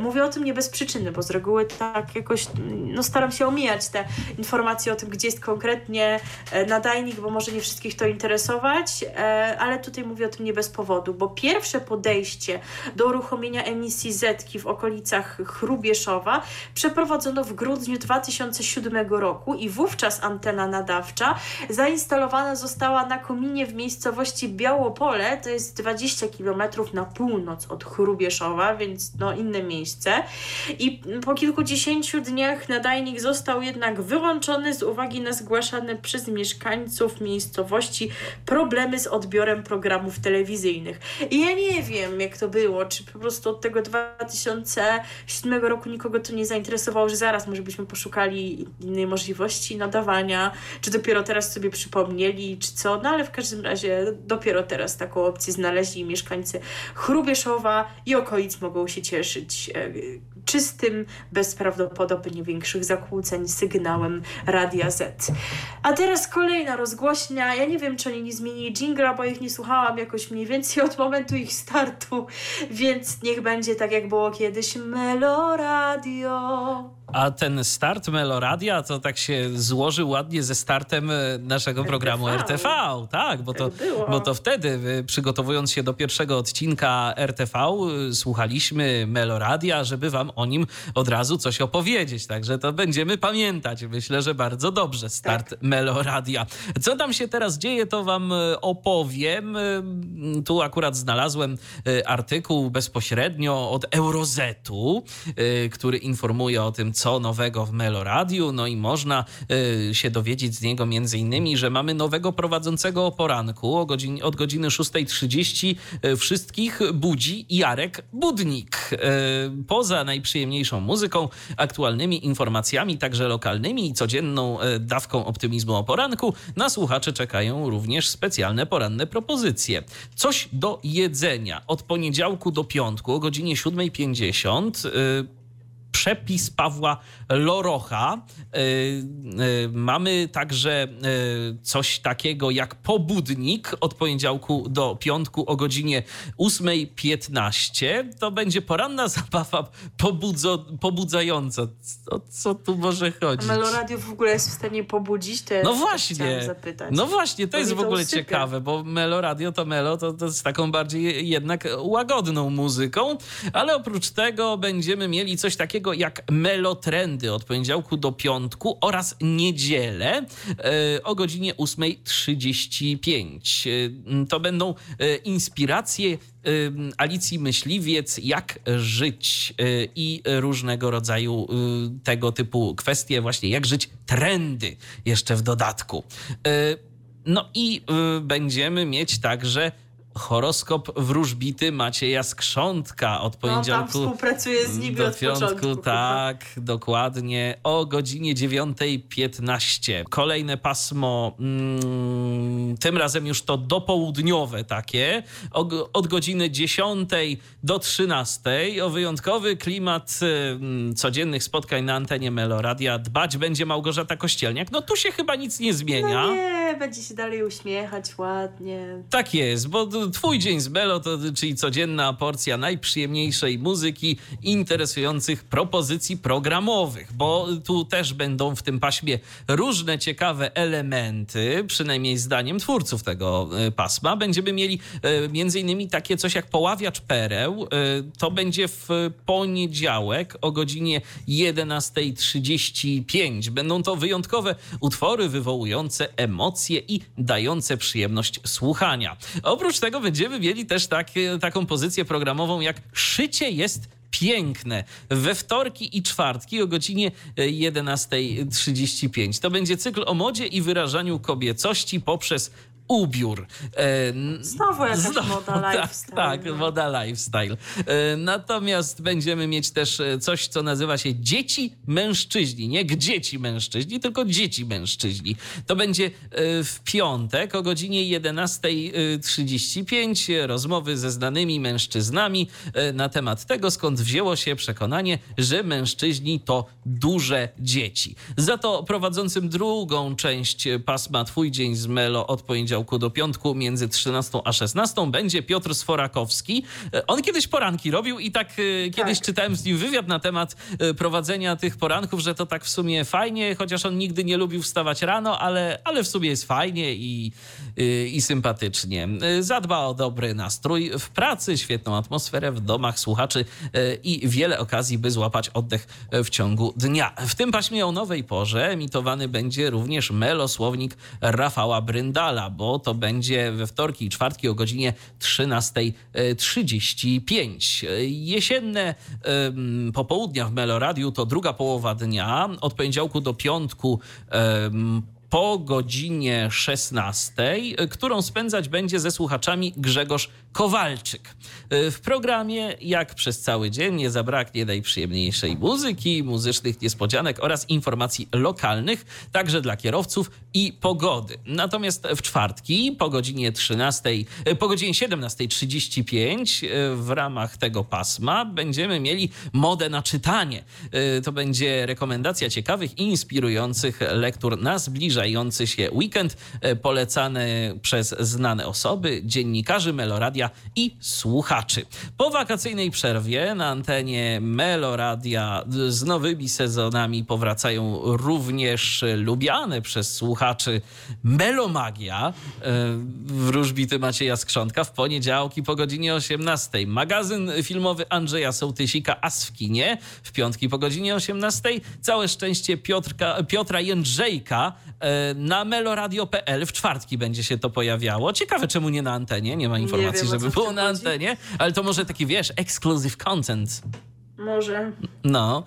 mówię o tym nie bez przyczyny, bo z reguły tak jakoś no, staram się omijać te informacje o tym, gdzie jest konkretnie e, nadajnik, bo może nie wszystkich to interesować, e, ale tutaj mówię o tym nie bez powodu, bo pierwsze podejście do uruchomienia emisji Zetki w okolicach Chrubieszowa przeprowadzono w grudniu 2007 roku i wówczas antena nadawcza zainstalowana została na kominie w miejscowości Białopole, to jest 20 km na północ od Chrubieszowa, więc no inne miejsce. I po kilkudziesięciu dniach nadajnik został jednak wyłączony z uwagi na zgłaszane przez mieszkańców miejscowości problemy z odbiorem programów telewizyjnych. I ja nie wiem, jak to było, czy po prostu od tego 2007 roku nikogo to nie zainteresowało, że zaraz może byśmy poszukali innej możliwości nadawania, czy dopiero teraz sobie przypomnieli, czy co, no ale w każdym razie dopiero teraz taką opcję znaleźli mieszkańcy Chrubieszowa i okolic mogą się cieszyć e, czystym, bez prawdopodobnie większych zakłóceń sygnałem Radia Z. A teraz kolejna rozgłośnia. Ja nie wiem, czy oni nie zmienili jingla, bo ich nie słuchałam jakoś mniej więcej od momentu ich startu, więc niech będzie tak, jak było kiedyś Meloradio. A ten start Meloradia to tak się złożył ładnie ze startem e, naszego programu RTV. Tak, bo to, Tak bo to wtedy, e, przygotowując się do pierwszego odcinka RTV, e, słuchaliśmy Meloradia, żeby wam o nim od razu coś opowiedzieć. Także to będziemy pamiętać. Myślę, że bardzo dobrze start Tak. Meloradia. Co tam się teraz dzieje, to wam opowiem. Tu akurat znalazłem artykuł bezpośrednio od Eurozetu, który informuje o tym, co nowego w Meloradiu. No i można e, się dowiedzieć z niego między innymi, że mamy nowego prowadzącego o poranku o godzin, od godziny 6.30 e, wszystkich budzi Jarek Budnik. E, Poza najprzyjemniejszą muzyką, aktualnymi informacjami, także lokalnymi i codzienną e, dawką optymizmu o poranku, na słuchaczy czekają również specjalne poranne propozycje. Coś do jedzenia od poniedziałku do piątku o godzinie 7.50. przepis Pawła Lorocha. Y, y, Mamy także y, coś takiego jak pobudnik od poniedziałku do piątku o godzinie 8.15. To będzie poranna zabawa pobudzo, pobudzająca. O co tu może chodzić? Meloradio w ogóle jest w stanie pobudzić? To ja No właśnie. No właśnie, to Bo jest w ogóle usypia. ciekawe, bo Melo Radio to Melo to, to z taką bardziej jednak łagodną muzyką, ale oprócz tego będziemy mieli coś takiego jak Melotrendy od poniedziałku do piątku oraz niedzielę e, o godzinie 8.35. E, To będą e, inspiracje Alicji Myśliwiec, jak żyć i różnego rodzaju tego typu kwestie, właśnie jak żyć trendy jeszcze w dodatku. No i będziemy mieć także horoskop wróżbity Macieja Skrzątka od No, tam poniedziałku współpracuję z nimi do od piątku, początku. tak, dokładnie, o godzinie 9.15. Kolejne pasmo, mm, tym razem już to dopołudniowe takie, o, od godziny 10 do 13. O wyjątkowy klimat mm, codziennych spotkań na antenie Meloradia dbać będzie Małgorzata Kościelniak. No tu się chyba nic nie zmienia. No nie, będzie się dalej uśmiechać ładnie. Tak jest, bo twój dzień z Melo, to, czyli codzienna porcja najprzyjemniejszej muzyki, interesujących propozycji programowych, bo tu też będą w tym paśmie różne ciekawe elementy, przynajmniej zdaniem twórców tego e, pasma. Będziemy mieli e, między innymi takie coś jak poławiacz pereł. E, To będzie w poniedziałek o godzinie 11.35. Będą to wyjątkowe utwory wywołujące emocje i dające przyjemność słuchania. Oprócz tego będziemy mieli też takie, taką pozycję programową jak Szycie jest piękne we wtorki i czwartki o godzinie e, 11.35. To będzie cykl o modzie i wyrażaniu kobiecości poprzez ubiór. E, Znowu jakaś moda tak, lifestyle, Tak, no. moda lifestyle. E, Natomiast będziemy mieć też e, coś, co nazywa się dzieci mężczyźni. Nie dzieci mężczyźni, tylko dzieci mężczyźni. To będzie w piątek o godzinie 11.35 rozmowy ze znanymi mężczyznami na temat tego, skąd wzięło się przekonanie, że mężczyźni to duże dzieci. Za to prowadzącym drugą część pasma Twój dzień z Melo od poniedziałku poniedziałku do piątku między 13 a 16 będzie Piotr Sforakowski. E, on kiedyś poranki robił i tak e, kiedyś Tak. czytałem z nim wywiad na temat e, prowadzenia tych poranków, że to tak w sumie fajnie, chociaż on nigdy nie lubił wstawać rano, ale, ale w sumie jest fajnie i, i sympatycznie. Zadba o dobry nastrój w pracy, świetną atmosferę w domach słuchaczy i wiele okazji, by złapać oddech w ciągu dnia. W tym paśmie o nowej porze emitowany będzie również melosłownik Rafała Bryndala, bo to będzie we wtorki i czwartki o godzinie 13.35. Jesienne popołudnia w Meloradiu to druga połowa dnia, od poniedziałku do piątku po godzinie 16, którą spędzać będzie ze słuchaczami Grzegorz Kowalczyk. W programie, jak przez cały dzień, nie zabraknie najprzyjemniejszej muzyki, muzycznych niespodzianek oraz informacji lokalnych, także dla kierowców i pogody. Natomiast w czwartki po godzinie 13, po godzinie 17.35 w ramach tego pasma będziemy mieli modę na czytanie. To będzie rekomendacja ciekawych i inspirujących lektur na zbliżający się weekend, polecany przez znane osoby, dziennikarzy Meloradia i słuchaczy. Po wakacyjnej przerwie na antenie Meloradia z nowymi sezonami powracają również lubiane przez słuchaczy Melomagia. Wróżbity Macieja Skrzątka w poniedziałki po godzinie 18. Magazyn filmowy Andrzeja Sołtysika As w kinie w piątki po godzinie 18. Całe szczęście Piotrka, Piotra Jędrzejka e, na meloradio.pl w czwartki będzie się to pojawiało. Ciekawe czemu nie na antenie, nie ma informacji, wiem, o żeby było na antenie, ale to może taki, wiesz, exclusive content. Może. No.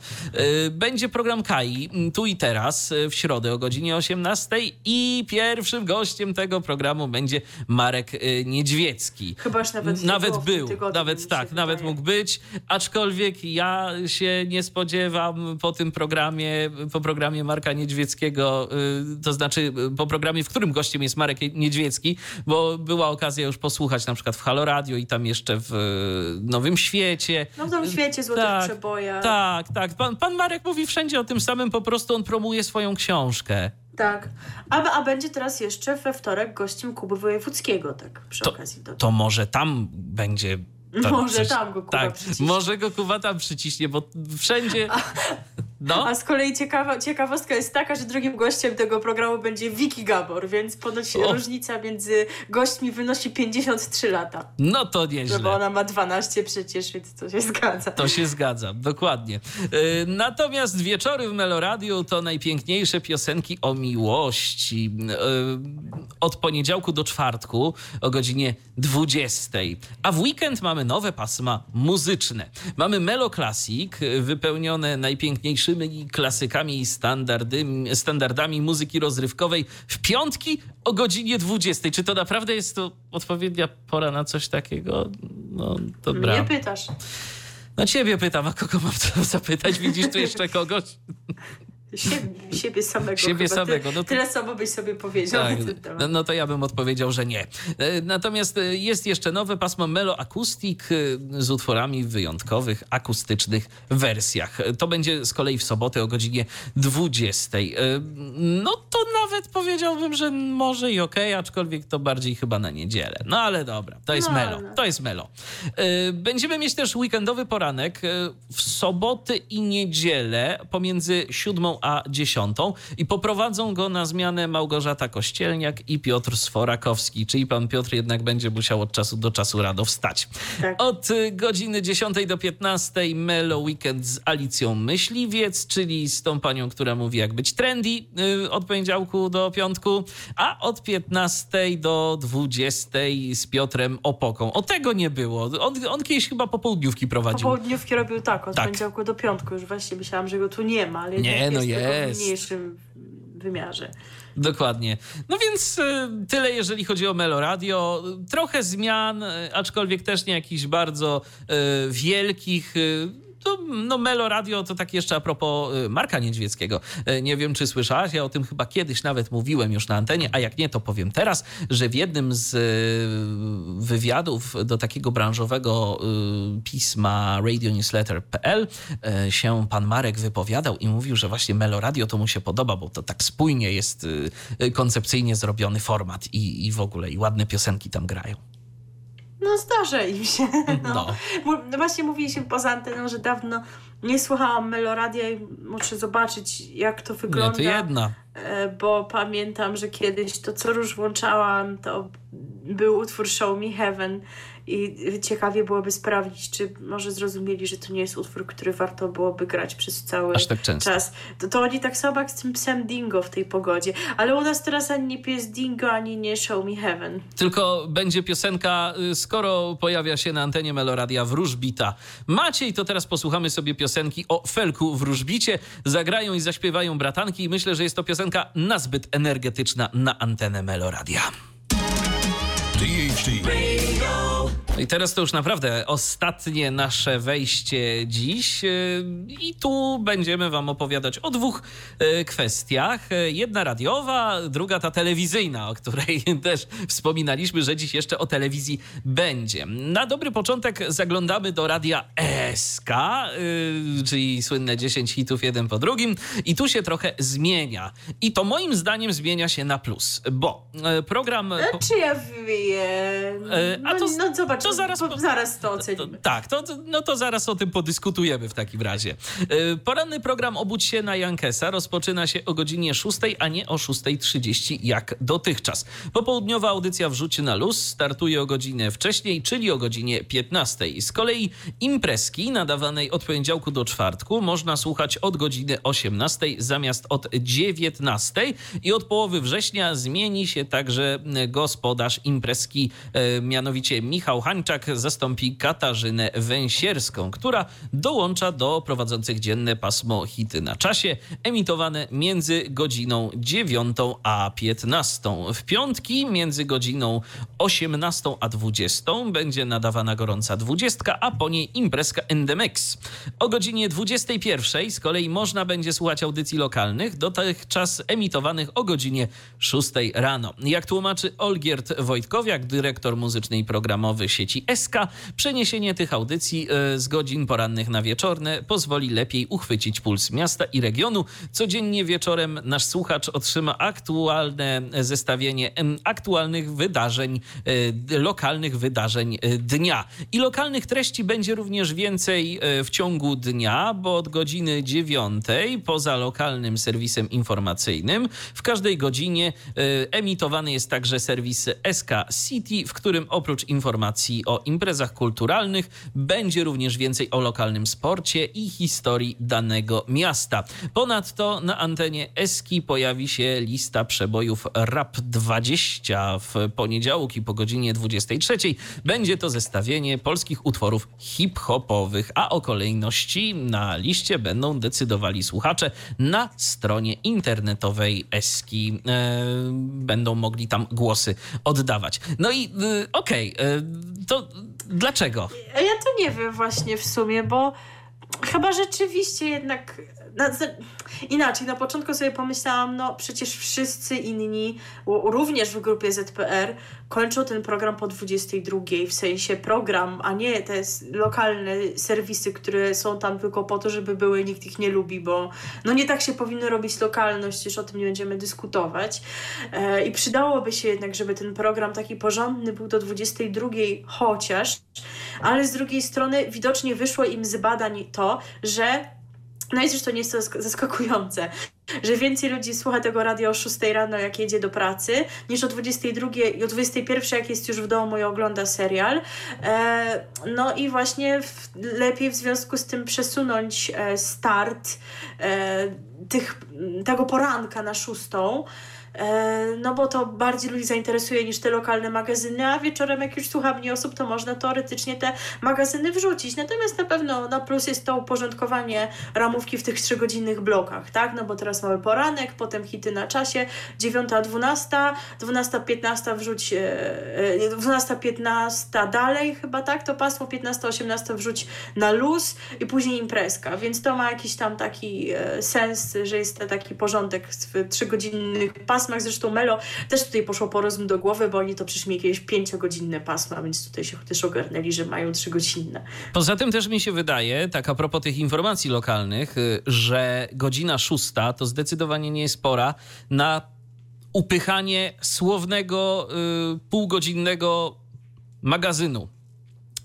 Y, Będzie program Kai m, tu i teraz y, w środę o godzinie 18 i pierwszym gościem tego programu będzie Marek y, Niedźwiecki. Chyba już nawet Nawet był, tygodniu, nawet tak, nawet wydaje. mógł być, aczkolwiek ja się nie spodziewam po tym programie, po programie Marka Niedźwieckiego, to znaczy po programie, w którym gościem jest Marek Niedźwiecki, bo była okazja już posłuchać na przykład w Halo Radio i tam jeszcze w Nowym Świecie. No w Nowym Świecie, Złotych Tak, Przebojach. Tak, tak. Pan, pan Marek mówi wszędzie o tym samym, po prostu on promuje swoją książkę. Tak. A, a będzie teraz jeszcze we wtorek gościem Kuby Wojewódzkiego, tak przy To- okazji. Do... To może tam będzie. to Może tam go Kuba Tak, przyciśnie. może go Kuba tam przyciśnie, bo wszędzie. No, A z kolei ciekawa, ciekawostka jest taka, że drugim gościem tego programu będzie Vicky Gabor, więc ponoć O. różnica między gośćmi wynosi 53 lata. no to No bo nieźle. ona ma 12 przecież, więc to się zgadza. To się zgadza, dokładnie. Yy, Natomiast wieczory w Meloradiu to najpiękniejsze piosenki o miłości. Yy, Od poniedziałku do czwartku o godzinie 20. A w weekend mamy nowe pasma muzyczne. Mamy Melo Classic wypełnione najpiękniejszymi klasykami i standardami muzyki rozrywkowej w piątki o godzinie 20. Czy to naprawdę jest to odpowiednia pora na coś takiego? No dobra. Nie pytasz. No ciebie pytam, a kogo mam zapytać? Widzisz tu jeszcze kogoś? Siebie, siebie samego. Siebie samego, Ty, no to- Tyle samo byś sobie powiedział Tak, no, no to ja bym odpowiedział, że nie. E, Natomiast e, jest jeszcze nowe pasmo Melo Acoustic e, z utworami w wyjątkowych, akustycznych wersjach. To będzie z kolei w sobotę o godzinie 20. E, No to nawet powiedziałbym, że może i okej, aczkolwiek to bardziej chyba na niedzielę. No ale dobra, to jest No, Melo. To jest Melo. Będziemy mieć też weekendowy poranek w soboty i niedzielę pomiędzy 7 a 10 i poprowadzą go na zmianę Małgorzata Kościelniak i Piotr Sforakowski, czyli pan Piotr jednak będzie musiał od czasu do czasu rano wstać. Tak. Od y, godziny 10 do 15 Melo Weekend z Alicją Myśliwiec, czyli z tą panią, która mówi jak być trendy y, od poniedziałku do piątku, a od 15 do 20 z Piotrem Opoką. O tego nie było. On, on kiedyś chyba popołudniówki prowadził. Popołudniówki robił tak, od Tak. poniedziałku do piątku. Już właśnie myślałam, że go tu nie ma, ale Nie, no jest, jest. w mniejszym wymiarze. Dokładnie. No więc y, tyle, jeżeli chodzi o Melo Radio. Trochę zmian, y, aczkolwiek też nie jakichś bardzo y, wielkich. Y, to, no Melo Radio to tak jeszcze a propos Marka Niedźwieckiego. Nie wiem, czy słyszałaś, ja o tym chyba kiedyś nawet mówiłem już na antenie, a jak nie, to powiem teraz, że w jednym z wywiadów do takiego branżowego pisma radionewsletter.pl się pan Marek wypowiadał i mówił, że właśnie Melo Radio to mu się podoba, bo to tak spójnie jest koncepcyjnie zrobiony format i, i w ogóle i ładne piosenki tam grają. No zdarza im się. No. no. no. Właśnie mówiliśmy poza anteną, że dawno nie słuchałam Meloradia i muszę zobaczyć, jak to wygląda. Nie, to jedna. E, bo pamiętam, że kiedyś to, co już włączałam, to był utwór Show Me Heaven i ciekawie byłoby sprawdzić, czy może zrozumieli, że to nie jest utwór, który warto byłoby grać przez cały tak czas. To, to oni tak samo jak z tym psem Dingo w tej pogodzie. Ale u nas teraz ani nie pies Dingo, ani nie Show Me Heaven. Tylko będzie piosenka, y, skoro pojawia się na antenie Meloradia Wróżbita. Maciej, to teraz posłuchamy sobie piosenki o Felku Wróżbicie. Zagrają i zaśpiewają bratanki i myślę, że jest to piosenka nazbyt energetyczna na antenę Meloradia. I teraz to już naprawdę ostatnie nasze wejście dziś y, i tu będziemy wam opowiadać o dwóch y, kwestiach. Jedna radiowa, druga ta telewizyjna, o której też wspominaliśmy, że dziś jeszcze o telewizji będzie. Na dobry początek zaglądamy do radia SK, y, czyli słynne 10 hitów jeden po drugim i tu się trochę zmienia. I to moim zdaniem zmienia się na plus, bo program... Czy ja wiem? A to, no, no zobacz, to zaraz, po, zaraz to ocenimy. To, tak, to, no to zaraz o tym podyskutujemy w takim razie. E, poranny program Obudź się na Jankesa rozpoczyna się o godzinie 6, a nie o 6.30 jak dotychczas. Popołudniowa audycja Wrzuć na luz startuje o godzinę wcześniej, czyli o godzinie 15. Z kolei imprezki nadawanej od poniedziałku do czwartku można słuchać od godziny 18 zamiast od 19 i od połowy września zmieni się także gospodarz imprezki, e, mianowicie Michał Hań Zastąpi Katarzynę Węsierską, która dołącza do prowadzących dzienne pasmo hity na czasie, emitowane między godziną 9 a 15. W piątki między godziną 18 a 20 będzie nadawana gorąca 20, a po niej imprezka Endemex. O godzinie 21 z kolei można będzie słuchać audycji lokalnych, dotychczas emitowanych o godzinie 6 rano. Jak tłumaczy Olgierd Wojtkowiak, dyrektor muzyczny i programowy sieci sieci SK, przeniesienie tych audycji e, z godzin porannych na wieczorne pozwoli lepiej uchwycić puls miasta i regionu. Codziennie wieczorem nasz słuchacz otrzyma aktualne zestawienie aktualnych wydarzeń, e, lokalnych wydarzeń e, dnia. I lokalnych treści będzie również więcej w ciągu dnia, bo od godziny 9 poza lokalnym serwisem informacyjnym w każdej godzinie emitowany jest także serwis SK City, w którym oprócz informacji o imprezach kulturalnych, będzie również więcej o lokalnym sporcie i historii danego miasta. Ponadto na antenie Eski pojawi się lista przebojów Rap 20 w poniedziałki po godzinie 23. Będzie to zestawienie polskich utworów hip-hopowych, a o kolejności na liście będą decydowali słuchacze na stronie internetowej Eski. E, będą mogli tam głosy oddawać. No i y, okej, okay, to dlaczego? Ja to nie wiem właśnie w sumie, bo chyba rzeczywiście jednak inaczej, na początku sobie pomyślałam, no przecież wszyscy inni, również w grupie ZPR, kończą ten program po 22, w sensie program, a nie te lokalne serwisy, które są tam tylko po to, żeby były, nikt ich nie lubi, bo no nie tak się powinno robić lokalność, już o tym nie będziemy dyskutować. E, I przydałoby się jednak, żeby ten program taki porządny był do 22 chociaż, ale z drugiej strony widocznie wyszło im z badań to, że no i zresztą nie jest to zaskakujące, że więcej ludzi słucha tego radia o 6 rano, jak jedzie do pracy, niż o 22 i o 21, jak jest już w domu i ogląda serial. E, no i właśnie w, lepiej w związku z tym przesunąć e, start e, tych, tego poranka na szóstą no bo to bardziej ludzi zainteresuje niż te lokalne magazyny, a wieczorem jak już słucha mniej osób, to można teoretycznie te magazyny wrzucić. Natomiast na pewno na plus jest to uporządkowanie ramówki w tych trzygodzinnych blokach, tak? No bo teraz mamy poranek, potem hity na czasie, 9.12, 12.15 wrzuć, 12.15 dalej chyba, tak? To pasmo 15-18 wrzuć na luz i później imprezka, więc to ma jakiś tam taki sens, że jest taki porządek w trzygodzinnych pasmach. Zresztą Melo też tutaj poszło porozum do głowy, bo oni to przecież mieli jakieś pięciogodzinne pasma, więc tutaj się też ogarnęli, że mają trzygodzinne. Poza tym też mi się wydaje, tak a propos tych informacji lokalnych, y, że godzina szósta to zdecydowanie nie jest pora na upychanie słownego y, półgodzinnego magazynu.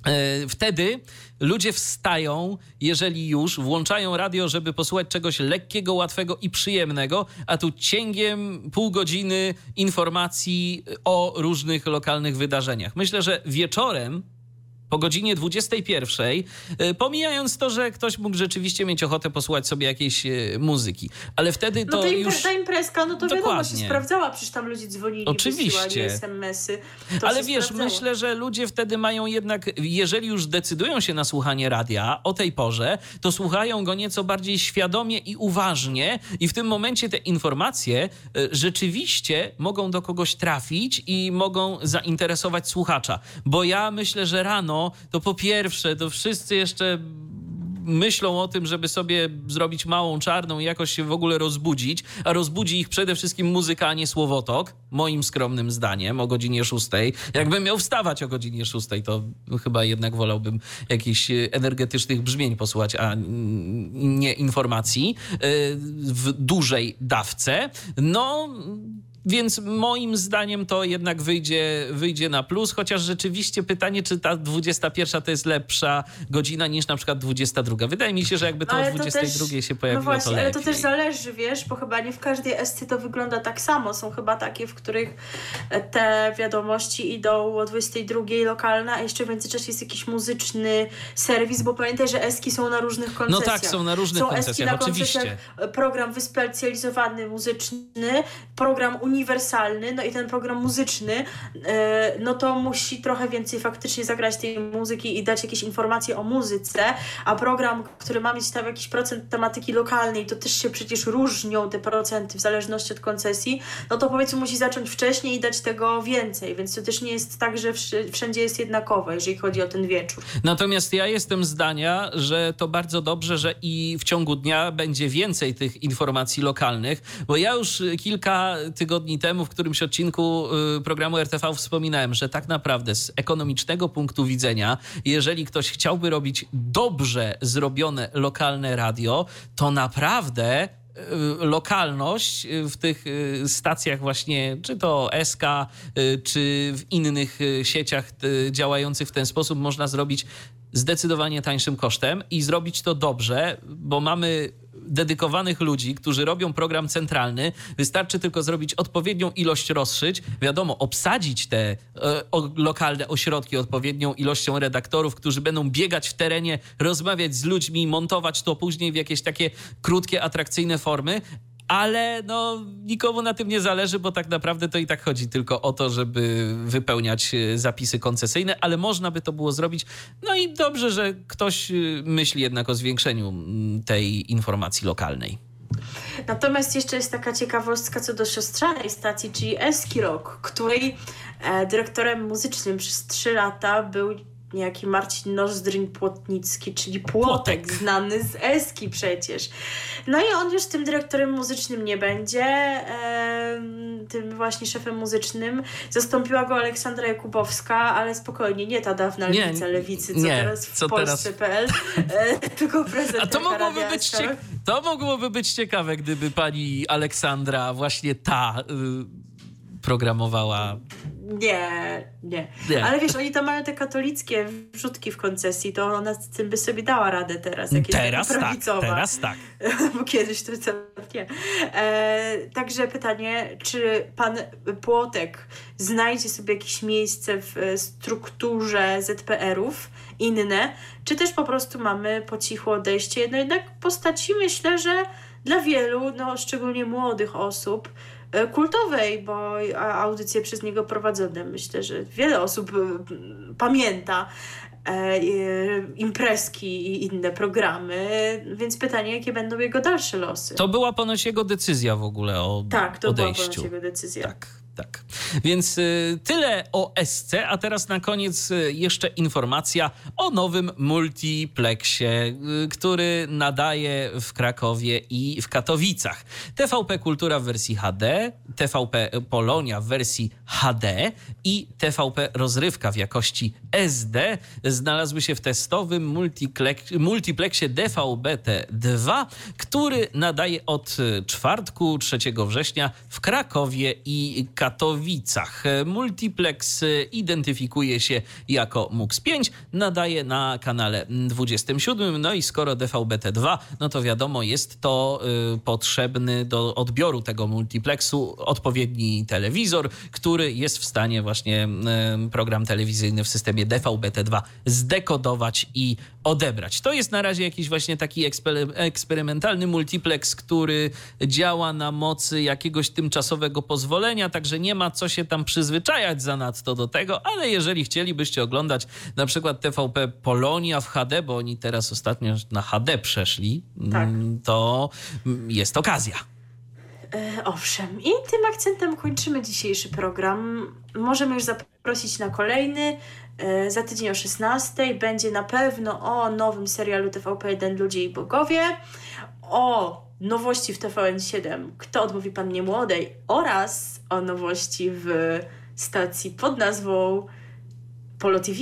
Y, wtedy ludzie wstają, jeżeli już, włączają radio, żeby posłuchać czegoś lekkiego, łatwego i przyjemnego, a tu cięgiem pół godziny informacji o różnych lokalnych wydarzeniach. Myślę, że wieczorem po godzinie 21, y, pomijając to, że ktoś mógł rzeczywiście mieć ochotę posłuchać sobie jakiejś y, muzyki. Ale wtedy to no to już... ta imprezka, no to Dokładnie. wiadomo, się sprawdzała, przecież tam ludzie dzwonili, Oczywiście. SMS-y. Ale wiesz, sprawdzało. myślę, że ludzie wtedy mają jednak, jeżeli już decydują się na słuchanie radia o tej porze, to słuchają go nieco bardziej świadomie i uważnie i w tym momencie te informacje y, rzeczywiście mogą do kogoś trafić i mogą zainteresować słuchacza. Bo ja myślę, że rano to po pierwsze, to wszyscy jeszcze myślą o tym, żeby sobie zrobić małą czarną i jakoś się w ogóle rozbudzić, a rozbudzi ich przede wszystkim muzyka, a nie słowotok, moim skromnym zdaniem, o godzinie 6. Jakbym miał wstawać o godzinie 6, to chyba jednak wolałbym jakichś energetycznych brzmień posłuchać, a nie informacji y, w dużej dawce. No więc moim zdaniem to jednak wyjdzie, wyjdzie na plus, chociaż rzeczywiście pytanie, czy ta 21 to jest lepsza godzina niż na przykład 22. Wydaje mi się, że jakby to o 22 też, się pojawiło, no właśnie, ale to też zależy, wiesz, bo chyba nie w każdej esty to wygląda tak samo. Są chyba takie, w których te wiadomości idą o 22 lokalna, a jeszcze w międzyczasie jest jakiś muzyczny serwis, bo pamiętaj, że eski są na różnych koncesjach. No tak, są na różnych są koncesjach, na oczywiście. Koncesjach, program wyspecjalizowany muzyczny, program uniwersalny, no i ten program muzyczny, e, no to musi trochę więcej faktycznie zagrać tej muzyki i dać jakieś informacje o muzyce, a program, który ma mieć tam jakiś procent tematyki lokalnej, to też się przecież różnią te procenty w zależności od koncesji, no to powiedzmy musi zacząć wcześniej i dać tego więcej, więc to też nie jest tak, że wszędzie jest jednakowe, jeżeli chodzi o ten wieczór. Natomiast ja jestem zdania, że to bardzo dobrze, że i w ciągu dnia będzie więcej tych informacji lokalnych, bo ja już kilka tygodni temu w którymś odcinku y, programu RTV wspominałem, że tak naprawdę z ekonomicznego punktu widzenia, jeżeli ktoś chciałby robić dobrze zrobione lokalne radio, to naprawdę y, lokalność w tych y, stacjach właśnie, czy to SK, czy w innych sieciach działających w ten sposób można zrobić zdecydowanie tańszym kosztem i zrobić to dobrze, bo mamy dedykowanych ludzi, którzy robią program centralny. Wystarczy tylko zrobić odpowiednią ilość rozszyć. Wiadomo, obsadzić te e, lokalne ośrodki odpowiednią ilością redaktorów, którzy będą biegać w terenie, rozmawiać z ludźmi, montować to później w jakieś takie krótkie, atrakcyjne formy, ale no, nikomu na tym nie zależy, bo tak naprawdę to i tak chodzi tylko o to, żeby wypełniać e, zapisy koncesyjne, ale można by to było zrobić. No i dobrze, że ktoś e, myśli jednak o zwiększeniu tej informacji lokalnej. Natomiast jeszcze jest taka ciekawostka co do siostrzanej stacji, czyli Eski Rock, której e, dyrektorem muzycznym przez 3 lata był niejaki Marcin Nozdryń Płotnicki, czyli Płotek, Płotek, znany z Eski przecież. No i on już tym dyrektorem muzycznym nie będzie, e, tym właśnie szefem muzycznym. Zastąpiła go Aleksandra Jakubowska, ale spokojnie, nie ta dawna nie, lewica lewicy, co nie, teraz w co Polsce.pl, e, tylko prezentka A to mogłoby, być to mogłoby być ciekawe, gdyby pani Aleksandra, właśnie ta... Y- programowała. Nie, nie, nie. Ale wiesz, oni tam mają te katolickie wrzutki w koncesji, to ona z tym by sobie dała radę teraz. Jak teraz jest tak, teraz tak. Bo kiedyś to nie. E, także pytanie, czy pan Płotek znajdzie sobie jakieś miejsce w strukturze ZPR-ów inne, czy też po prostu mamy po cichu odejście. No jednak postaci myślę, że dla wielu, no szczególnie młodych osób, kultowej, bo audycje przez niego prowadzone. Myślę, że wiele osób pamięta e, imprezki i inne programy, więc pytanie, jakie będą jego dalsze losy. To była ponoć jego decyzja w ogóle o tak, to odejściu. była ponoć jego decyzja. Tak. Tak. Więc y, tyle o SC, a teraz na koniec y, jeszcze informacja o nowym multiplexie, y, który nadaje w Krakowie i w Katowicach. TVP Kultura w wersji HD, TVP Polonia w wersji HD i TVP Rozrywka w jakości SD znalazły się w testowym multiplexie DVB-T2, który nadaje od czwartku 3 września w Krakowie i Katowicach. Katowicach. Multiplex identyfikuje się jako MUX5, nadaje na kanale 27. No i skoro DVB-T2, no to wiadomo, jest to y, potrzebny do odbioru tego multiplexu odpowiedni telewizor, który jest w stanie właśnie y, program telewizyjny w systemie DVB-T2 zdekodować i odebrać. To jest na razie jakiś właśnie taki eksperymentalny multiplex, który działa na mocy jakiegoś tymczasowego pozwolenia, także nie ma co się tam przyzwyczajać zanadto do tego, ale jeżeli chcielibyście oglądać na przykład TVP Polonia w HD, bo oni teraz ostatnio na HD przeszli, tak. Mm, to jest okazja. E, owszem, i tym akcentem kończymy dzisiejszy program. Możemy już zaprosić na kolejny. E, za tydzień o 16 będzie na pewno o nowym serialu TVP1 Ludzie i Bogowie, o nowości w TVN7 Kto odmówi Pannie Młodej oraz o nowości w stacji pod nazwą Polo TV.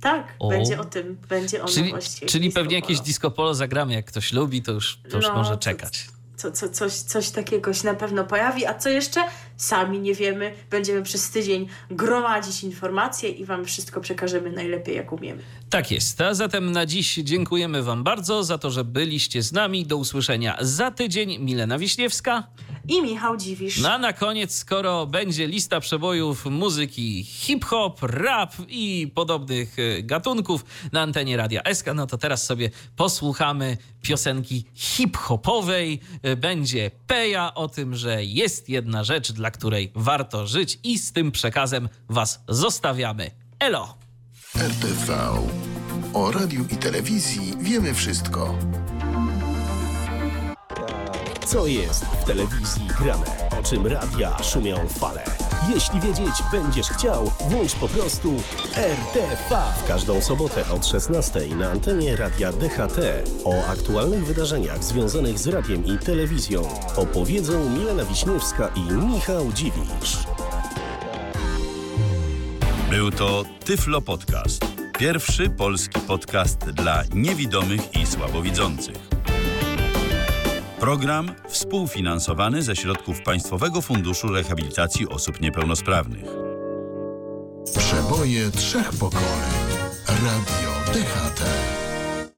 Tak, o. będzie o tym, będzie o czyli, nowości. Czyli pewnie jakieś disco polo zagramy, jak ktoś lubi, to już, to już no, może czekać. Co, co, coś, coś takiego się na pewno pojawi. A co jeszcze? Sami nie wiemy. Będziemy przez tydzień gromadzić informacje i Wam wszystko przekażemy najlepiej, jak umiemy. Tak jest. A zatem na dziś dziękujemy Wam bardzo za to, że byliście z nami. Do usłyszenia za tydzień. Milena Wiśniewska i Michał Dziwisz. No a na koniec, skoro będzie lista przebojów muzyki hip-hop, rap i podobnych e, gatunków na antenie Radia SK, no to teraz sobie posłuchamy piosenki hip-hopowej. E, będzie Peja o tym, że jest jedna rzecz, dla której warto żyć i z tym przekazem was zostawiamy. Elo! RTV. O radiu i telewizji wiemy wszystko co jest w telewizji grane, o czym radia szumią fale. Jeśli wiedzieć będziesz chciał, włącz po prostu RTV. W każdą sobotę od 16 na antenie radia DHT o aktualnych wydarzeniach związanych z radiem i telewizją opowiedzą Milena Wiśniewska i Michał Dziwisz. Był to Tyflo Podcast. Pierwszy polski podcast dla niewidomych i słabowidzących. Program współfinansowany ze środków Państwowego Funduszu Rehabilitacji Osób Niepełnosprawnych. Przeboje trzech pokoleń. Radio DHT.